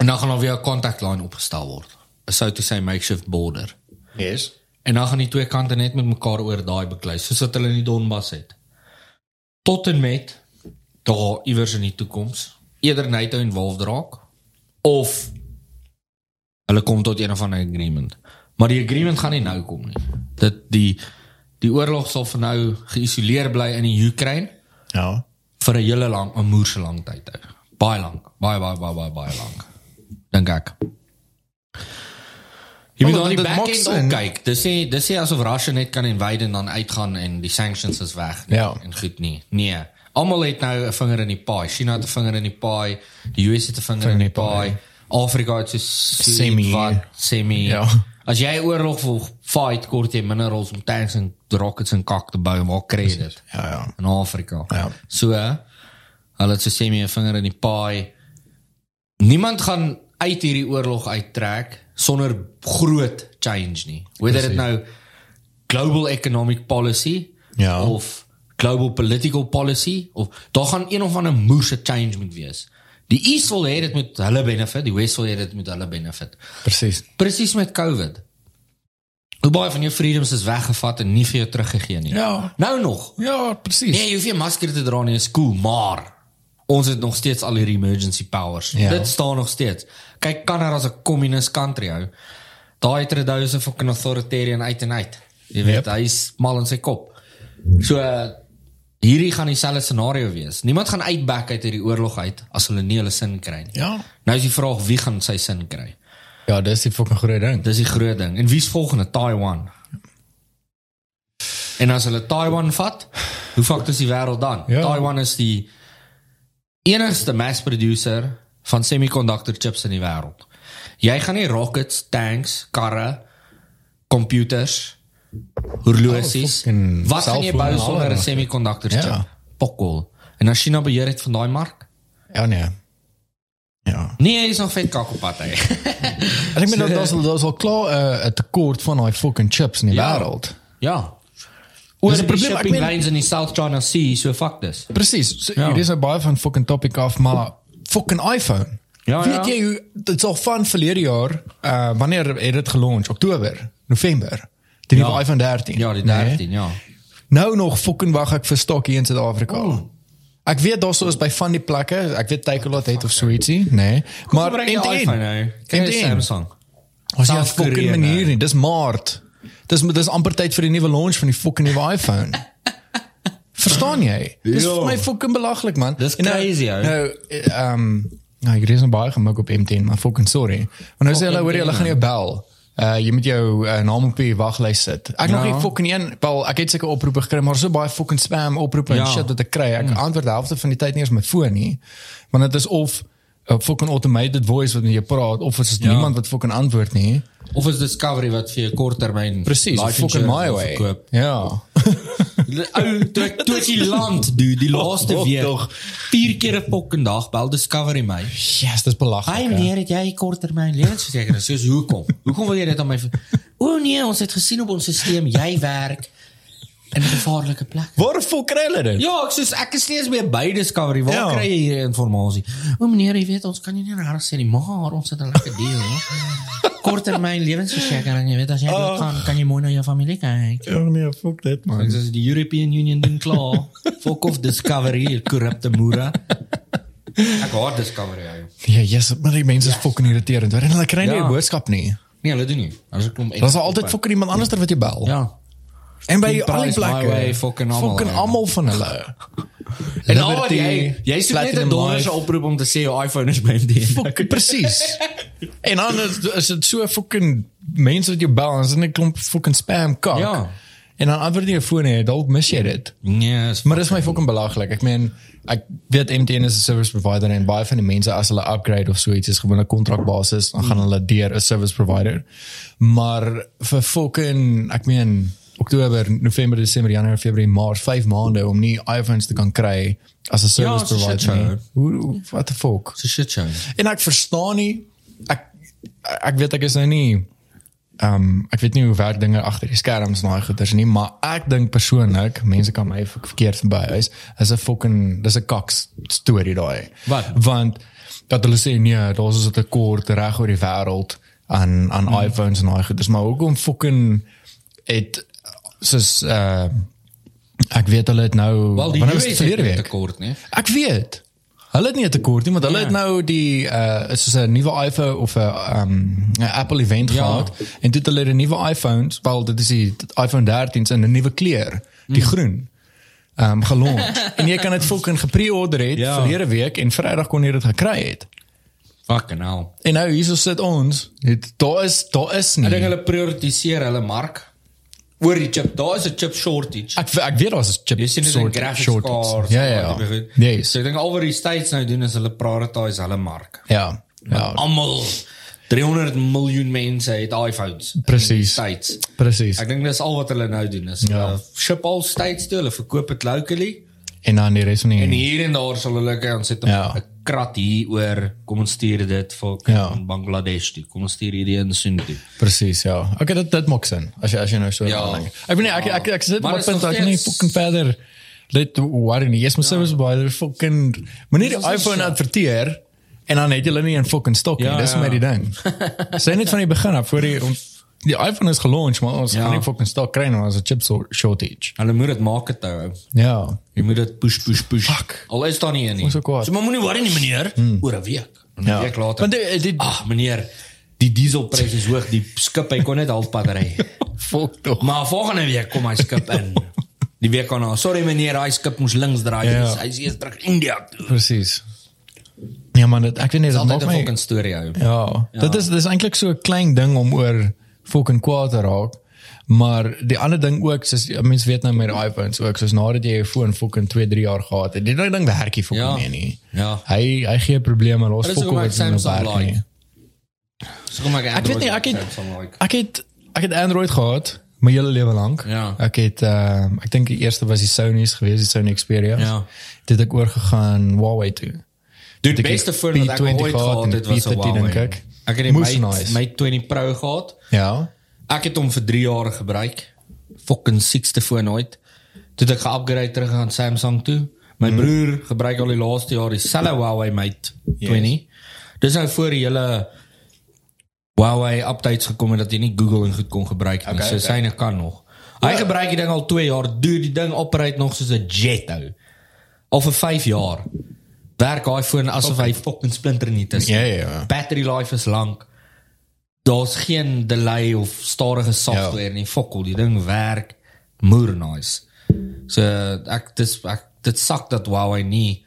en dan gaan daar weer 'n kontaklyn opgestel word. So to say makeshift border. Yes. En dan gaan die twee kante net met mekaar oor daai beklei soos wat hulle in die Donbas het. Tot en met daar iewers in die toekoms eerder NATO involved raak of hulle kom tot een of ander agreement. Maar die agreement gaan nie nou kom nie. Dit die die oorlog sal vir nou geïsoleer bly in die Oekraïne Ja. vir 'n hele lang 'n moerse lang tyd hou. Baie lank, baie baie baie baie baie lank. Dink ek. Jy moet dan die backend ook kyk. Dis sê dis sê asof Russia net kan invade en dan uitgaan en die sanctions is weg nie, Ja. en goed nie. Nee. Almal het nou 'n vinger in die paai. China het 'n vinger in die paai. Die US het 'n vinger in die paai. Afrika het so Semi. wat semi. Ja. As jy oorlog wil fight, kort jy minerals om tanks en rockets en kak te bou, maar kry jy dit Ja, ja. in Afrika. Ja. So hulle het so sê my 'n vinger in die paai. Niemand gaan uit hierdie oorlog uittrek sonder groot change nie. Whether dit nou global economic policy Ja. of global political policy of daar gaan een of ander moerse change moet wees. Die East wil hê dit moet hulle benefit, die West wil hê dit moet hulle benefit. Presies. Presies met COVID. Hoe baie van jou freedoms is weggevat en nie vir jou teruggegee nie. Ja. Nou nog. Ja, presies. Nee, jy hoef nie 'n masker te dra nie, is cool, maar ons het nog steeds al hierdie emergency powers. Ja. Dit staan nog steeds. Kyk Kanada as 'n communist country hou. Daai Trudeau is 'n fucking authoritarian uit en uit. Jy weet, Yep. yep. hy's mal in sy kop. So uh, hierdie gaan dieselfde scenario wees. Niemand gaan uitback uit hierdie oorlog uit as hulle nie hulle sin kry nie. Ja. Nou is die vraag wie gaan sy sin kry? Ja, dis die fucking groot ding. Dis die groot ding. En wie's volgende? Taiwan. En as hulle Taiwan vat, hoe fuck is die wêreld dan? Ja. Taiwan is die enigste mass producer van semiconductor chips in die wêreld. Jy gaan nie rockets, tanks, karre, computers, horlosies, Oh, wat gaan jy bou sonder 'n semiconductor Ja. chip? Pokkel. En as China beheer het van daai mark? Ja nee. Ja. Nee, is nog vet kak op pad hy. En ek meen dat daar's daar's al klaar eh, 'n tekort van daai fucking chips in die Ja. wêreld. ja. Oor 'n die probleem, ek meen- lines in die South China Sea, so fuck dis. Presies. So, Ja. Hier is nou baie van fucking topic af, maar fucking iPhone. Ja, Weet ja. jy hoe dit's al van verlede jaar, uh wanneer het dit gelunch? Oktober, November. Die nuwe Ja. iPhone 13. Ja, die Nee? 13, ja. Nou nog fucking wag ek vir stok hier in Suid-Afrika. Ek weet daar sou is by van die plekke, ek weet Takealot het of so ietsie, nee. Maar bring jy en iPhone nou. Samsung. Ons ja South fucking manier nee. nie, dis Maart. Dis dis amper tyd vir die nuwe launch van die fucking nuwe iPhone. Verstaan jy? Dis Ja. vir my fucking belaglik man. Dis nou- crazy, ou. Nou ehm um, nou ek reis nou baie gemik op M10, maar fucking sorry. Want nou sê hulle hoor jy, hulle gaan jou bel. Uh jy moet jou uh, naam op die waglys sit. Ek nog Ja. nie fucking een, wel ek het seker oproepe gekry, maar so baie fucking spam oproepe en Ja. shit wat ek kry. Ek antwoord die helfte van die tyd nie eens my foon nie. Want dit is of 'n fucking automated voice wat met jou praat of is dit Ja. niemand wat fucking antwoord nie. Of is Discovery wat vir jou korttermyn Presies, fucking my way. verkoop. Ja. Ou, toe toe die land dude, die laaste Och, week. toch. Vier keer 'n fucking dag bel Discovery my. Yes, dis belaglik. Hy meneer, het jy korttermyn lewensversekering? Soos hoekom? Hoekom wil jy dit aan my O nee, ons het gesien op ons stelsel jy werk in 'n gevaarlike plek. Waar vol kry hulle dit? Ja, ek soos ek is eens meer by Discovery. Waar Ja. kry jy hierdie inligting? O meneer, jy weet ons kan nie net reg sê nie, maar ons het 'n lekker deal. Korttermyn lewensversekering, jy weet as jy oh. gaan, kan jy mooi na jou familie kyk. Ja, nee, fuck dit man. Ek sê die European Union doen klaar. Fuck off Discovery, korrupte moere. Ek haat Discovery. Ou. Ja, yes, maar die mense is fucking irriterend. En hulle kry nie Ja. 'n boodskap nie. Nee, hulle doen nie. Ek kom Daar's altyd fucking iemand anders wat jy bel. Ja. En by Die al die plekke. fucking almal, Fucking almal van hulle. En al wat jy jy soek net 'n dollarse Life. oproep om te sê jou iPhone is by MD. Fucking presies. En dan is, is dit so fucking mense wat jou bel en is 'n klomp fucking spam kak. Ja. En dan antwoord jy jou foon nie, dalk mis jy dit. Nee, is Maar dis my fucking belaglik. Ek meen ek weet MTN is 'n service provider en baie van die mense as hulle upgrade of so iets is gewoon 'n kontrakbasis, dan gaan hulle deur 'n service provider. Maar vir fucking ek meen Oktober, November, Desember, Januarie, Februarie, Maart, 5 maande om nie iPhones te kan kry as 'n service it's a shit provider. nie. Hoe what the fuck? A shit show. En ek verstaan nie ek ek weet ek is nou nie ehm um, ek weet nie hoe werk dinge agter die skerms en daai goeters nie, maar ek dink persoonlik, mense kan my ver- verkeerd verby is, 'n fucking dis 'n kaks storie daai. Wat? Want dat hulle sê nee, daar's is 'n tekort reg oor die wêreld aan aan Hmm. iPhones en daai goeters, maar hoekom fucking het soos uh ek weet hulle het nou Wel die wanneer was US dit verlede week? tekort nie. Ek weet. Hulle het nie 'n tekort nie, want hulle Ja. het nou die uh is soos 'n nuwe iPhone of 'n um 'n Apple event Ja. gehad en het hulle 'n nuwe iPhones, wel dit is die iPhone 13 in 'n nuwe kleur, die Mm. groen. Um gelons. en jy kan dit fucking gepre-order het Ja. verlede week en Vrydag kon jy dit gekry het. Fucking hell. En nou hierso sit ons, dit daar is daar is nie. Ek dink hulle prioritiseer hulle mark oor die chip. Daar is 'n chip shortage. ek ek weet daar's 'n chip Jy sien dit in graphics shortage. cards. Ja ja. ja. Yes. So ek dink al wat die States nou doen is hulle prioritize hulle mark. Ja. Ja. Almal 300 miljoen mense het iPhones. States. Presies. Ek dink dis al wat hulle nou doen is Ja. hulle ship al States toe, hulle verkoop dit locally En dan die res van die en hier en daar sal hulle ons sit 'n Ja. ja. krat hier oor kom ons stuur dit vir Ja. ja. Bangladesh toe. Kom ons stuur hierdie in toe. Presies, ja. Okay, dit dit maak sin as jy as jy nou so Ja. dink. Ek weet nie ek ek ek, ek sit Maar op is punt dat ek nie fucking verder let worry nie. Yes, my service provider fucking wanneer die Dis nog iPhone adverteer En dan het hulle nie 'n fucking stok nie. Ja, Dis ja. maar die ding. Sê net van die begin af voor die ons die iPhone is gelaunch, maar ons Ja. gaan nie fucking stok kry nou as 'n chip shortage. Hulle moet dit maak het hou. Ja. Jy moet dit push push push. Fuck. Al is daar nie een nie. So maar moenie worry nie meneer, oor 'n week. 'n Ja. week later. Want dit dit Ag meneer, die dieselprys is hoog, die skip hy kon net halfpad ry. fuck tog. Maar volgende week kom hy skip in. Die week daarna. Sorry meneer, hy skip moes links draai. Ja. Hy is eers terug India toe. Presies. Ja man, dit, ek weet nie, dit maak 'n my fucking storie hou. Ja, ja. dit is dis eintlik so 'n klein ding om oor fucking kwaad te raak. Maar die ander ding ook, soos mense weet nou met iPhones ook, soos nadat jy jou foon fucking 2, 3 jaar gehad het, die ding ding werk nie fucking Ja. meer nie. Ja. Hy hy gee probleme los fucking wat met nie Samsung werk nie. like? So kom ek Ek weet nie, ek het like. ek het ek het Android gehad my hele lewe lank. Ja. Ek het ehm ek dink die eerste was die Sony's geweest, die Sony Xperia. Ja. Dit het ek oorgegaan Huawei toe. Dude, die beste foon wat ek P20 ooit gehad het was 'n P13 Huawei. ek. Het die Mate, nice. Mate 20 Pro gehad. Ja. Ek het hom vir 3 jaar gebruik. Fucking sixte foon ooit. Toe het ek geupgrade terug aan Samsung toe. My broer gebruik al die laaste jaar dieselfde Huawei Mate 20. Dis nou voor die hele Huawei updates gekom het dat jy nie Google en goed kon gebruik nie. Okay, so okay. syne kan nog. Hy gebruik die ding al 2 jaar. Dude, die ding operate nog soos 'n jet nou. Al vir 5 jaar. Werk foon asof hy fucking splinter nie is. Ja, ja, ja. Battery life is lank. Daar's geen delay of stadige software ja. nie. Fokol, die ding werk moer nice. So ek dis ek dit sak dat Huawei nie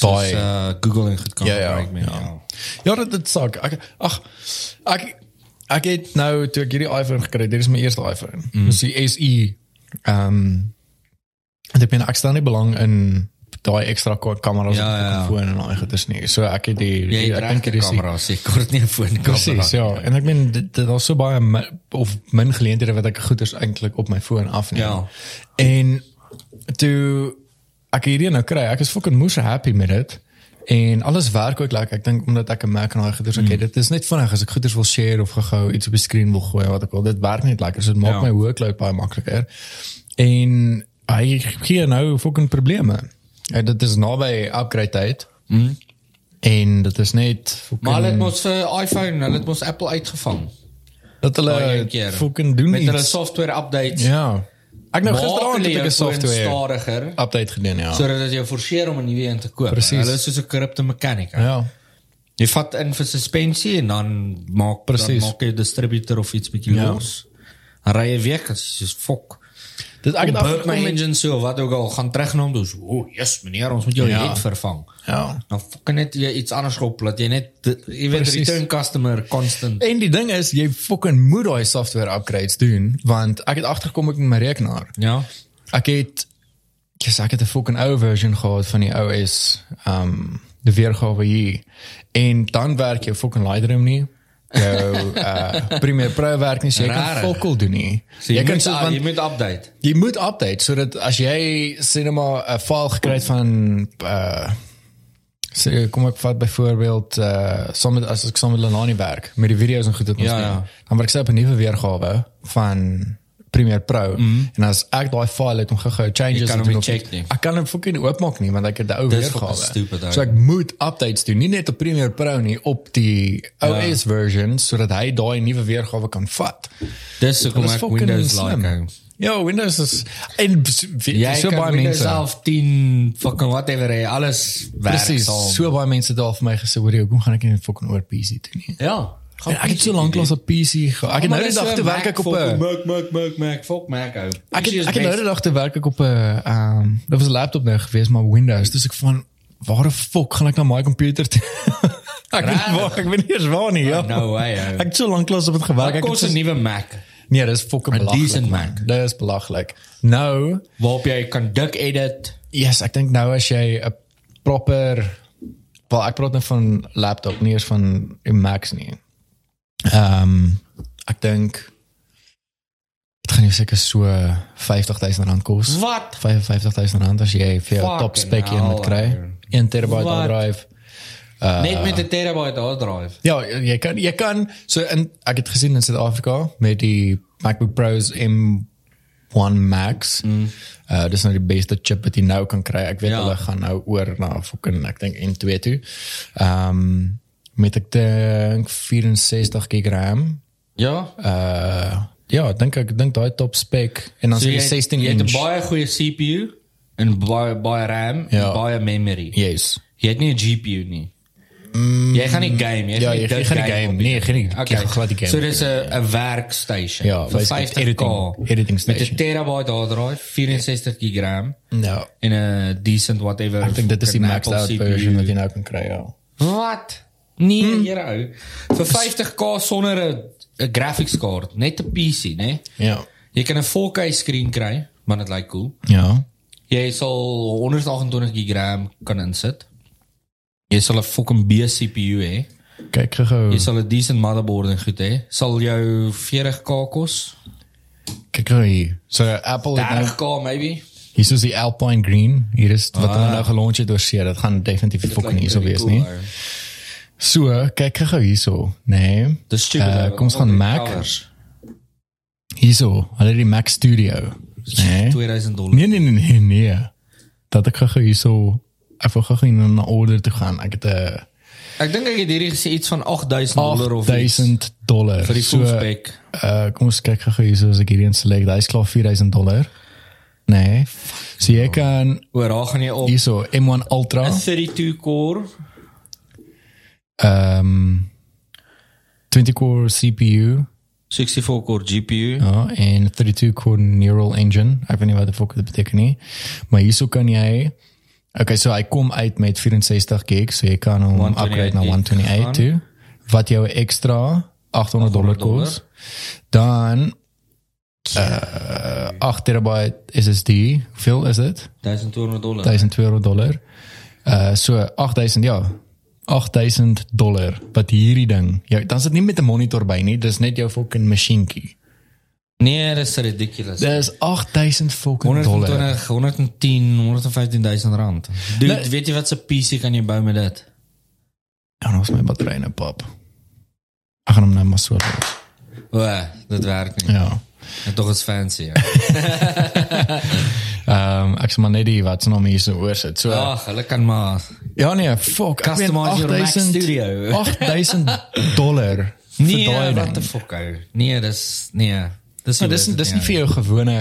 Daai- uh, Google en goed kan Ja, ja, gebruik nie. ja. Ja. Ja, dit dit sak. Ek ag ek ek het nou toe ek hierdie iPhone gekry, dit is my eerste iPhone. Mm. Dis die SE. Ehm um, dit ben ek staan nie belang in daai ekstra ka- kameras Ja, op ja, die ja. foon en al dit nie. So ek het die, die ek dink die- kamera, sê kort nie 'n foon kamera. Presies, ja. En ek meen dit was so baie of min geleenthede wat ek goeders eintlik op my foon afneem. Ja. En toe ek hierdie nou kry, ek is fucking moes happy met dit. En alles werk ook lekker. Ek dink omdat ek 'n Mac en al goeders Mm. ek het, dit is net vinnig as ek goeders wil share of gou iets op die skerm wil gooi wat ek wil. Dit werk net lekker. So dit maak Ja. my workload baie makliker. En hy gee nou fucking probleme. En dit is naby upgrade tyd. Mm. En dit is net fucking Maar hulle het mos vir iPhone, hulle het mos Apple uitgevang. dat hulle keer. fucking doen met hulle iets. software updates. Ja. Ek nou gisteraand hulle het ek 'n software stadiger update gedoen, ja. sodat dit jou forceer om 'n nuwe een te koop. Presies. Hulle is soos 'n korrupte mechanic. Ja. Jy vat in vir suspensie en dan maak Precies. dan maak jy 'n distributor of iets bietjie Ja. los. Ry jy weg as jy fok. Dit ek het my agtergekom met engine so wat ook al gaan terug na hom dus. O, oh, yes meneer, ons moet jou Ja. net vervang. ja. Dan fok net jy iets anders op dat jy net jy weet Precies. return customer constant. En die ding is jy fucking moet daai software upgrades doen want ek het agtergekom met my rekenaar. Ja. Ek het yes, ek het 'n fucking ou version gehad van die OS um die weergawe hier. En dan werk jou fucking Lightroom nie. Jou uh Premiere Pro werk nie, so jy kan Rarig. fokol doen nie. So jy, jy, moet, so- so, want- jy moet update. Jy moet update sodat as jy cinema 'n file gekry het van uh so, kom ek vat byvoorbeeld uh saam met as ek saam met Lanani werk met die video's en goed wat ons Ja, neem, ja. dan werk ek op 'n nuwe weergawe van Premiere Pro mm. en as ek daai file het om gou-gou changes te doen check nie. Ek kan hom fucking oopmaak nie want ek het 'n ou weergawe. ou. so ek moet updates doen, nie net op Premiere Pro nie, op die OS version sodat hy daai nuwe weergawe kan vat. Dis hoekom ek Windows slim. like. hou. Ja, Windows is en Jy so baie mense. 11, 10, fucking whatever, hy, alles werk Presies. So baie mense al vir my gesê, "Hoor jy, hoekom gaan ek nie fucking oor PC doen nie?" Ja. En ek het so lank lank op PC ge- Ek het nou die dag te werk ek op 'n Mac Mac Mac Mac fuck Mac ou. Ek het ek het nou die dag te werk ek op 'n ehm dit was 'n laptop nou geweest maar Windows. Dis ek van waar die fuck gaan ek na my komputer toe? ek weet waar, ek weet nie eens waar nie, ja. No way ou. Ek het so lank lank op dit gewerk. Wat Ek kos het 'n so- nuwe Mac? Nee, dis fucking A belaglik. decent. Mac. Dis belaglik. Nou, Waarop jy kan dik edit. yes, ek dink nou as jy 'n proper wel ek praat nou van laptop, nie eens van Macs nie. Ehm ek dink dit gaan jou seker so 50000 rand kos. Wat? 55000 rand as jy vir jou top spec een moet kry. ou. 1 terabyte hard drive. Net met 'n terabyte hard drive. Ja, jy kan jy kan so in ek het gesien in Suid-Afrika met die MacBook Pros M1 M1 Max. Mm. Uh dis nou die beste chip wat jy nou kan kry. Ek weet Ja. hulle gaan nou oor na fucking ek dink N2 toe. Ehm um, met ek dink 64 GB RAM. Ja. Uh ja, dink ek dink daai top spec en dan So jy, jy 16 jy het 'n inch. baie goeie CPU en baie baie RAM Ja. en baie memory. Yes. Jy het nie 'n GPU nie. Mm, jy gaan nie game, jy ja, gaan jy dit gaan nie game. op Nee, jy gaan nie- Okay. jy gaan glad nie game So dis 'n 'n werkstation Ja, vir basically 50k. editing- editing met 'n station. terabyte hard drive, 64 GB RAM Ja. en 'n decent whatever. Ek dink dit is die maxed out CPU. version wat jy nou kan kry, ja. Wat? Nee, Hmm. hier ou. Vir 50k sonder 'n 'n graphics kaart, net 'n PC, né? Ja. Jy kan 'n 4K skerm kry, maar dit lyk cool. Ja. Jy sal 128 GB kan insit. Jy sal 'n fucking B CPU hê. Kyk gou. Jy sal 'n decent motherboard en goed hê. Sal jou 40k kos? Kyk gou hier. So Apple het nou 30k maybe. hier is die Alpine Green. Hier is wat hulle nou gelaunch het oor see. Dit gaan definitief fucking hierso wees nie. So, kyk gou hierso. Nee. Dis stupid. Uh, kom ons gaan Mac. Hierso. Hulle het die Mac Studio. Nee. 2000 dollar. Nee nee nee nee nee. Dat ek gou hierso ek wil gou in 'n order toe gaan. Ek het 'n Ek dink ek het hierdie gesê iets van 8000 dollar of iets 8000 dollar vir die full spec. Uh kom ons kyk gou hierso as ek hierdie inselect. Hy's klaar 4000 dollar. Nee. So jy kan Oor daar gaan jy op hierso M1 Ultra 'n 32 core ehm 20 core CPU 64 core GPU. ja en 32 core neural engine. Ek weet nie wat die fuck dit beteken nie. Maar hierso kan jy Okay, so hy kom uit met 64 gig, so jy kan hom 128 upgrade na gig 128 gaan. toe. Wat jou extra 800 dollar dollar. kos. Dan uh 8 terabyte SSD. Hoeveel is dit? 1200 dollar. 1200 dollar. Uh so 8000 ja. 8000 dollar wat hierdie ding. Ja, dan is dit nie met 'n monitor by nie, dis net jou fucking masjienkie. Nee, dis ridiculous. Dis 8000 fucking dollar. 120, 110, 115000 rand. Dude, Nee. weet jy wat se PC kan jy bou met dit? Ja, nou is my battery nou pap. Ek gaan hom nou maar so los. O, dit werk nie. Ja. En tog is fancy. Ja. Ehm um, ek sê maar net die wat se naam hier so oor sit. So Ag, hulle kan maar ja nee, fuck. Customize your Mac 8000 Studio. 8000 dollar. Nee, ding. the fuck ou. Nee, dis nee. Dis Maar dis dis nie vir jou gewone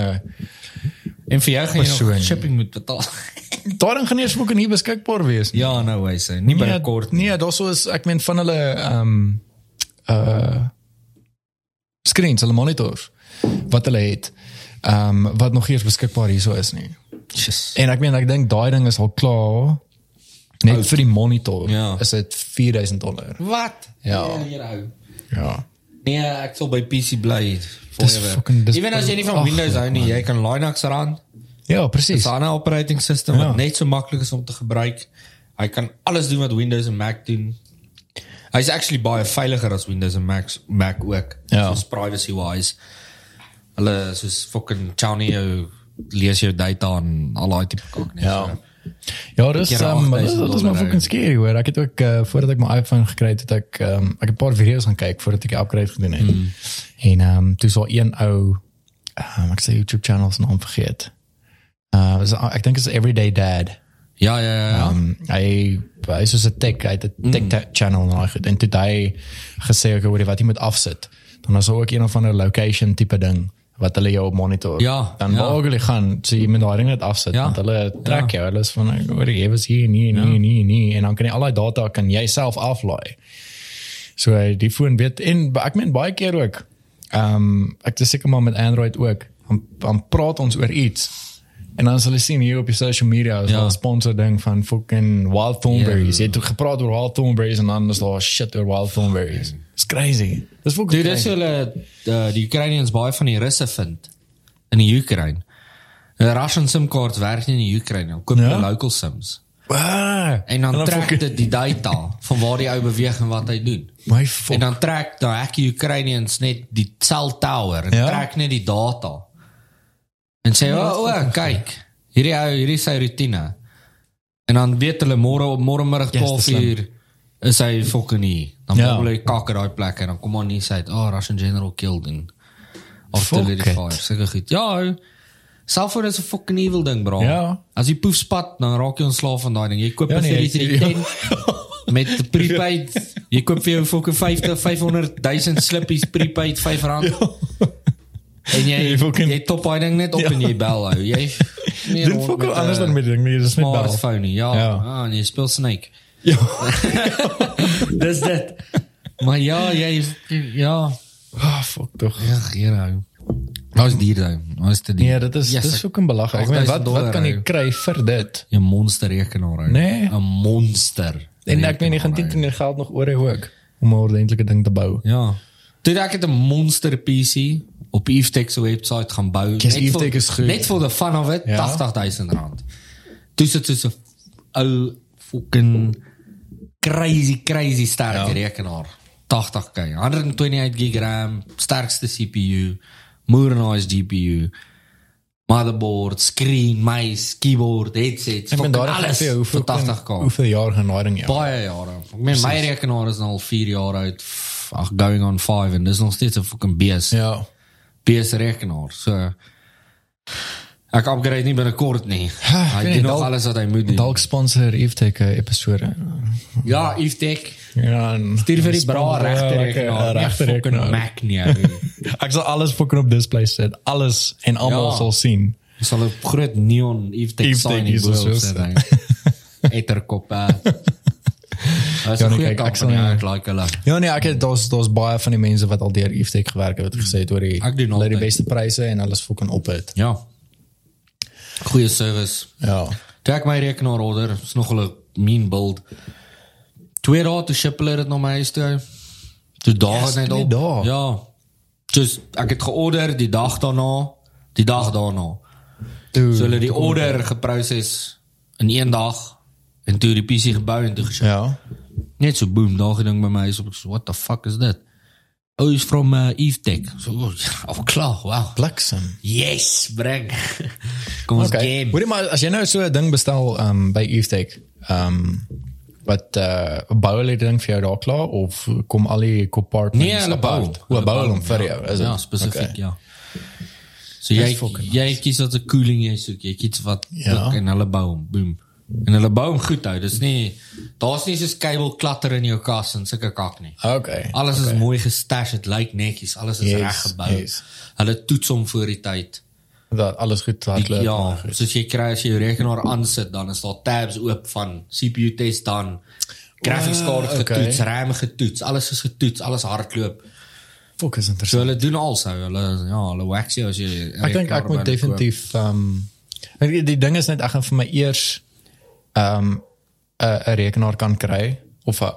En vir jou gaan jy persoon nog shipping moet betaal. Daarin gaan nie eens fucking nie beskikbaar wees nie. ja, nou hy. Nie binnekort nie. Nee, daarso is ek meen van hulle ehm um, uh screens, hulle monitors wat hulle het. Ehm um, wat nog eers beskikbaar hierso is nie. Yes. En ek meen ek dink daai ding is al klaar net vir die monitor. Ja. Is dit 4000 dollar. Wat? Ja. Nee, hier hou. Ja. Nee, ek sal by PC bly. Dis dis- Ewen as jy nie van ag, Windows hou nie, jy kan Linux ran. Ja, Dis presies. 'n ander operating system Ja. wat net so maklik is om te gebruik. Hy kan alles doen wat Windows en Mac doen. Hy's actually baie veiliger as Windows en Mac Mac ook. Ja. Soos privacy wise. Hulle soos fucking Chowny jou lees jou data en al daai tipe kak net. Ja. So. Ja, dis um, 8000 dit is maar fucking scary hoor. Ek het ook uh, voordat ek my iPhone gekry het, het ek um, ek het 'n paar video's gaan kyk voordat ek die upgrade gedoen het. Mm. En ehm um, toe so een ou um, ek sê YouTube channel se naam vergeet. Uh was, ek dink is Everyday Dad. Ja, ja, ja. ja. Um, hy hy is so 'n tech, hy het 'n tech mm. channel hy het en toe hy gesê ek hoor wat jy moet afsit. Dan is ook een of ander location tipe ding wat hulle jou op monitor. Ja, dan ja. ja. waar jy gaan, so jy moet daai ding net afsit Ja. ja. want hulle trek jou. Hulle is van ek hoor jy was hier nee nee nee nee en dan kan jy al daai data kan jy self aflaai. So die foon weet en ek meen baie keer ook. Ehm um, ek dis seker maar met Android ook. Dan, dan praat ons oor iets. En dan sal jy sien hier op die social media is Ja. ja. 'n sponsor ding van fucking Wild Thornberries. Ja. Jy het gepraat oor Wild Thornberries en dan is daar shit oor Wild Thornberries. It's crazy. Dis fucking Dude, dis crazy. hulle uh, die Ukrainians baie van die Russe vind in die Oekraïne. 'n Russian SIM kaart werk nie in die Oekraïne. nie. Koop Ja? local SIMs. Ah, En dan trek fucking- dit die data van waar die ou beweeg en wat hy doen. My fuck. En dan trek daai hack Ukrainians net die cell tower en Ja? trek net die data. En sê, "O, oh, oh, kyk, hierdie ou, hierdie sy rotine." En dan weet hulle môre môre middag Yes, 12 dis slim. uur is hy fucking hier. Dan Ja. ja. hy kak uit daai plek en dan kom aan nie sê, "Oh, Russian general killed in artillery Fuck it. fire." Seker goed. Ja. Selfoon is 'n fucking evil ding, bro. Ja. As jy poef spat, dan raak jy ontslaaf van daai ding. Jy koop Ja, ja, nee, vir die ja. 10 met die prepaid. Jy koop vir jou fucking 50 500 000 slippies prepaid R5. En jy Jy fucking- jy top daai ding net op Ja. en jy bel hou. Jy Dit met, anders eh, dan met die ding, nee, dis net bel. smartphone. Ja. Ja. ja. Ah, en jy speel Snake. Ja. Dis dit. Maar ja, jy ja, Ah, fuck tog. Ja, hier Nou is dier nou. Nou is dit Nee, dit is Yes, dis ek- fucking belaglik. Ek meen 8000 wat wat kan jy dollar, kry vir dit? 'n monster rekenaar. ou. Nee. 'n monster. En ek meen jy gaan rekenaar, dit in geld nog oor hê ook om 'n ordentlike ding te bou. ou. Ja. Toe ek het 'n monster PC op Eftech se webwerf gaan bou. Kies Net vir- is goed. Net vir the fun of it, Ja. 80000 rand. Toe sit so 'n ou fucking crazy crazy sterk Ja. rekenaar. 80k, 128 gig RAM, sterkste CPU, modernized GPU, motherboard, screen, mice, keyboard, headsets, Ek meen daar alles vir hoeveel 80k. hoeveel jaar ding ja. Baie jare. Ek meen my rekenaar is nou al 4 jaar oud. Ag going on 5 en dis nog steeds 'n fucking bees. Ja. Rekenaar. So ek upgrade nie binnekort nie. Hy doen nog alles wat hy moet doen. Dalk sponsor Eftech 'n episode. Ja, Eftech. Ja. Stuur vir die bra ja, rekenaar. Regte Regte rekenaar. Mac nie. Ek sal alles fucking op display sit. Alles en almal Ja. sal sien. Dis al 'n groot neon Eftech sign is hier so so so. Etterkop. Dis Ja, nee, kyk, ek sal nie- Ek like hulle. Ja nee, ek het daar's daar's baie van die mense wat al deur Eftech gewerk het wat gesê het oor die hulle die beste pryse en alles fucking op het. Ja. Goeie service. Ja. Toe ek my rekenaar order, is nog 'n mean build. Twee dae toe ship hulle dit na my huis toe. Toe daag Yes, het net op. dae. Ja. Just ek het georder die dag daarna, die dag daarna. Toe So hulle die order geproses in een dag en toe die PC gebou en toe geship. Ja. Net so boom, daag ding by my huis op. What the fuck is dit? Oh, is from uh, Eftech. So, oh, oh klaar, wow. Bliksem. Yes, bring. Kom ons Okay. game. Hoorie maar as jy nou so 'n ding bestel um by Eftech, um wat uh bou hulle ding vir jou daar klaar of kom al die compartments Nee, hulle bou. apart? Hulle bou hom vir jou, is dit? Ja, spesifiek, Okay. ja. So jy jy kies wat 'n cooling jy soek. Jy kies wat Ja. en hulle bou hom. Boom. En hulle bou hom goed uit. Dis nie daar's nie soos kabel klatter in jou kas en sulke kak nie. Okay. Alles is mooi gestash, dit lyk netjies, alles is Yes, reg gebou. yes. Hulle toets hom voor die tyd. Dat alles goed hardloop. Ja, soos jy kry as jy jou rekenaar aansit, dan is daar tabs oop van CPU test dan graphics card Ah, okay. getoets, RAM getoets, alles is getoets, alles hardloop. Fokus So interessant. hulle doen also, hulle ja, hulle wax jou as jy Ek dink ek moet definitief um die, die ding is net ek gaan vir my eers um 'n 'n rekenaar kan kry of 'n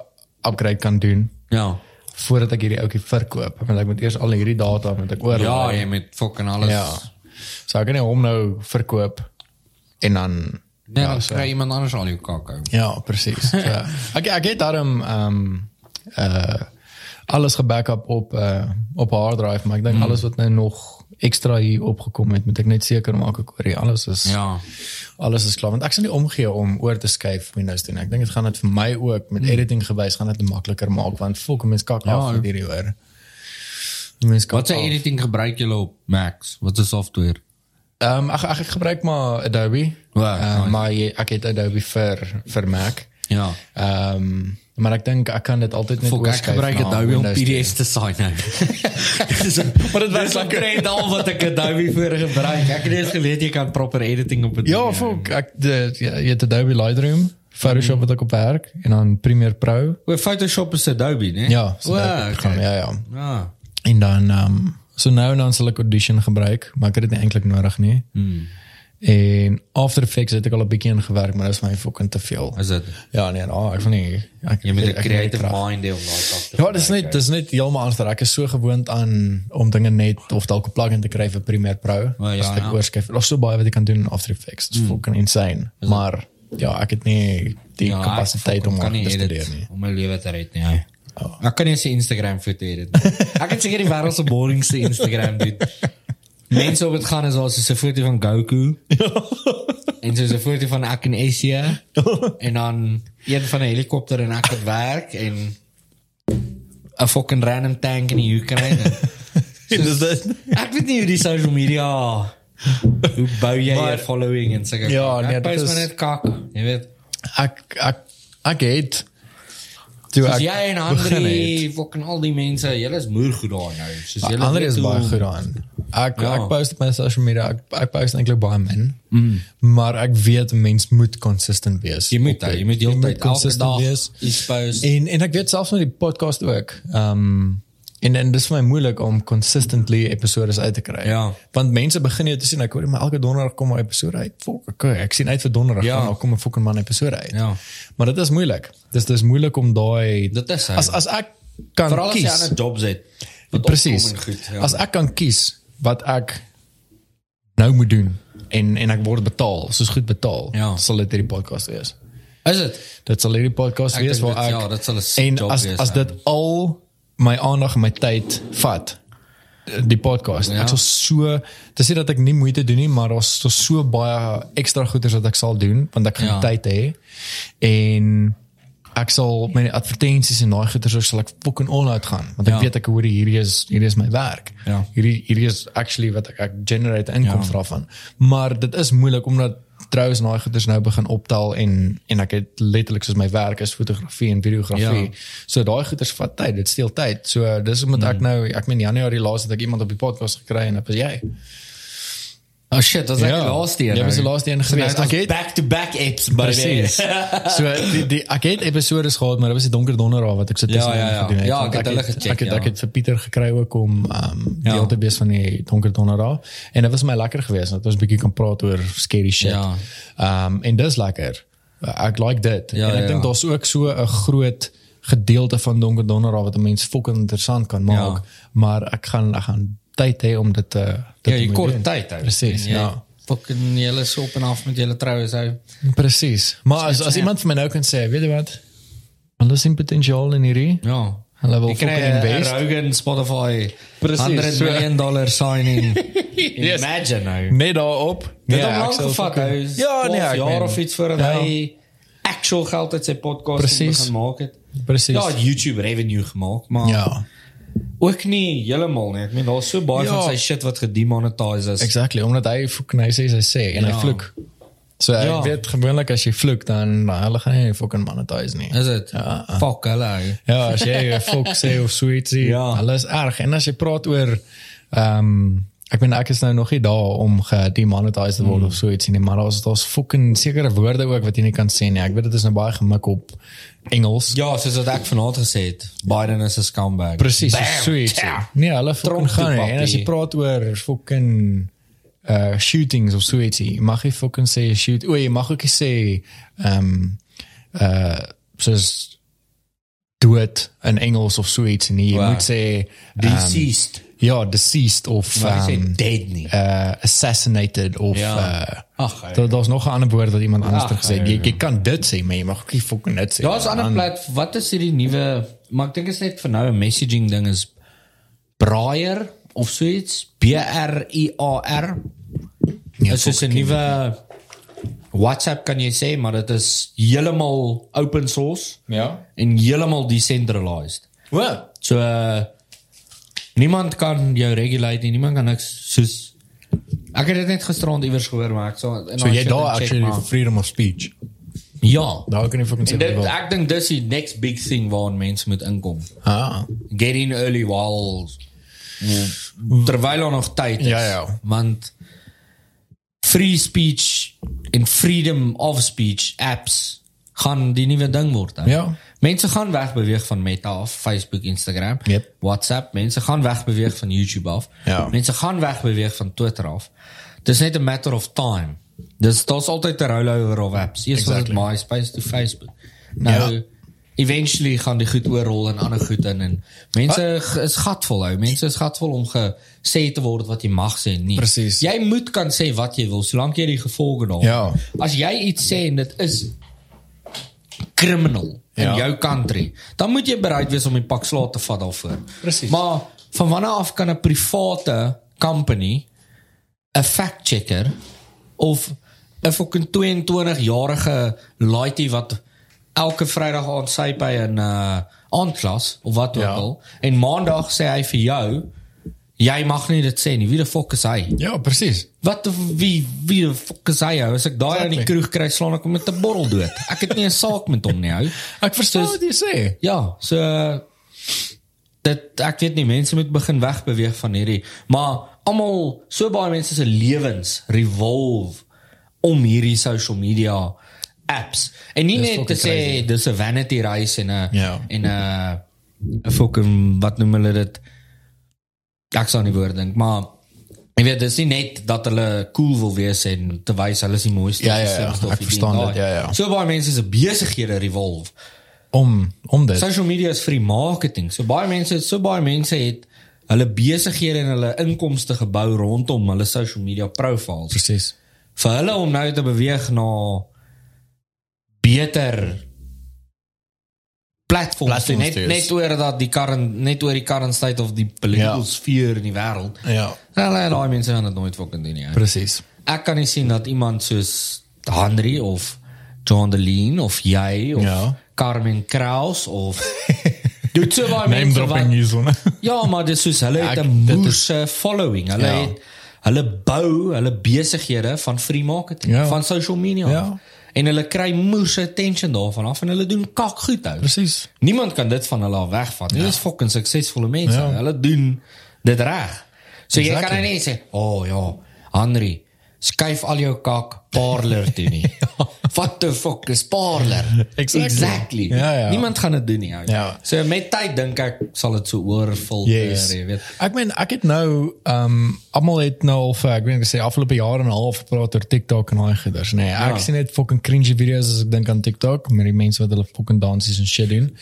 upgrade kan doen Ja. voordat ek hierdie ouetjie verkoop. Want ek moet eers al hierdie data moet ek oorlaai. Ja, jy met fucking alles. Ja. So ek kan nie hom nou verkoop en dan Nee, ja, dan so, kry iemand anders al jou kakao. ja, presies. So, ek ek het daarom um uh alles gebackup op uh op 'n hard drive, maar ek dink Mm. alles wat nou nog ekstra hier opgekom het, moet ek net seker maak ek oor hier alles is Ja. alles is klaar want ek sal nie omgee om oor te skuif Windows toe nie. Ek dink dit gaan dit vir my ook met editing gewys gaan dit makliker maak want volk mense kak. Ja, af met hierdie hoor. Mense kak Wat se editing gebruik julle op Macs? Wat is software? Ehm ek, ek ek gebruik maar Adobe. Wow, Ehm, nice. maar ek het Adobe vir vir Mac. Ja. Ehm maar ek dink ek kan dit altyd net Fok, ek gebruik na Adobe om. PDFs te sign nou. Dis maar dit was omtrent al wat ek Adobe voor gebruik. Ek het eers geweet jy kan proper editing op dit. Ja, fok, ek de, ja, jy het Adobe Lightroom, Photoshop wat ek op werk en dan Premiere Pro. O, Photoshop is Adobe, né? Ja, so o, dit program, okay. ja ja. Ah. En dan ehm um, so nou en dan sal ek Audition gebruik, maar ek het dit nie eintlik nodig nie. Hmm. En After Effects het ek al 'n bietjie in gewerk, maar dit is my fucking te veel. Is dit? Ja, nee, nou, ek van nie ek Jy moet 'n creative mind hê om daai te Ja, dis net dis net heeltemal anders. Ek is so gewoond aan om dinge net of dalk 'n plugin te kry vir Premiere Pro. Oh, ja, as ek ja. oorskuif. Daar's so baie wat ek kan doen in After Effects. Dit is fucking insane. Maar ja, ek het nie die Ja, kapasiteit om kan nie te studeer nie. om my lewe te red nie. Ja. Ek kan nie sy Instagram foto edit. ek het seker die wêreld se boringste Instagram doen. Mense op dit gaan is al so 'n foto van Goku. en so 'n foto van ek in Asia en dan een van 'n helikopter en ek het werk en 'n fucking random tank in die Oekraïne. Dis dit. Ek weet nie hoe die social media Hoe bou jy Maar- 'n following en sulke Ja, nee, dit is- net kak, jy weet. Ek ek ek het toe Soos ek jy en Andri, fucking al die mense, julle is moer goed daar nou. Soos julle Ander weet is baie goed aan. Ek Ja. ek post op my social media. Ek ek post eintlik baie min. Mm. Maar ek weet mens moet consistent wees. Jy moet jy moet heeltyd elke consistent dag wees. iets post. En en ek weet selfs met die podcast ook. Ehm um, en en dis vir my moeilik om consistently episodes uit te kry. Ja. Want mense begin jou te sien ek hoor maar elke donderdag kom 'n episode uit. Fuck, okay, ek sien uit vir donderdag Ja. dan kom 'n fucking man episode uit. Ja. Maar dit is moeilik. Dis dis moeilik om daai Dit is hy. as as ek kan Veral as jy kies. 'n job wat Presies. en ja. As ek kan kies wat ek nou moet doen en en ek word betaal, soos goed betaal, Ja. sal dit hierdie podcast wees. is dit? Dit sal hierdie podcast Ek wees waar dit- ek ja, dit sal 'n en job as wees, as ja. dit al my aandag en my tyd vat die podcast. Ja. Ja. Ek sal so te sê dat ek nie moeite doen nie, maar daar's daar's so baie ekstra goeders wat ek sal doen want ek gaan Ja. tyd hê. En ek sal my advertensies en daai goeders ook sal ek fucking all out gaan want ek Ja. weet ek hoor hierdie is hierdie is my werk. Ja. Hierdie hierdie is actually wat ek ek generate inkomste ja. daarvan. Maar dit is moeilik omdat trouens daai goeders nou begin optel en en ek het letterlik soos my werk is fotografie en videografie. Ja. So daai goeders vat tyd, dit steel tyd. So dis omdat Mm. ek nou ek meen Januarie laas het ek iemand op die podcast gekry en dit was jy. Oh shit, dat is ja. die laaste een. Jy was die nou. laaste een So nou gewees. het Ek ons het back to back apps by Presies. so die die ek het episodes gehad, maar dit was die donker donderdag wat ek so Ja, tussenin ja, ja. gedoen het. Ja, ek het hulle gecheckt, Ek het ja. ek het vir Pieter gekry ook om um Ja. deel te wees van die donker donderdag en dit was my lekker geweest dat ons 'n bietjie kan praat oor scary shit. Ja. Um en dis lekker. Ek like dit. Ja, en ek ja, dink ja. daar's ook so 'n groot gedeelte van donker donderdag wat 'n mens fucking interessant kan maak, Ja. maar ek gaan ek gaan tyd hê om dit te dit Ja, te jy moet kort doen. tyd hou. Presies, En jy ja. Fucking julle so op en af met julle troues hou. Presies. Maar as as iemand vir my nou kan sê, weet jy wat? Hulle sien potensiaal in hierdie. Ja. Hulle wil Jy kry fucking 'n invest. Rogan Spotify Precies, 100 so- million dollar signing. Yes. Imagine nou. Net daarop. Dit Nee, het ek hom sal lank gevat. fucking- Hy is Ja, nee, 12 ek jaar meen- of iets voordat Ja. hy actual geld uit sy podcast Precies. begin maak het. Presies. Ja, het YouTube revenue gemaak, maar Ja. Ook nie heeltemal nie. Ek meen daar's so baie Ja. van sy shit wat gedemonetise is. Exactly, omdat hy fucking hy sê sy sê en hy Ja. vloek. So ek Ja. weet gewoonlik as jy vloek dan nou, hulle gaan nie fucking monetize nie. Is dit? Ja. Fuck hulle. Ja, as jy fok sê of sweetie, Ja. hulle is erg. En as jy praat oor ehm um, ek bedoel ek is nou nog nie daar om gedemonetized te word mm. of so iets nie, maar daar's daar's fucking sekere woorde ook wat jy nie kan sê nie. Ek weet dit is nou baie gemik op Engels. Ja, soos wat ek vanaand gesê het, Biden is 'n scumbag. Presies, so iets. Nee, hulle fucking gaan nie. En as jy praat oor fucking uh shootings of so ietsie, mag jy fucking sê shoot. O, jy mag ook nie sê ehm um, uh soos dood in Engels of so iets nie. Jy Wow. moet sê Deceased. Ja, deceased of Maar um, dead nie. uh assassinated of Ja. uh Ag, daar daar's nog 'n ander woord wat iemand anders ter gesê. hy. Jy, jy kan dit sê, maar jy mag ook nie fucking dit sê. Daar's 'n ander plat. Wat is hierdie nuwe maar ek dink is net vir nou 'n messaging ding is Braaier of so iets. B R I A R. Ja, Dit is 'n nuwe WhatsApp kan jy sê, maar dit is heeltemal open source Ja. en heeltemal decentralized. Wat? So uh, niemand kan jou regulate nie, niemand kan niks soos Ek het dit net gisterand iewers gehoor maar ek sal en So jy daar check, actually maar- for freedom of speech. Ja. Daar kan jy fucking sê jy dit wil. ek dink dis die next big thing waaraan mense moet inkom. Ah. Get in early while terwyl daar nog tyd is. Ja, ja. Want free speech en freedom of speech apps gaan die nuwe ding word. Hè? Ja. Mense gaan wegbeweeg van Meta af, Facebook, Instagram, Yep. WhatsApp. Mense gaan wegbeweeg van YouTube af. Ja. Mense gaan wegbeweeg van Twitter af. Dis net 'n matter of time. Dis daar's altyd 'n rollover of apps. Eers was dit Exactly. MySpace to Facebook. Nou Ja. eventually gaan die goed oorrol en ander goed in en mense g- is gatvol hou. Mense is gatvol om gesê te word wat jy mag sê en nie. Presies. Jy moet kan sê wat jy wil solank jy die gevolge daar. Ja. As jy iets sê en dit is criminal in Ja. jou country, dan moet jy bereid wees om die pak slaag te vat daarvoor. Presies. Maar van wanneer af kan 'n private company 'n fact checker of 'n fucking 22-jarige laaitie wat elke Vrydag aan sy by 'n uh, aandklas of wat ook Ja. al en maandag sê hy vir jou Jy mag nie dit sê nie. Wie die fuck is hy? Ja, presies. Wat wie wie die fuck is hy? ou? As ek daai in die Exactly. kroeg kry, slaan ek hom met 'n bottel dood. Ek het nie 'n saak met hom nie, ou. Ek verstaan Soos- wat jy sê. Ja, so dit ek weet nie mense moet begin wegbeweeg van hierdie, maar almal so baie mense se lewens revolve om hierdie social media apps. En nie Dis net te sê dis 'n vanity race en 'n Ja. en 'n 'n fucking wat noem hulle dit? Ek sal nie woord dink, maar Ek weet dis nie net dat hulle cool wil wees en te wys hulle is die mooiste Ja, ja, ja, of ek verstaan dit, ja, ja. So baie mense se besighede revolve Om om dit. Social media is vir die marketing. So baie mense, so baie mense het hulle besighede en hulle inkomste gebou rondom hulle social media profiles. Presies. Vir hulle om nou te beweeg na beter platforms, Platforms net net oor dat die current net oor die current state of die political Ja. sphere in die wêreld. Ja, Hulle daai mense gaan dit nooit fucking doen nie. presies. Ek kan nie sien dat iemand soos Henry of John Deleen of jy of Ja. Carmen Kraus of Dit so baie mense dropping hier so. Ja, maar dis soos hulle het 'n moerse following. Hulle Ja. het hulle bou hulle besighede van free marketing, Ja. van social media. Ja. En hulle kry moerse attention daarvan af en hulle doen kak goed hou. Presies. Niemand kan dit van hulle af wegvat. Dit is fucking suksesvolle mense. Ja. Hulle doen dit reg. So jy Exactly. kan nou net sê, "O oh, ja, Henry, skuif al jou kak parlor toe nie." What the fuck is parlor? Exactly. exactly. Ja, ja. Niemand gaan dit doen nie. ou. Ja. So met tyd dink ek sal dit so oorvul, Yes. jy weet. Ek meen ek het nou ehm um, almal het nou al vir ek weet nie sê afgelope jaar en 'n half gepraat oor TikTok en daai goeders. Nee, ek Ja. sien net fucking cringy video's as ek dink aan TikTok met die mense wat hulle fucking dansies en shit doen.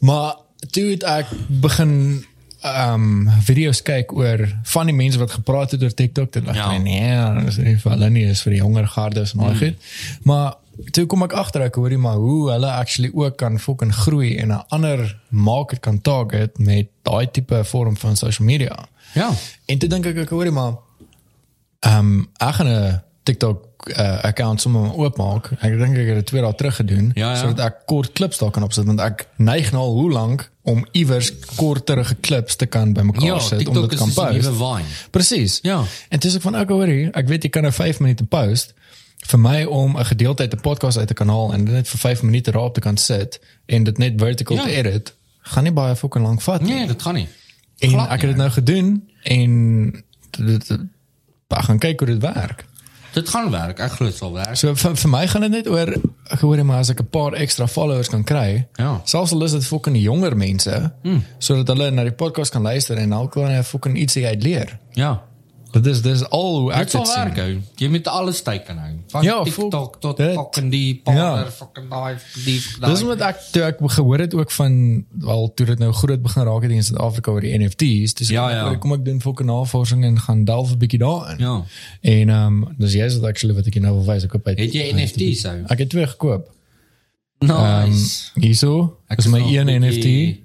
Maar toe het ek begin um, video's kyk oor van die mense wat gepraat het oor TikTok dit Ja. ja. nee, dis nie vir hulle nie, is vir die jonger gardes en daai goed. Maar toe kom ek agter ek hoorie maar hoe hulle actually ook kan fucking groei en 'n ander market kan target met daai tipe vorm van social media. Ja. En toe dink ek ek hoorie maar um, ek gaan 'n TikTok uh, account sommer oopmaak. Ek dink ek het dit twee dae terug gedoen Ja, ja. sodat ek kort klips daar kan opsit want ek neig nou al hoe lank om iewers korterige klips te kan bymekaar Ja, sit om TikTok dit is kan dus post. Vine. Presies. Ja. En dis ek van ek hoorie, ek weet jy kan nou 5 minute post vir my om 'n gedeelte uit 'n podcast uit 'n kanaal en dit net vir 5 minute daarop te kan sit en dit net vertical Ja. te edit, gaan nie baie fucking lank vat nie. Nee, dit gaan nie. En glad ek het dit nou gedoen en dit dit- ek gaan kyk hoe dit werk. Dit gaan werk. Ek glo dit sal werk. So vir, vir my gaan dit net oor ek hoor maar as ek 'n paar ekstra followers kan kry. Ja. Selfs al is dit fucking jonger mense hmm. sodat hulle na die podcast kan luister en dalk kan hulle fucking ietsie uit leer. Ja. Dit is dis al hoe ek Dit sal dit sien. werk ou. Jy moet alles teiken hou. Van Ja, TikTok tot dit- fucking die parler, Ja. fucking daai die daai. Dis wat ek toe ek gehoor het ook van wel toe dit nou groot begin raak het in Suid-Afrika oor die NFT's. Dis Ja, ja. kom ek doen fucking navorsing en gaan delf 'n bietjie daarin. Ja. En ehm um, dis jy's wat actually wat ek nou wil wys ek koop uit. Het jy NFT's ou? Ek het twee gekoop. Nice. hierso. Ek Dis my een NFT.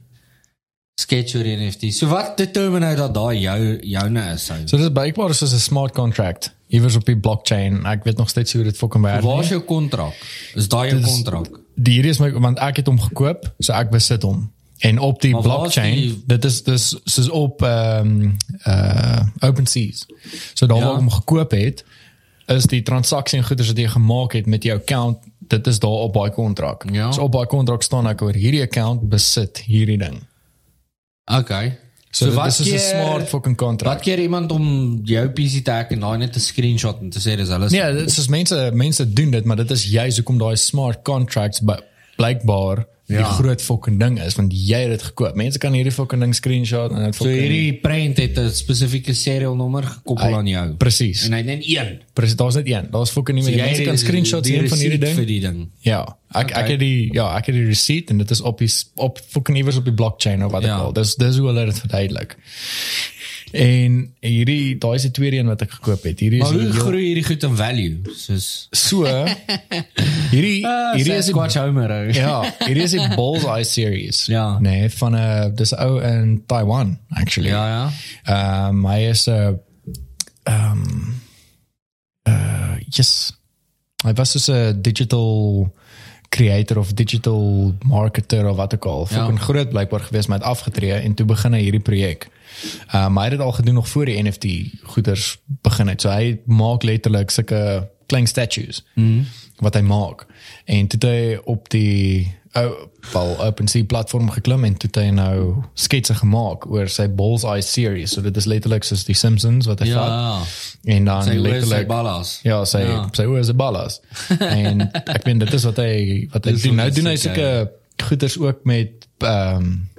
Sketch oor NFT. So wat determine nou dat daai jou joune is ou? So dis blykbaar soos 'n smart contract iewers op die blockchain. Ek weet nog steeds hoe dit fucking werk Waar is jou kontrak? Is daai jou kontrak? Die hierdie is my want ek het hom gekoop, so ek besit hom. En op die Maar is blockchain, die- dit is dis soos op ehm um, uh OpenSeas. So daar Ja. waar ek hom gekoop het, is die transaksie en goeders wat jy gemaak het met jou account, dit is daar op daai kontrak. Ja. So op daai kontrak staan ek oor hierdie account besit hierdie ding. Okay. So, so dis is 'n smart fucking Wat contract. keer iemand om jou PC te hack en daai net 'n screenshot en te sê dis hulle Nee, dit is mense mense doen dit, maar dit is juist hoekom daai smart contracts by blykbaar die Ja. groot fucking ding is want jy het dit gekoop. Mense kan hierdie fucking ding screenshot en dit So fucking hierdie prent het 'n spesifieke serial nommer gekoppel Hy- aan jou. Presies. En hy het net een. Presies, daar's net een. Daar's fucking nie So meer. jy mense kan screenshots neem van hierdie ding. vir die ding. Ja, ek Okay. ek het die ja, ek het die receipt en dit is op die op fucking iewers op die blockchain of wat Ja. ook al. Dis dis hoe hulle dit verduidelik. En hierdie daai is die tweede een wat ek gekoop het. Hierdie is Maar hoe heel- groei hierdie goed in value? Soos so hierdie hierdie is Squatch Homer. ou. Ja, hierdie is die Bullseye series. Ja. Nee, van 'n uh, dis ou in Taiwan actually. Ja, ja. Ehm um, hy is 'n uh, ehm um, uh yes. Hy was so 'n digital creator of digital marketer of wat ook al. Ja. Fucking groot blykbaar gewees met afgetree en toe begin hy hierdie projek. Uh maar hy het dit al gedoen nog voor die NFT goeders begin het. So hy maak letterlik sulke klein statues mm. wat hy maak. En toe het hy op die wel OpenSea platform geklim en toe het hy nou sketse gemaak oor sy Bullseye series. So dit is letterlik soos die Simpsons wat hy Ja. vat. En dan Sy letterlik ballas. Ja, sy Ja. sy is 'n ballas. en ek meen dit is wat hy wat hy doen. Nou doen hy hy sulke goeders ook met ehm um,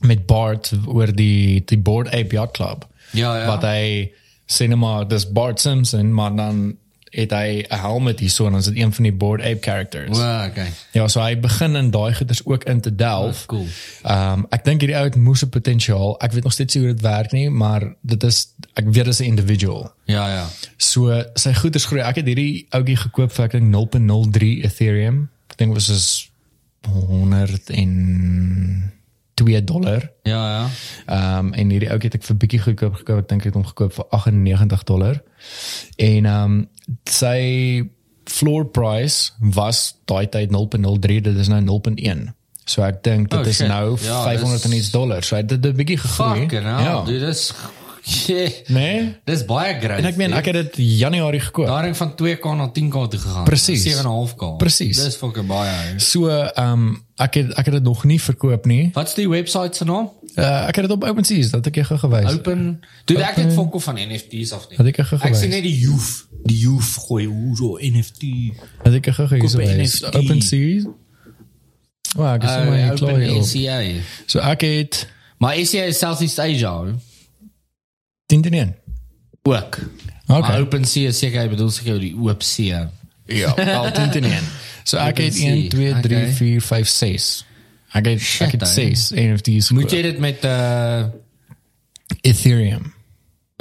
met Bart oor die die Board Ape Yacht Club. Ja, ja. Wat hy sê net maar dis Bart Simpson, maar dan het hy 'n helmet hierso en is dit een van die Board Ape characters. Wow, okay. Ja, so hy begin in daai goeders ook in te delf. Cool. Ehm um, ek dink hierdie ou het moes 'n potensiaal. Ek weet nog steeds hoe dit werk nie, maar dit is ek weet dit is 'n individual. Ja, ja. So sy goeders groei. Ek het hierdie ouetjie gekoop vir ek dink 0.03 Ethereum. Ek dink was is 102 dollar. Ja, ja. Ehm um, en hierdie ouetjie het ek vir bietjie goedkoop gekoop. Ek dink ek het hom gekoop vir 98 dollar. En ehm um, sy floor price was daai tyd 0.03, dit is nou 0.1. So ek dink dit Oh, is shit. nou Ja, 500 en iets dollar. So hy het dit 'n bietjie gegroei. Fucking hell, ja. dude, dis shit. Nee. Dis baie groot. En ek meen ek het dit Januarie gekoop. daarin van 2k na 10k toe gegaan. Precies. 7.5k. Precies. Dis fucking baie. So ehm um, ek het ek het dit nog nie verkoop nie. Wat's die webwerf se naam? Uh, ek het dit op OpenSea, dat ek jou gewys. Open. Dude, ek het fokol van NFT's af nie. Het ek jou gou Ek sien gewys? net die youth, die youth gooi hoe so NFT. Het ek jou gewys? OpenSea. Wow, ek is Uh, my klaar. So ek het Maar is Southeast Asia. hoor. 10 teen 1. Ook. Okay. Maar OpenSea is seker, hy bedoel seker die oop see. Ja, al 10 teen 1. So ek het OpenSea, 1 2 3 okay. 4 5 6. Ek het Shit, ek het hè. 6 NFT's. Moet jy dit met uh Ethereum?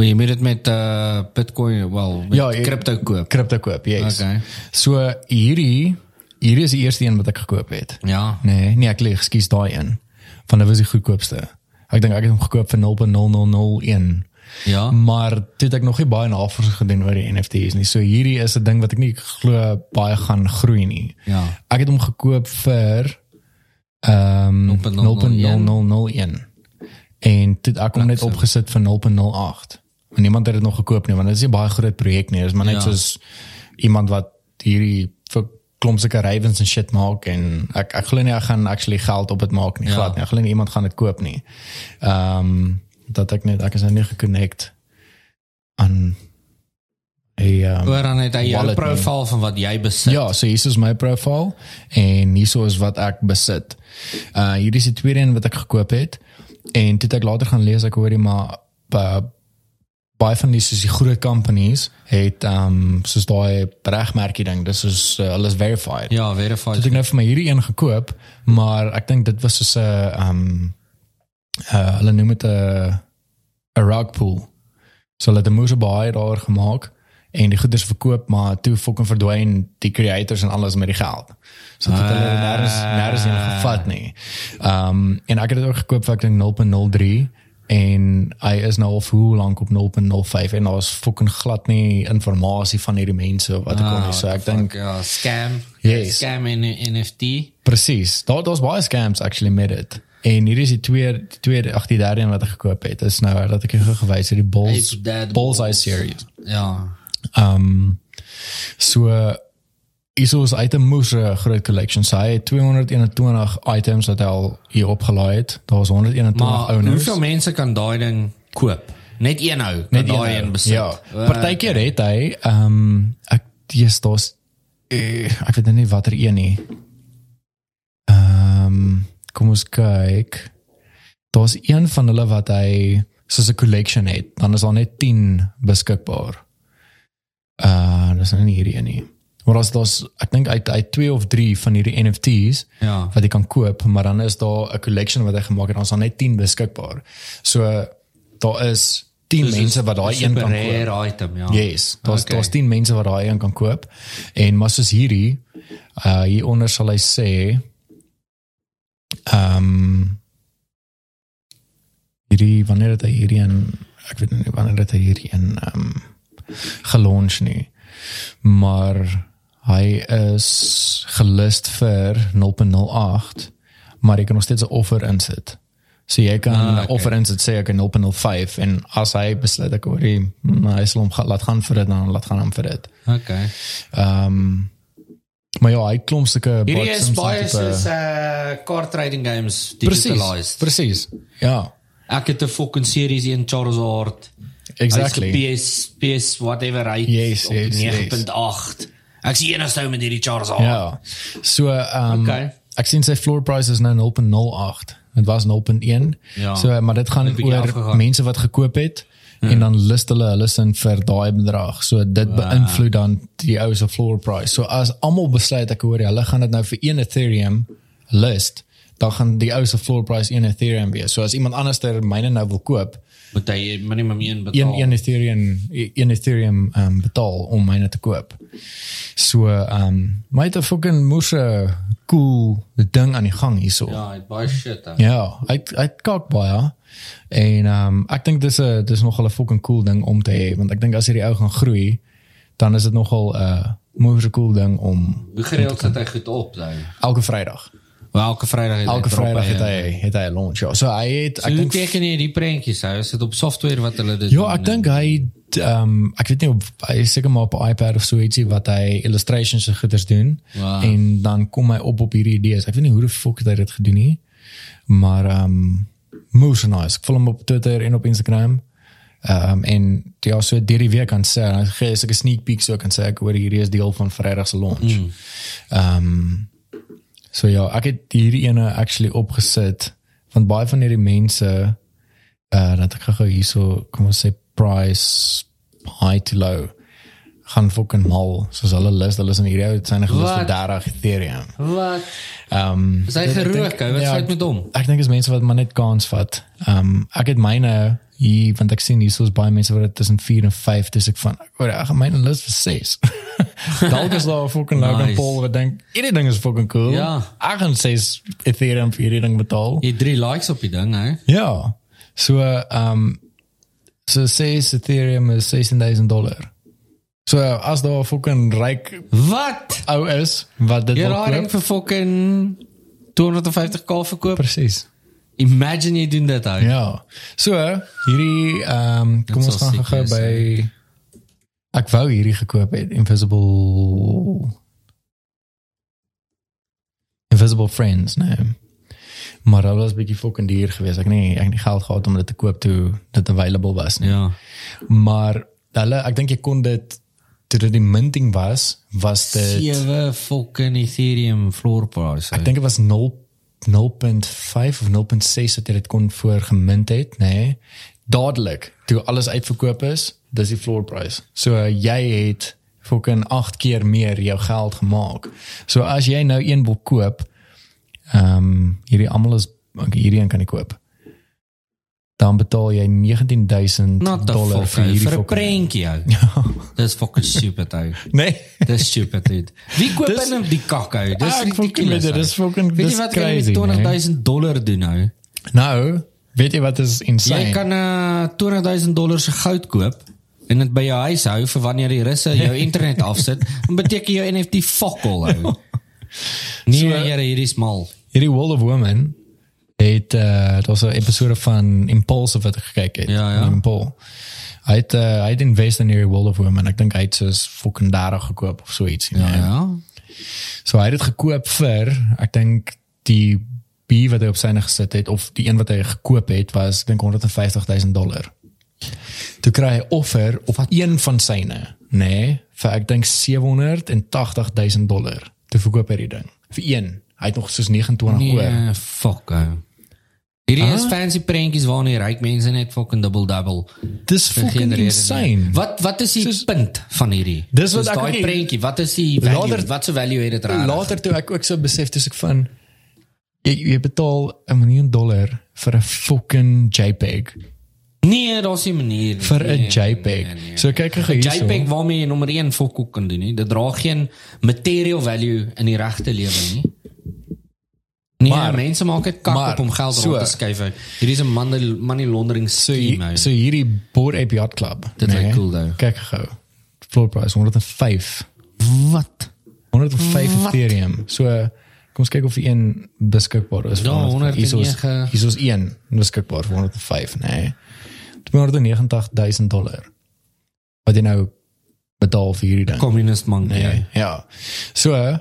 jy moet dit met uh Bitcoin, wel, met Ja, jy- crypto koop. Crypto koop, yes. Okay. So hierdie hierdie is die eerste een wat ek gekoop het. Ja. Nee, nee, ek lieg, ekskuus daai een. Van dit was die goedkoopste. Ek dink ek het hom gekoop vir 0.0001. Ja. Maar toe het ek nog nie baie navorsing gedoen oor die NFT's nie. So hierdie is 'n ding wat ek nie glo baie gaan groei nie. Ja. Ek het hom gekoop vir ehm um, 0.0001 en toe ek hom net opgesit vir 0.08. En niemand het dit nog gekoop nie want dit is nie baie groot projek nie. Dit is maar net Ja. soos iemand wat hierdie vir klomp sulke ravens en shit maak en ek ek glo nie ek gaan actually geld op dit maak nie. Ja. Glad nie. Ek glo nie iemand gaan dit koop nie. Ehm dat ek net ek is nou nie geconnect aan 'n um, Oor dan het hy jou profiel van wat jy besit. Ja, so hier is my profiel en hier is wat ek besit. Uh hier is die tweede een wat ek gekoop het en het ek later gaan lees ek hoorie maar uh, baie van die soos die groot companies het um soos daai regmerkie ding, dis is uh, alles verified. Ja, het verified. ek nou vir my hierdie een gekoop, maar ek dink dit was soos 'n um uh hulle noem dit 'n 'n rug pool. So hulle het 'n moose baie daar gemaak en die goederes verkoop, maar toe fucking verdwyn die creators en alles met die geld. So dit het hulle nêrens nêrens in gevat nie. Um en ek het dit ook gekoop vir ek dink 0.03 en hy is nou al hoe lank op 0.05 en daar's fucking glad nie inligting van hierdie mense wat ek kon nie. So ek dink ja, scam. Yes. Scam in NFT. Presies. Daar daar's baie scams actually met dit. En hier is die twee die tweede ag die derde een wat ek gekoop het. Is nou dat ek jou gewys het die Bulls Bullseye Bulls. series. Ja. Um so Isos item moes 'n groot collection. So hy het 221 items wat hy al hier opgelaai het. Daar's 121 Maar owners. hoeveel mense kan daai ding koop? Net een ou kan daai een besit. Ja. Partykeer het hy ehm um, ek dis daar's eh, ek weet nou nie watter een nie. Ehm um, kom ons kyk. Daar's een van hulle wat hy soos 'n collection het. Dan is daar net 10 beskikbaar. Uh dis nou nie hierdie een nie. Maar as daar's ek dink uit uit 2 of 3 van hierdie NFT's Ja. wat jy kan koop, maar dan is daar 'n collection wat hy gemaak het, dan is daar net 10 beskikbaar. So daar is 10 Dis mense wat daai een kan koop. rare item, ja. Yes, daar's Okay. daar's 10 mense wat daai een kan koop. En maar soos hierdie uh hieronder sal hy sê ehm um, hierdie wanneer het hy hierdie een ek weet nie wanneer het hy hierdie een ehm um, gelons nie. Maar Hy is gelist vir 0.08, maar jy kan nog steeds 'n offer insit. So jy kan Ah, okay. offer insit sê ek 'n 0.05 en as hy besluit ek hoor hy mm, hy sal hom laat gaan vir dit dan laat gaan hom vir dit. Okay. Ehm um, maar ja, hy klomp sulke Hierdie is baie soos uh card trading games digitalized. Presies. Ja. Ek het 'n fucking series in Charizard. Exactly. PS PS whatever hy Yes, op yes, 9.8. Ek sien enigste ou met hierdie Charizard. Ja. So ehm um, Okay. ek sien sy floor price is nou 0.08. Dit was 0.1. Ja. So maar dit gaan oor afgegaan. mense wat gekoop het en dan list hulle hulle sin vir daai bedrag. So dit wow. beïnvloed dan die ou se floor price. So as almal besluit ek hoor hulle gaan dit nou vir 1 Ethereum list, dan gaan die ou se floor price 1 Ethereum wees. So as iemand anders ter myne nou wil koop, Moet hy minimum 1 betaal. een een Ethereum een Ethereum um, betaal om myne te koop. So ehm um, my het 'n fucking moeë cool ding aan die gang hierso. Ja, hy baie shit. Hè. ja hy hy kak baie. En ehm um, ek dink dis 'n dis nogal 'n fucking cool ding om te hê want ek dink as hierdie ou gaan groei dan is dit nogal 'n uh, moeë cool ding om Hoe gereeld sit hy goed op nou? elke Vrydag. Wel, elke Vrydag het Elke Vrydag hy, het hy het hy 'n launch. Ja. So hy het So ek dink teken jy die prentjies hou? Is dit op software wat hulle dit Ja, ek dink hy ehm um, ek weet nie of hy seker maar op iPad of so ietsie wat hy illustrations en goeders doen Wow. en dan kom hy op op hierdie idees. Ek weet nie hoe die fuck hy dit gedoen nie. Maar ehm um, moes nice. Ek volg hom op Twitter en op Instagram. Ehm um, en ja, so deur die week kan sê hy gee 'n sneak peek so kan sê ek hoor hierdie is deel van Vrydag se launch. Ehm um, so ja, ek het hierdie ene actually opgesit want baie van hierdie mense uh dat ek gou hierso kom ons sê price high to low gaan fucking mal soos hulle list hulle is in hierdie ou syne gelys vir Wat? 30 Ethereum. Wat? Ehm um, Is hy dit- ek gerook, dink- ou? Wat ja, fout met hom? Ek dink is mense wat maar net kans vat. Ehm um, ek het myne hier want ek sien hier soos baie mense wat dit tussen 4 en 5 dis ek van ek gaan myne lys vir 6. Dalk is daar 'n fucking Logan Nice. Paul wat dink hierdie ding is fucking cool. Ja. Ek gaan 6 Ethereum vir hierdie ding betaal. Jy drie likes op die ding, hè? Ja. So ehm um, so sê Ethereum is 16000 dollar. So as daar 'n fucking ryk Wat? ou is wat dit wil raai ding koop. vir fucking 250k verkoop. Presies. Imagine jy doen dit ou. Ja. So hierdie ehm um, kom Dit ons gaan gou by ek wou hierdie gekoop het Invisible Invisible Friends, nee. Maar dat was bietjie fucking duur geweest. Ek nie ek het nie geld gehad om dit te koop toe dit available was nie. Ja. Maar hulle ek dink jy kon dit toe dit die minting was, was dit Sewe fucking Ethereum floor price. ek dink dit was 0 0.5 of 0.6 dat jy dit kon voor gemint het, nê? Nee. Dadelik toe alles uitverkoop is, dis die floor price. So uh, jy het fucking 8 keer meer jou geld gemaak. So as jy nou een wil koop, ehm um, hierdie almal is hierdie een kan jy koop. Dan betaal jy 19000 Not the dollar vir hierdie vir 'n prentjie ou. Ja. Dis fucking stupid ou. Nee. Dis stupid dude. Wie koop in die kak ou? Dis Ah, ridiculous. dit, dis fucking- Weet dis jy wat kan jy crazy, met 200000 dollar doen nou? Nou, weet jy wat is insane? Jy kan uh 200000 dollar se goud koop en dit by jou huis hou vir wanneer die russe jou internet afsit, dan beteken jou NFT fuck all ou. Nee, So- jare hierdie is mal. Hierdie World of Women het uh dit was 'n episode van Impulse wat ek gekyk het. Ja, ja. Impulse. Hy het uh, hy het invest in hierdie World of Women. Ek dink hy het soos fucking 30 gekoop of so iets. Ja, ja. So hy het dit gekoop vir ek dink die B wat hy op syne gesit het of die een wat hy gekoop het was ek dink 150 000 dollar. Toe kry hy offer op een van syne, nê, nee, vir ek dink 780 000 dollar. Toe verkoop hy die ding vir een. Hy het nog soos 29 oor. Nee, fuck ou. Hierdie is Huh? fancy prentjies waarna ryk mense net fucking double double. Dis fucking rede nie. insane. Wat wat is die Soos- punt van hierdie? Dis wat Soos ek daai prentjie, wat is die value? Later- wat se value het dit reg? Later toe ek ook so besef dis ek van jy, jy betaal 'n miljoen dollar vir 'n fucking JPEG Nee, daar's nie 'n manier nie. vir 'n Nee, JPEG. nee, nee. So kyk gou hierso. JPEG waarmee jy nommer 1 fokkoek kan doen nie. Dit dra geen material value in die regte lewe nie. Nee, Maar- mense maak dit kak maar, op om geld so- rond te skuif. Hierdie is 'n money, money laundering So, scheme. hier- ou. so hierdie Board Ape Yacht Club. Dit lyk cool, though. Kyk gou. Floor price 105. wat? 105 Ethereum. So kom ons kyk of die een beskikbaar is. Ja, 105. Hier is 109. hier is een beskikbaar vir 105, nee. 289.000 dollar. Wat jy nou betaal vir hierdie ding. Communist monkey. Nee, ja. So,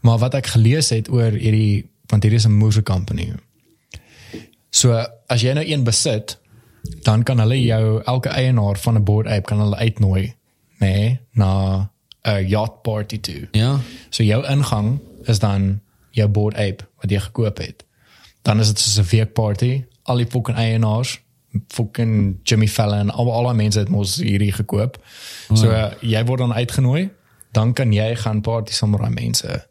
maar wat ek gelees het oor hierdie want hierdie is 'n moose company. So, as jy nou een besit, dan kan hulle jou elke eienaar van 'n board ape kan hulle uitnooi, nê, nee, na 'n yacht party toe. Ja. So jou ingang is dan jou board ape wat jy gekoop het. Dan is dit soos 'n week party, al die fucking eienaars, fucking Jimmy Fallon, al al die mense het mos hierdie gekoop. So uh, jy word dan uitgenooi, dan kan jy gaan party saam met daai mense.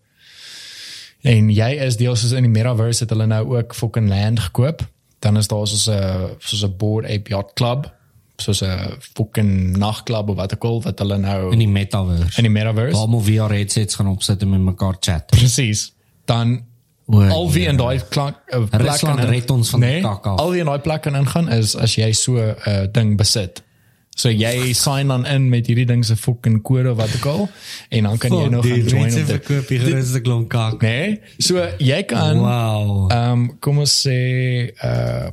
En jy is deel soos in die metaverse het hulle nou ook fucking land gekoop. Dan is daar soos 'n soos 'n board ape yacht club, soos 'n fucking nagklub of wat ook al wat hulle nou In die metaverse. in die metaverse. Waar almal VR headsets gaan opsit en met mekaar chat. Presies. Dan O, al wie in daai klank uh, plek Rusland kan red ons van die nee, kak af. Al wie in daai plek kan ingaan is as jy so 'n uh, ding besit. So jy sign dan in met hierdie ding se fucking kode of wat ook al en dan kan jy nog gaan join op dit. die grootste klomp kak. Nee. So jy kan Wow. ehm um, kom ons sê uh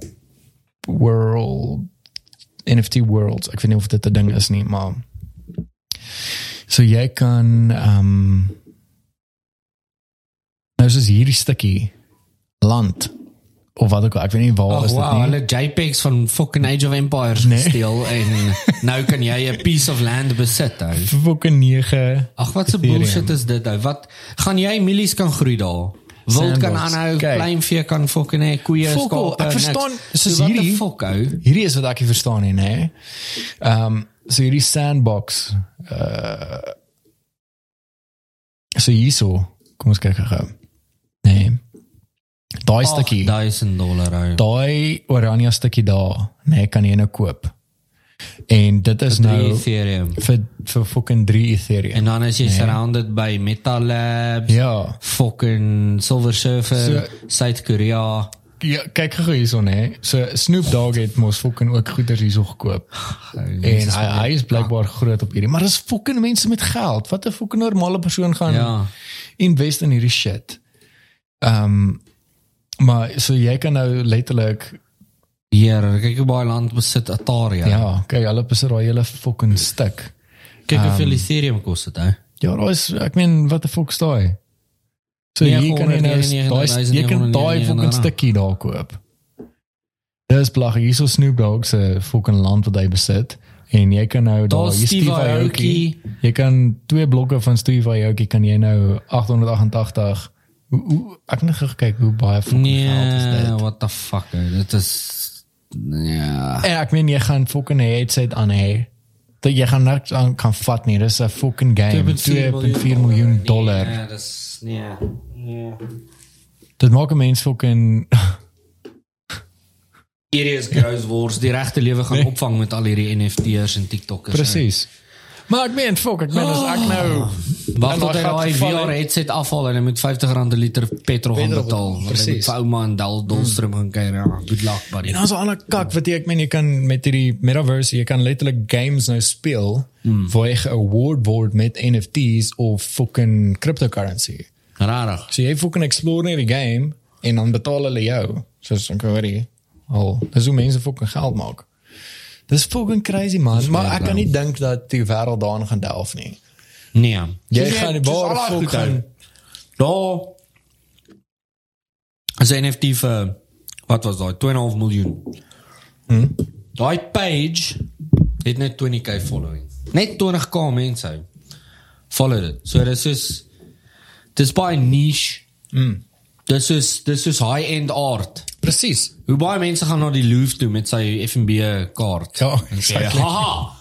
world NFT worlds. Ek weet nie of dit 'n ding is nie, maar so jy kan ehm um, nou soos hierdie stukkie land of wat ook al, ek weet nie waar Oh, is dit wow, nie. hulle JPEGs van fucking Age of Empires Nee. gesteel en nou kan jy 'n piece of land besit ou. Fucking 9 Ag wat 'n bullshit is dit ou. Wat gaan jy mielies kan groei daar? Wild kan aanhou, kleinvee kan fucking hê, koeie, skape. ek niks. verstaan, So soos wat hierdie- die fuck ou. Hierdie is wat ek nie verstaan nie, nê. Ehm um, so hierdie sandbox uh so hierso, kom ons kyk gou. Nee. Daai stukkie, 1000 dollar daai oranje stukkie daar, nee, kan jy nou koop. En dit is nou Ethereum. vir vir fucking 3 Ethereum. En dan is jy surrounded by Metal Labs, ja. fucking Silver Surfer, So- Suid-Korea. Ja, kyk gou hierso nê. So Snoop Dogg het mos fucking ook goeders hierso gekoop. En hy hy is blykbaar groot op hierdie, maar dis fucking mense met geld. Wat 'n fucking normale persoon gaan Ja. invest in hierdie shit. Ehm um, maar so jy kan nou letterlik Hier, kyk hoe baie land besit Atari. ja, ja kyk hulle besit daai hele fucking stuk. Kyk hoeveel Ethereum kos dit ou. Ja, daar is ek meen wat 'n fuck daai. So hier kan jy nou daai jy kan daai fucking stukkie daar koop. Dis blag hierso Snoop Dogg se fucking land wat hy besit en jy kan nou daar hier Steve Aoki. Jy kan twee blokke van Steve Aoki kan jy nou 888 hoe, hoe ek het net gekyk hoe baie fucking geld is Nee, dit. what the fuck. Dit is ja. En ek meen jy gaan fucking headset aan hê. Dat jy gaan niks aan kan vat nie. Dis 'n fucking game. 2.4 miljoen dollar. Ja, dis nee. Nee. Dit maak 'n mens fucking Hierdie is gross wars. Die regte lewe gaan Nee. opvang met al hierdie NFT'ers en TikTokkers. presies. Maar ek meen fuck, ek meen as ek nou Wag in tot hy daai VR het- headset afhaal en hy moet 50 rand 'n liter petrol gaan betaal. moet vir ouma en Dal Dolstrom gaan kuier. Ja, good luck buddy. En dan is 'n kak wat jy ek meen jy kan met hierdie metaverse jy kan letterlik games nou speel mm. waar jy award word met NFTs of fucking cryptocurrency. Rarig. So jy fucking explore net die game en dan betaal hulle jou. Soos ek hoor hier. Al, dis hoe mense fucking geld maak. Dis fucking crazy man, maar ek kan nie dink dat die wêreld daarin gaan delf nie. Nee. Jy Soos gaan die soos bare al daai goed fucking Daar is 'n NFT vir wat was daai 2.5 miljoen. Hm? Daai page het net 20k following. Net 20k mense. Follow dit. So dis is dis baie niche. Mm. Dis is dis is high end art. Presies. Hoe baie mense gaan na die Louvre toe met sy FNB kaart. Ja, exactly. Haha.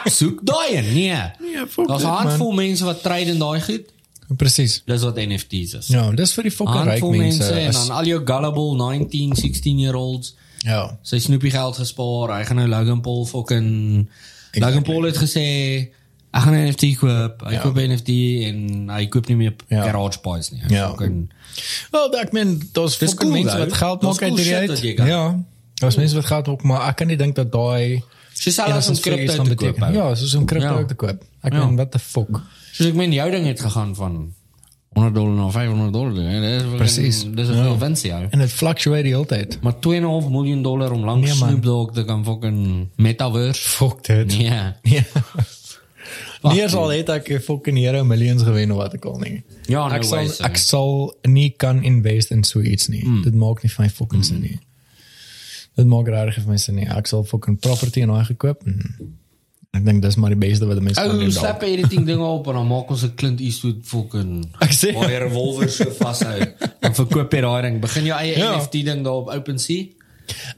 Ek soek daai een. Nee. Nee, fuck Daar's 'n handvol mense wat trade in daai goed. Presies. Dis wat NFT's is. Ja, dis vir die fucking ryk mense. mense en dan al jou gullible 19, 16 year olds. Ja. Sy snoepie geld gespaar. Hy gaan nou Logan Paul fucking Logan Paul het gesê ek gaan 'n NFT koop. Hy Ja. koop 'n NFT en hy koop nie meer Ja. garage pies nie. Ja. Fucking Wel, ek meen, daar's Dis fucking cool, mense wat geld Dis maak uit cool shit uit. kan. Ja. Daar's mense wat geld maak, maar ek kan nie dink dat daai Soos iets crypto gaan te koop. Ja, soos om crypto Ja. te koop. Ek Ja. meen, what the fuck. Soos ek meen jou ding het gegaan van 100 dollar na 500 dollar. Hè? Dat is fucking- Precies. Dat is een Ja. fancy, ja. En het fluctueert die hele tijd. Maar 2,5 miljoen dollar om langs Nee. Snoop Dogg te kan fucking metaverse. Fuck dit. Ja. Ja. Nie sal het ek fucking here millions gewen of wat ek al nie. Ja, no ek sal ways, ek sal nie kan invest in so iets nie. Hmm. Dit maak nie vir my fucking sin nie. Dit maak regtig vir my sin nie. Ek sal fucking property en daai gekoop. En ek dink dis maar die beste wat 'n mens kan Ou doen. slap dalk. editing dinge op en dan maak ons 'n Clint Eastwood fucking jy revolver so vashou. Dan verkoop jy daai ding. Begin jou eie Ja. NFT ding daar op OpenSea.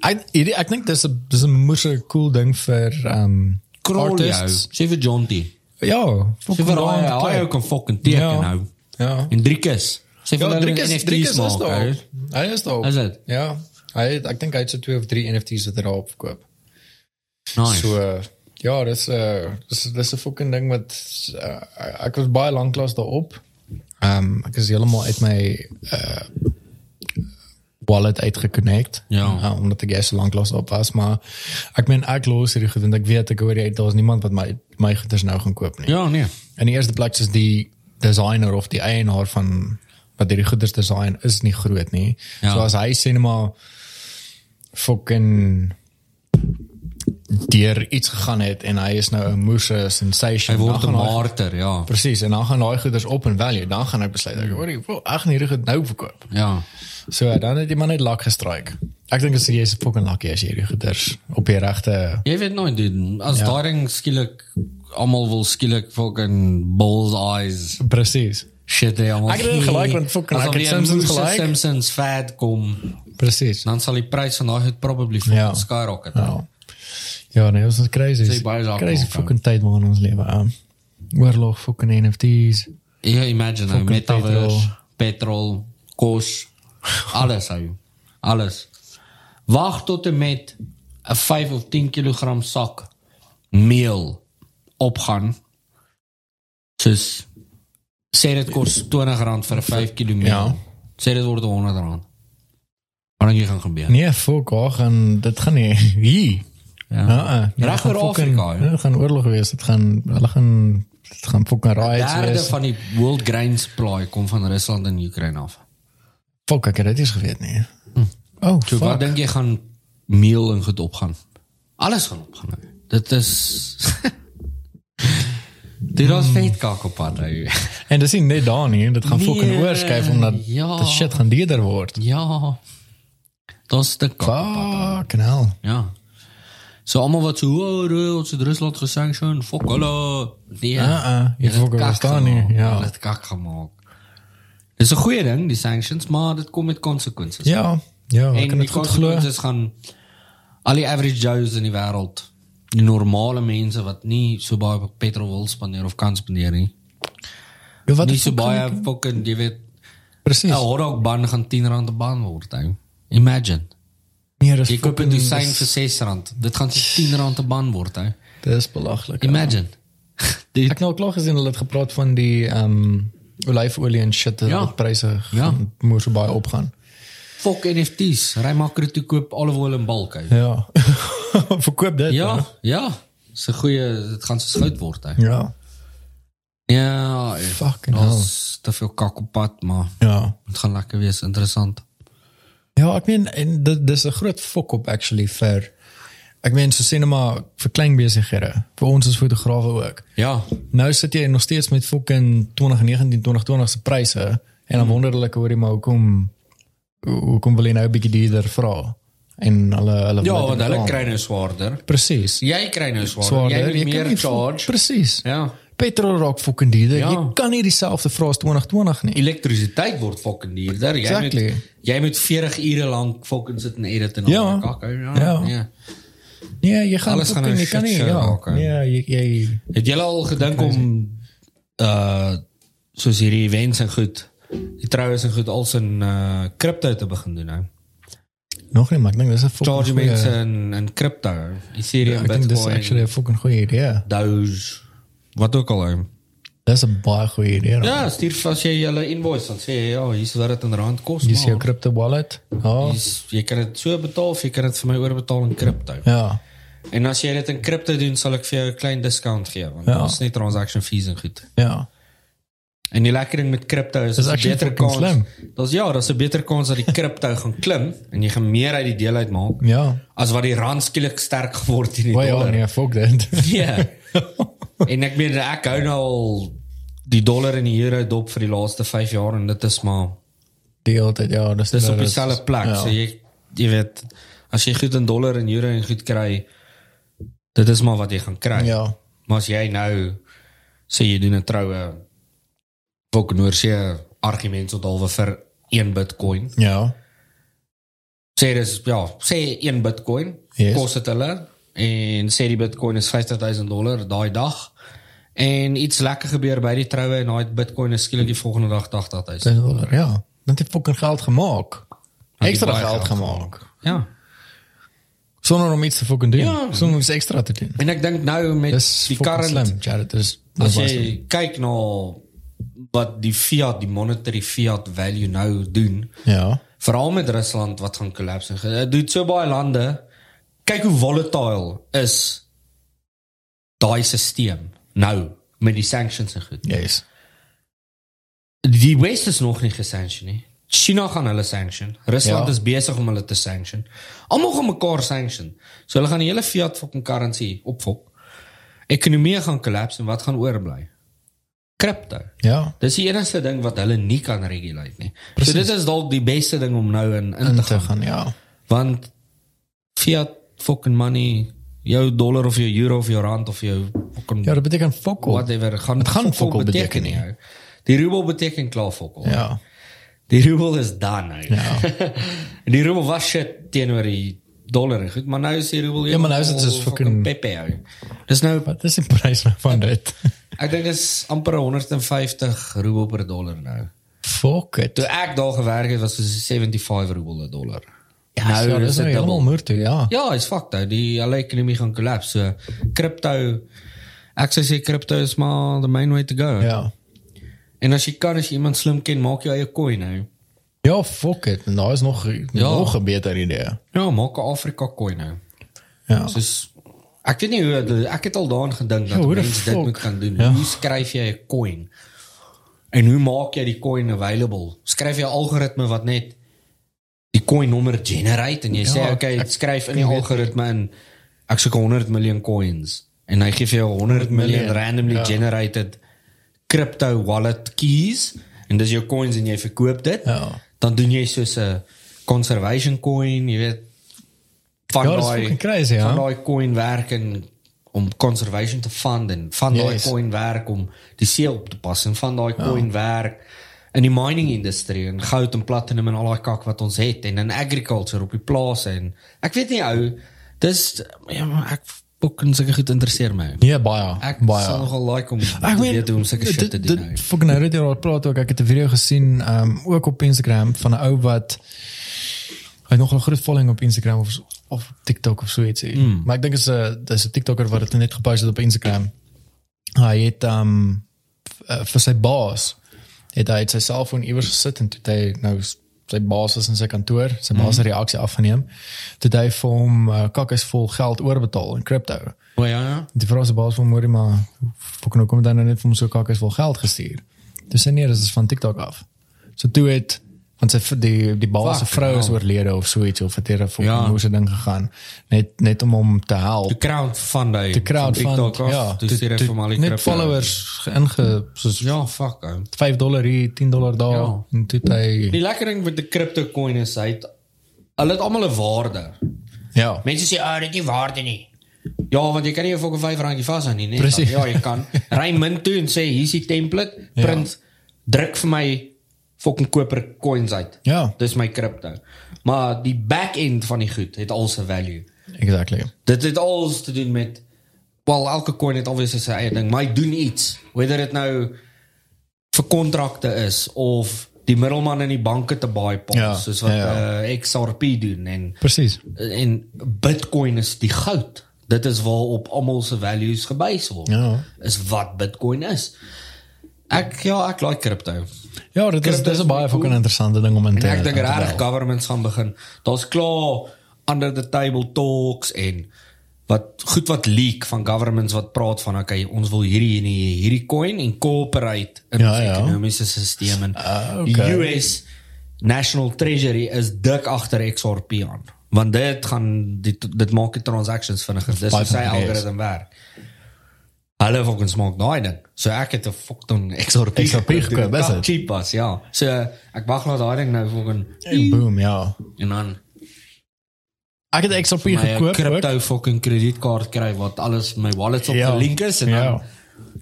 Ek hierdie- ek dink dis 'n dis 'n moeë cool ding vir um Krol jou. artists. Sê vir Jonty. Ja, fucking vir daai kyk. ook kan fucking teken Ja. nou. Ja. En Driekus. Sê vir Ja, hulle Driekus NFT's Driekus is daar. ou. Hy is daar. Is dit? Ja. Hy het, ek dink hy het so twee of drie NFT's wat hy daar op verkoop. Nice. So uh, ja, dis 'n uh, dis dis 'n fucking ding wat uh, ek was baie lank klas daarop. Ehm um, ek is heeltemal uit my uh wallet uitgeconnect. Ja. Uh, omdat ek eers so lank klas op was, maar ek meen ek los hierdie goed want ek weet ek hoor jy daar's niemand wat my my goeders nou gaan koop nie. Ja, nee. In die eerste plek is die designer of die eienaar van wat hierdie goeders design is nie groot nie. Ja. So as hy sê net maar fucking deur iets gegaan het en hy is nou 'n moose sensation. Hy word 'n hy- marter, ja. Presies, en dan gaan daai goeders op in value. Dan gaan ek besluit ek hoor ek wil gaan hierdie goed nou verkoop. Ja. So dan het jy maar net luck gestrike. Ek dink as jy is fucking lucky as jy hierdie goeders op die regte Jy weet nooit dude, as Ja. daai ding skielik almal wil skielik fucking bull's eyes presies. shit hy almal. Ek het dit gelyk, want fucking, ek het Simpsons gelyk. Simpsons fad kom, Presies. dan sal die prys van daai goed probably fucking Ja. skyrocket. Ja. Ja, nee, dit is crazy. Sê baie sake Crazy fucking tyd waarin ons lewe. Um, oorlog fucking NFT's. Ja, imagine nou metaverse, petrol, kos, alles hou. Alles. Wag tot en met 'n 5 of 10 kg sak meel opgaan. Soos sê dit kos R20 vir 'n 5 kg. Ja. Sê dit word R100. Wat jy gaan gebeur? Nee, fuck, oh, gaan dit gaan nie hier. Ja. Ja, Reg oor Afrika, ja. Dit gaan oorlog wees. Dit gaan hulle gaan dit gaan fucking riots Derde wees. van die world grain supply kom van Rusland en Oekraïne af. Fuck, ek het dit eens geweet nie. Oh, So wat dink jy gaan meel en goed opgaan? Alles gaan opgaan. nou. Dit is Dit was vet kak op pad. ou. En dis nie net daar nie, dit gaan Nee, fucking oorskuif omdat ja. die shit gaan duurder word. Ja. Daar's te kak op pad. Fucking hell. Ja. So almal wat so hoor, ons het Rusland gesanction, fuck hulle. Nee. Ja, uh, jy Hulle het fucking kak verstaan nie. Ja. Hulle het kak gemaak. Dis 'n goeie ding, die sanctions, maar dit kom met konsekwensies. Ja. Ja, ek en kan die dit goed glo. konsekwensies gaan al die average Joes in die wêreld, die normale mense wat nie so baie op petrol wil spandeer of kan spandeer nie. Ja, wat nie so baie fucking jy weet Presies. 'n hotdog ban gaan 10 rand 'n ban word. Ou. Imagine. Nee, dis Jy koop 'n fucking- dosyn dis- vir 6 rand. Dit gaan so 10 rand 'n ban word. Ou. Dis belaglik. ja. Imagine. Die Ek nou klaar gesien hulle het gepraat van die ehm um, olyfolie en shit dat Ja. ja. pryse Ja. moer so baie opgaan. fok NFT's. Ry makro toe koop olive oil en bulk. Ou. Ja. Verkoop dit. Ja, hè? ja. Dis 'n goeie dit gaan so goud word. Ou. Ja. Ja. Fucking hell. Te veel kak op pad, maar Ja. dit gaan lekker wees, interessant. Ja, ek meen en dit dis 'n groot fok op actually vir ek meen so net maar vir klein besighede, vir ons as fotograwe ook. Ja, Nou sit jy nog steeds met fucking 2019 2020 se pryse en dan wonder hulle hoor jy maar hoekom hoe- hoekom wil jy nou 'n bietjie duurder vra? En hulle hulle ja, want hulle kry nou swaarder. presies. Jy kry nou swaarder. Swaarder, Jy kan meer charge. Presies. Ja. Petrol raak fucking duurder. Ja. Jy kan nie dieselfde vra as 2020 nie. Elektrisiteit word fucking duurder. Jy Exactly. moet jy moet 40 ure lank fucking sit en edit en Ja. al die kak. Ja. Ja. Nee. Nee, jy gaan Alles gaan fucking, jy kan nie ja. raak. Nee, jy jy Het julle al gedink om uh soos hierdie events en goed, die troues en goed als in uh crypto te begin doen nou? nog nie, maar ek dink dis 'n fucking Charge mense in in crypto, Ethereum, Ek dink dis Bitcoin, actually 'n fucking goeie idee. Doge, wat ook al. ou. Dis 'n baie goeie idee. Ja, stuur as jy julle invoice dan sê jy, ja, hier's wat dit in rand kos. Dis jou crypto wallet. Ja. hier's- Jy kan dit so betaal of jy kan dit vir my oorbetaal in crypto. Ja. En as jy dit in crypto doen, sal ek vir jou 'n klein discount gee want Ja. daar's net transaction fees en goed. Ja. En die lekker ding met kripto is Dis dis 'n beter kans. slim. Daar's ja, daar's 'n beter kans dat die kripto gaan klim en jy gaan meer uit die deel uitmaak Ja. as wat die rand skielik sterk geword het in die Maar ja, dollar. nee, fuck that. Ja. en ek meen ek hou nou al die dollar en die euro dop vir die laaste 5 jaar en dit is maar Die hele tyd, ja, dis dis op dis- dieselfde plek. Ja. So jy jy weet as jy goed in dollar en euro en goed kry, dit is maar wat jy gaan kry. Ja. Maar as jy nou sê jy doen 'n troue volkenoor sê argument tot halwe vir 1 Bitcoin. Ja. Sê dis ja, sê 1 Bitcoin Yes. kos dit hulle en sê die Bitcoin is 50000 dollar daai dag. En iets lekker gebeur by die troue en daai Bitcoin is skielik die volgende dag 80000. 1000 dollar, ja. Dan het fucking geld gemaak. baie geld geld gemaak. Ja. Sonder om iets te fucking doen. Ja. Sonder om iets extra te doen. En ek dink nou met Dis die current slim, Jared. Dis As jy slim. kyk na wat die fiat, die monetary fiat value nou doen, Ja. veral met Rusland wat gaan ge- Dit doen so baie lande. Kyk hoe volatile is daai stelsel nou met die sanctions en goed. Yes. Die West is nog nie gesanction nie. China gaan hulle sanction. Rusland Ja. is besig om hulle te sanction. Almal gaan mekaar sanction. So hulle gaan die hele fiat fucking currency opfok. Ekonomie gaan collapse en wat gaan oorbly? Crypto. Ja. Dis die enigste ding wat hulle nie kan regulate nie. Precies. So dit is dalk die beste ding om nou in in In te te gaan. gaan, ja. Want fiat fucking money, jou dollar of jou euro of jou rand of jou fucking Ja, dat beteken all. whatever gaan Het gaan all beteken nie. nie. ou. Die rubel beteken klaar all. Ja. Die rubel is dan nou. Ja. en die rubel was shit teenoor die dollar en goed, maar nou is die rubel Ja, maar nou is dit soos fucking- pepe ou. Dis nou Wat is die prys van dit? ek dink is amper 150 rubel per dollar nou. Fuck it. Toe ek daar gewerk het was dit 75 rubel per dollar. Ja, nou, is dis nou helemaal dubbel. moer toe, ja. Ja, is fucked ou. Die hele ekonomie gaan collapse. So crypto ek sou sê crypto is maar the main way to go. Ja. En as jy kan as jy iemand slim ken, maak jou eie coin nou. Ja, fuck it. En daar is nog nog 'n beter idee. Ja, maak 'n Afrika coin nou. Ja. Soos ek weet nie hoe ek het al daaraan gedink dat Ja, hoe de mense dit fuck? moet kan doen. Ja. Hoe skryf jy 'n coin? En hoe maak jy die coin available? Skryf jy 'n algoritme wat net die coin nommer generate en jy Ja, sê okay, ek- skryf in die algoritme in ek soek 100 miljoen coins en hy gee vir jou 100 miljoen randomly ja. generated crypto wallet keys en dis jou coins en jy verkoop dit. Ja. Dan doen jy soos 'n conservation coin, jy weet van Ja, daai crazy, ja. van daai coin werk en om conservation te fund en van daai Yes. coin werk om die see op te pas en van daai coin werk in die mining industrie en goud en platinum en al daai kak wat ons het en in agriculture op die plase en ek weet nie ou dis ja ek fucking seker goed interesseer my. Ja, baie. Ek baie. sal nogal like om Ek weet hoe om sulke shit te doen. dit-. Fucking nou dit al praat ook. Ek het 'n video gesien um ook op Instagram van 'n ou wat hy nog 'n groot following op Instagram of of TikTok of so iets. Mm. Maar ek dink is 'n dis 'n TikToker wat dit net gepost het op Instagram. Hy het um vir sy baas het hy het sy selfoon iewers gesit en toe hy nou sy baas was in sy kantoor, sy baas se reaksie afgeneem. Toe hy vir hom uh, kakkes vol geld oorbetaal in crypto. O ja ja. Die vrou se baas van Mori maar hoekom het hy nou net vir hom so kakkes vol geld gestuur. Dis nee, dis is van TikTok af. So toe het want sy die die baas se vrou is oorlede of so iets of het hier 'n fucking Ja. hoe se ding gegaan. Net net om hom te help. Die crowdfund hy. Die crowdfund, TikTok af, ja. Stuur hy vir hom al die net followers inge soos Ja, fuck ou. 5 dollar hier, 10 dollar daar Ja. en toe hy Die lekker ding met die crypto coin is hy het hulle het almal 'n waarde. ja. Mense sê, "Ah, dit is nie waarde nie." Ja, want jy kan nie vir 'n 5 randjie vashou nie, nee. Ja, jy kan. Ry min toe en sê, "Hier's die template, print, druk vir my fucking koper coins uit." Ja. Dis my crypto. Maar die back-end van die goed het al sy value. Exactly. Dit het alles te doen met wel elke coin het alweer sy eie ding, maar hy doen iets. Whether dit nou vir kontrakte is of die middelman in die banke te bypass Ja, soos wat ja, ja. uh, XRP doen en Presies. en Bitcoin is die goud. Dit is waarop almal se values gebase word. Ja. Is wat Bitcoin is. Ek ja, ek like crypto. Ja, dit is dis is 'n baie fucking interessante ding om in En te ek dink regtig governments gaan begin. Daar's klaar under the table talks en wat goed wat leak van governments wat praat van okay, ons wil hierdie hierdie hierdie coin incorporate in Ja, ons ja. ekonomiese stelsel en Ah, die okay. US National Treasury is dik agter XRP aan. Want dit gaan dit dit maak die transactions vinniger. Dis hoe sy algoritme werk. Hulle fucking smaak daai ding. So ek het 'n fucking XRP XRP gekoop, is dit? dit? Cheap was, ja. So ek wag laat daai ding nou fucking En boom, ja. en dan Ek het XRP gekoop. ook. crypto fucking kredietkaart kry wat alles my wallets op Ja. gelink is en Ja. dan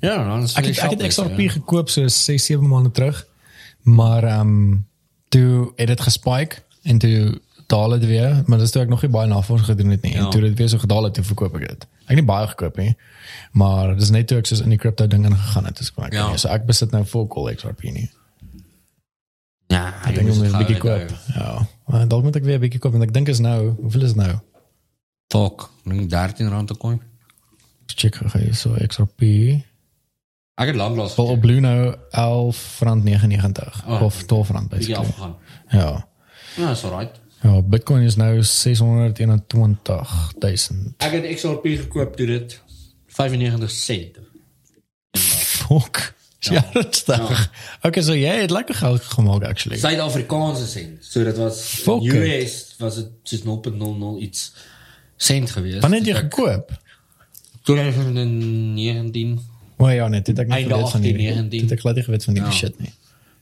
ja, dan is Ek het ek het XRP ja. gekoop so 6 7 maande terug. Maar ehm um, toe het dit gespike en toe daal dit weer, maar dis toe ek nog nie baie navorsing gedoen het nie. Ja. En toe dit weer so gedaal het, toe verkoop ek dit. Ek het nie baie gekoop nie. Maar dis net toe ek soos in die crypto ding ingegaan het, dis ek. Ja. So ek besit nou vol call XRP nie. Ja, Ek dink om net 'n bietjie koop. Ja. Maar dalk moet ek weer 'n bietjie koop want ek dink is nou, hoeveel is nou? Fuck, dink 13 rand 'n coin. Check gou hier so XRP. Ek het lanklaas Wel op Blue nou 11.99 Oh. of 12 rand basically. Ja. Ja, is alright. Ja, Bitcoin is nou 621.000. Ek het XRP gekoop toe dit 95 sent. Fuck. Ja, ernstig. Okay, so jy het lekker geld gemaak actually. Suid-Afrikaanse sent. So dit was Fuck US was dit soos 0.00 iets sent geweest. Wanneer het jy Dus ek- gekoop? 2019. O ja, nee, dit ek nie Einde geweet van 18, die 19. Dit ek glad nie geweet van die Ja. shit nie.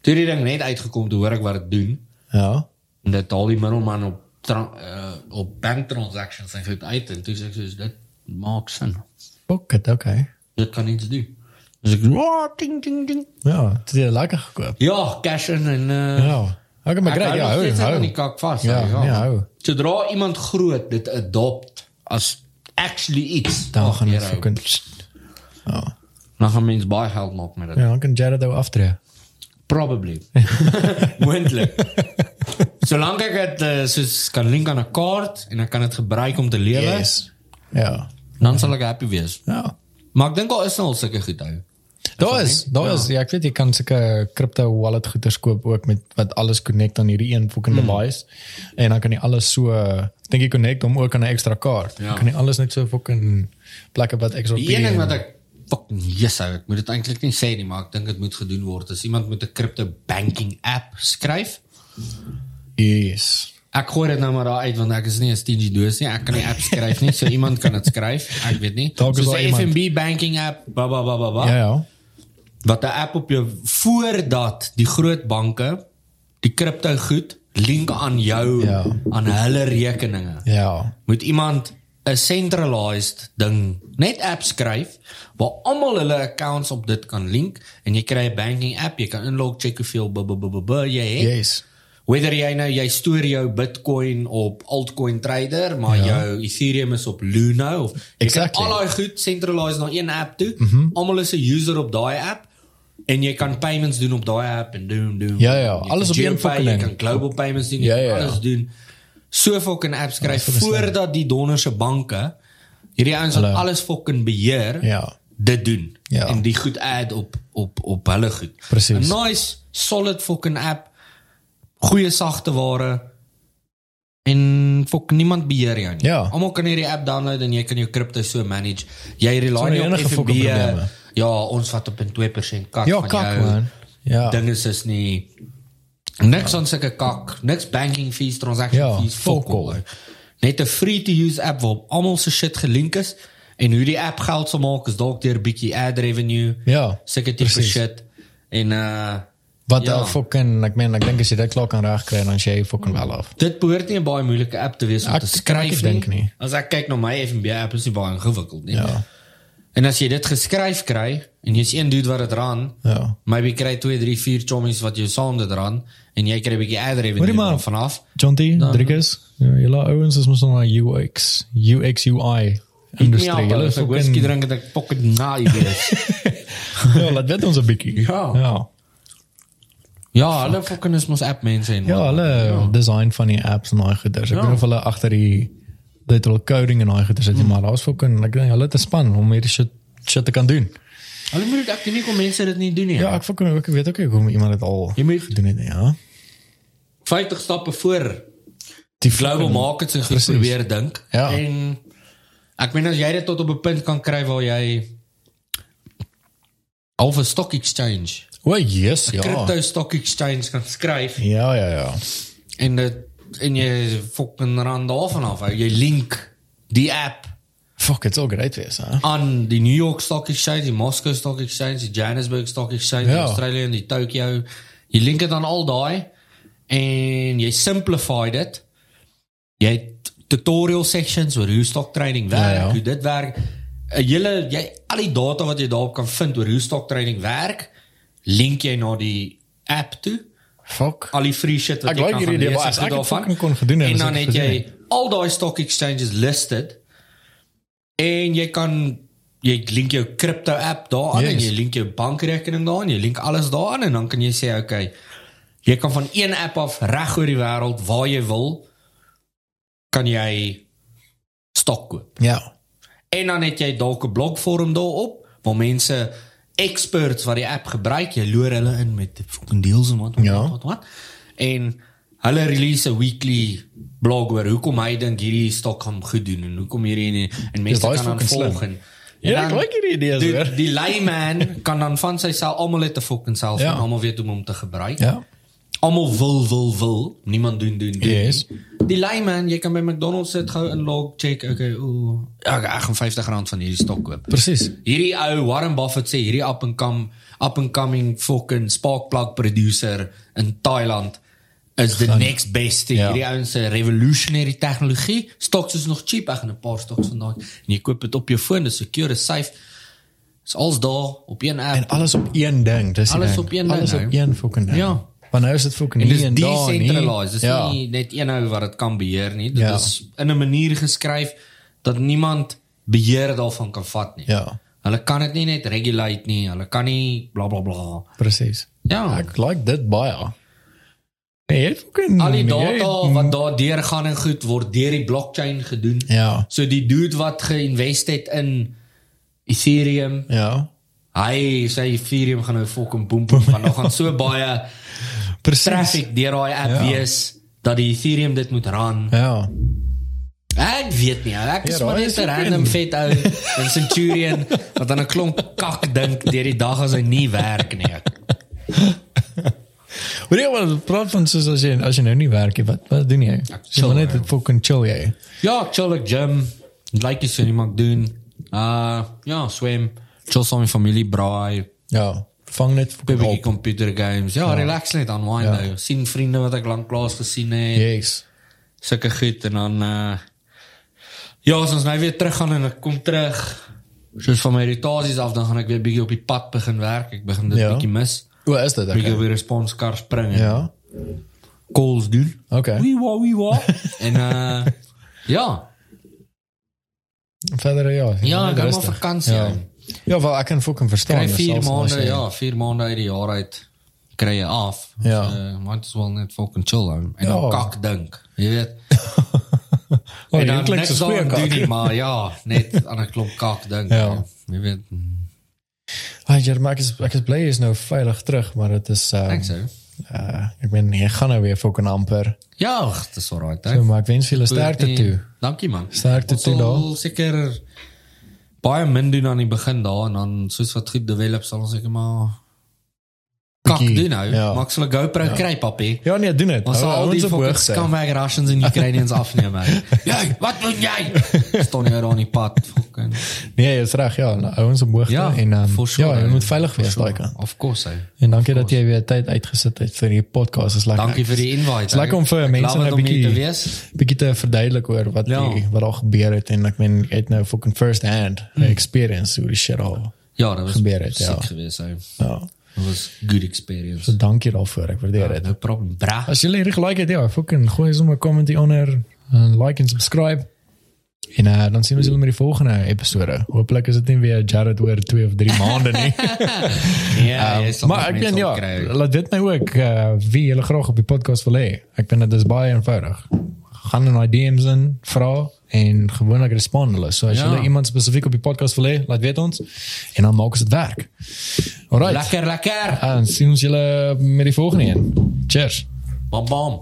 Toe die ding net uitgekom, toe hoor ek wat dit doen. Ja. En dit al die middelman op tra- uh, op bank transactions en goed uit en toe sê ek soos dit maak sin. Fuck it, okay. Dit kan iets doen. Dus ek oh, ding ding ding. Ja, het het jy lekker gekoop. Ja, cash in en uh, Ja. Okay, maar great, hou ja, nog hou, steeds aan hou. die kak vas. Ja, nee, hou. Sodra iemand groot dit adopt as actually iets, Dan gaan hier dit hou. fucking Ja. dan gaan mense baie geld maak met dit. Ja, dan kan Jared ook aftree. Probably. Moontlik. Solank ek dit uh, soos kan link aan 'n kaart en ek kan dit gebruik om te lewe, Yes. Ja. dan sal ek happy wees. Ja. Maar ek dink al is nou al sulke goed hou. Daar is, daar is, ja, ek weet jy kan sulke crypto wallet goeders koop ook met wat alles connect aan hierdie een fucking Hmm. device en dan kan jy alles so ek dink jy connect hom ook aan 'n ekstra kaart. Ja. Ja. Kan jy alles net so fucking plekke wat ekstra Die een ding wat ek fucking yes ek moet dit eintlik nie sê nie, maar ek dink dit moet gedoen word. As iemand met 'n crypto banking app skryf, Yes. Ek gooi dit nou maar daar uit want ek is nie 'n stingy doos nie. Ek kan nie app skryf nie. So iemand kan dit skryf. Ek weet nie. Dalk is Soos daar 'n. FNB banking app, ba ba ba ba ba. Ja ja. Wat 'n app op jou voordat die groot banke die kripto goed link aan jou Ja. aan hulle rekeninge. Ja. Moet iemand 'n centralized ding net app skryf waar almal hulle accounts op dit kan link en jy kry 'n banking app, jy kan inlog, check hoeveel b b b b, jy het. Yes. Whether jy nou jy stoor jou Bitcoin op altcoin trader, maar ja. jou Ethereum is op Luno of jy Exactly. al daai goed centralize na een app toe. Mm -hmm. Almal is 'n user op daai app en jy kan payments doen op daai app en doen doen. Ja, ja, alles op een fucking Jy kan global payments doen, jy Ja, ja, ja. alles doen. So fucking apps slim. voordat die donderse banke hierdie ouens wat alles fucking beheer Ja. dit doen Ja. en die goed add op op op hulle goed. Presies. 'n Nice solid fucking app. Goeie sagte ware. En fok niemand beheer jou nie. Ja. Almal kan hierdie app download en jy kan jou crypto so manage. Jy rely nie op enige fucking probleme. Ja, ons vat op 'n 2% kak Ja, van kak jou. man. Ja. Dinge is nie niks aan sulke kak, niks banking fees, transaction Ja, fees, fuck all. al. Net 'n free to use app waar almal se shit gelink is en hoe die app geld sal maak is dalk deur 'n bietjie ad revenue. Ja. Sulke tipe shit. En uh Wat Ja. ja. fucking ek meen ek dink as jy dit klaar kan regkry dan jy fucking wel af. dit behoort nie 'n baie moeilike app te wees om Ek- te ek skryf dink nie. As ek kyk na my FNB app is dit baie ingewikkeld nie. Ja. En as jy dit geskryf kry en jy's een dude wat dit ran, Ja. maybe kry 2, 3, 4 chommies wat jou saam dit ran en jy kry 'n bietjie ad revenue maar. daarvan af. John T. Rodriguez. Ja, julle ouens is mos nog na UX, UX UI industrie. Industrie, Julle as ek whisky drink het ek pocket naai wees. Ja, laat weet ons 'n bietjie. Ja. Ja. ja, hulle fucking is mos app mense en Ja, hulle design van die apps en daai goeders. Ek Ja. weet of hulle agter die dit hulle coding en daai goeders sit nie, maar daar's fucking ek dink hulle het 'n span om hierdie shit shit te kan doen. Hulle moet dit ek dink nie kom mense dit nie doen nie. Ja, ek fucking ek weet ook hoe iemand dit al Jy moet- gedoen het nie, ja. 50 stappe voor Die global markets en goed probeer dink Ja. en Ek meen as jy dit tot op 'n punt kan kry waar jy al 'n stock exchange, O, yes, ja. crypto stock exchange kan skryf Ja, ja, ja. en dit en jy fucking rand daarvan af. hou. Jy link die app Fuck, it's all great wees, hè. aan die New York Stock Exchange, die Moscow Stock Exchange, die Johannesburg Stock Exchange, Ja. Australië en die Tokyo. Jy link dit aan al daai en jy simplify dit. Jy het tutorial sections oor hoe stock trading werk, Ja, ja, ja. ja. hoe dit werk. 'n Hele jy al die data wat jy daarop kan vind oor hoe stock trading werk, link jy na die app toe Fuck. al die free shit wat Ek jy like kan hierdie gaan idee, lees maar as ek daarvan. fucking kon gedoen het, en dan ek het jy al daai stock exchanges listed en jy kan jy link jou crypto app daaraan Yes. en jy link jou bankrekening daaraan, jy link alles daaraan en dan kan jy sê okay, jy kan van een app af reg oor die wêreld waar jy wil kan jy stok koop. Ja. En dan het jy dalk 'n blogforum daarop waar mense experts wat die app gebruik, jy loer hulle in met fucking deals en wat wat, Ja. wat wat. En hulle release 'n weekly blog oor hoekom hy dink hierdie stok gaan goed doen en hoekom hierdie en, en mense kan dan volg en Ja, en ek dan- like hierdie idees, die, hoor. die layman kan dan van sy self almal het 'n fucking self Ja. en almal weet hoe om hom te gebruik. Ja. Almal wil wil wil, niemand doen doen doen. Yes. Die layman, jy kan by McDonald's sit gou in log check, okay, ooh, ja, ek gaan 50 rand van hierdie stok koop. Precies. Hierdie ou Warren Buffett sê hierdie up and come up and coming fucking spark plug producer in Thailand is the next best thing. Ja. Hierdie ouens se revolutionary tegnologie. Stocks is nog cheap, ek gaan 'n paar stocks vandag. En jy koop dit op jou foon, dis secure, dis safe. Dis alles daar op een app. En alles op één ding. Dis Alles ding. op één ding, Alles hè? op één fucking ding. Ja. Maar nou is dit fucking hier dis en daar nie. decentralized. Dis ja. nie net een ou wat dit kan beheer nie. Dit Ja. is in 'n manier geskryf dat niemand beheer daarvan kan vat nie. Ja. Hulle kan dit nie net regulate nie. Hulle kan nie bla bla bla. Precies. Ja. Ek like dit baie. Nee, jy het fucking Al die jy- data wat daar deurgaan en goed word deur die blockchain gedoen. Ja. So die dude wat geïnvest het in Ethereum, Ja. hy sê Ethereum gaan nou fucking boom boom want daar gaan so baie Precies. traffic deur daai app Ja. wees dat die Ethereum dit moet run. Ja. Ek weet nie, ek is Ja, maar net 'n ook random vet ou in Centurion wat aan 'n klomp kak dink deur die dag as hy nie werk nie. Hoor jy wat praat van soos as jy as jy nou nie werk nie, wat wat doen jy? Jy chill, moet net bro. fucking chill jy. Ja, ek chill ek gym. Like jy sê nie mag doen. Uh ja, swem. Chill saam met familie, braai, Ja. Vang net fucking bietjie computer games. Ja, relax net unwind Ja. nou. Sien vriende wat ek lank klaas gesien het. Yes. Sulke goed en dan uh ja, as ons nou weer terug gaan en ek kom terug soos van my rotasies af dan gaan ek weer bietjie op die pad begin werk. Ek begin dit Ja. bietjie mis. Hoe is dit? Bietjie op Okay. die responskar spring en Ja. calls doen. Okay. Wee wa wee wa. en uh ja, Verder ja. ja, ek gaan maar vakansie. Ja. hou. Ja, wel ek kan fucking verstaan. Kry dis 4 selfs as maande, ja, 4 maande uit die jaar uit kry jy af. Ja. So, might as well net fucking chill hou en Ja. dan kak dink. Jy weet. Oh, en dan klink goeie aan doen nie, maar ja, net aan 'n klomp kak dink. Ja. Jy weet. Ja, maar ek is ek is bly jy is nou veilig terug, maar dit is uh, Ek sê. uh ek ben jy gaan nou weer fucking amper. Ja, ag, dit is alright. So, maar ek wens vir julle sterkte toe. Dankie man. Sterkte Ons toe daar. Seker baie min doen aan die begin daar en dan soos wat goed develop sal ons seker maar kak doen nou. ja. Maar ek sal 'n GoPro kry, papie. Ja nee, doen dit. Ons sal al die fucking scumbag Russians en Ukrainians afneem. Jy, wat doen jy? Staan daar aan die pad? Fucking. Nee, jy's reg, ja. ons op hoogte Ja, en um, sure, ja, jy moet veilig wees daai kant. Of course, hè. En dankie dat jy weer tyd uitgesit het vir die podcast. Is lekker. Dankie vir die invite. Dis lekker om vir mense nou om hier bietjie- te wees. bietjie te verduidelik oor wat Ja. die, wat al gebeur het en ek meen jy het nou fucking first hand Hmm. experience hoe die shit al. Ja, dat was Gebeur het, ja. geweest, hè. Ja. Dat was good experience. So dankie daarvoor. Ek waardeer dit. No problem, bra. As julle hierdie gelike het, ja, fucking gooi sommer 'n comment onder en like en subscribe. En uh, dan sien ons julle met die volgende episode. Hooplik is dit nie weer Jared oor 2 of 3 maande nie. Ja, jy sal maar ek ben ja, opkry. laat weet my ook uh, wie julle graag op die podcast wil hê. Ek ben dit is baie eenvoudig. Gaan in my DM's in, vra en gewoonlik respond hulle. So as Ja. julle iemand spesifiek op die podcast wil hê, laat weet ons en dan maak ons dit werk. Alright. Lekker, lekker. En sien ons julle met die volgende een. Cheers. Bam bam.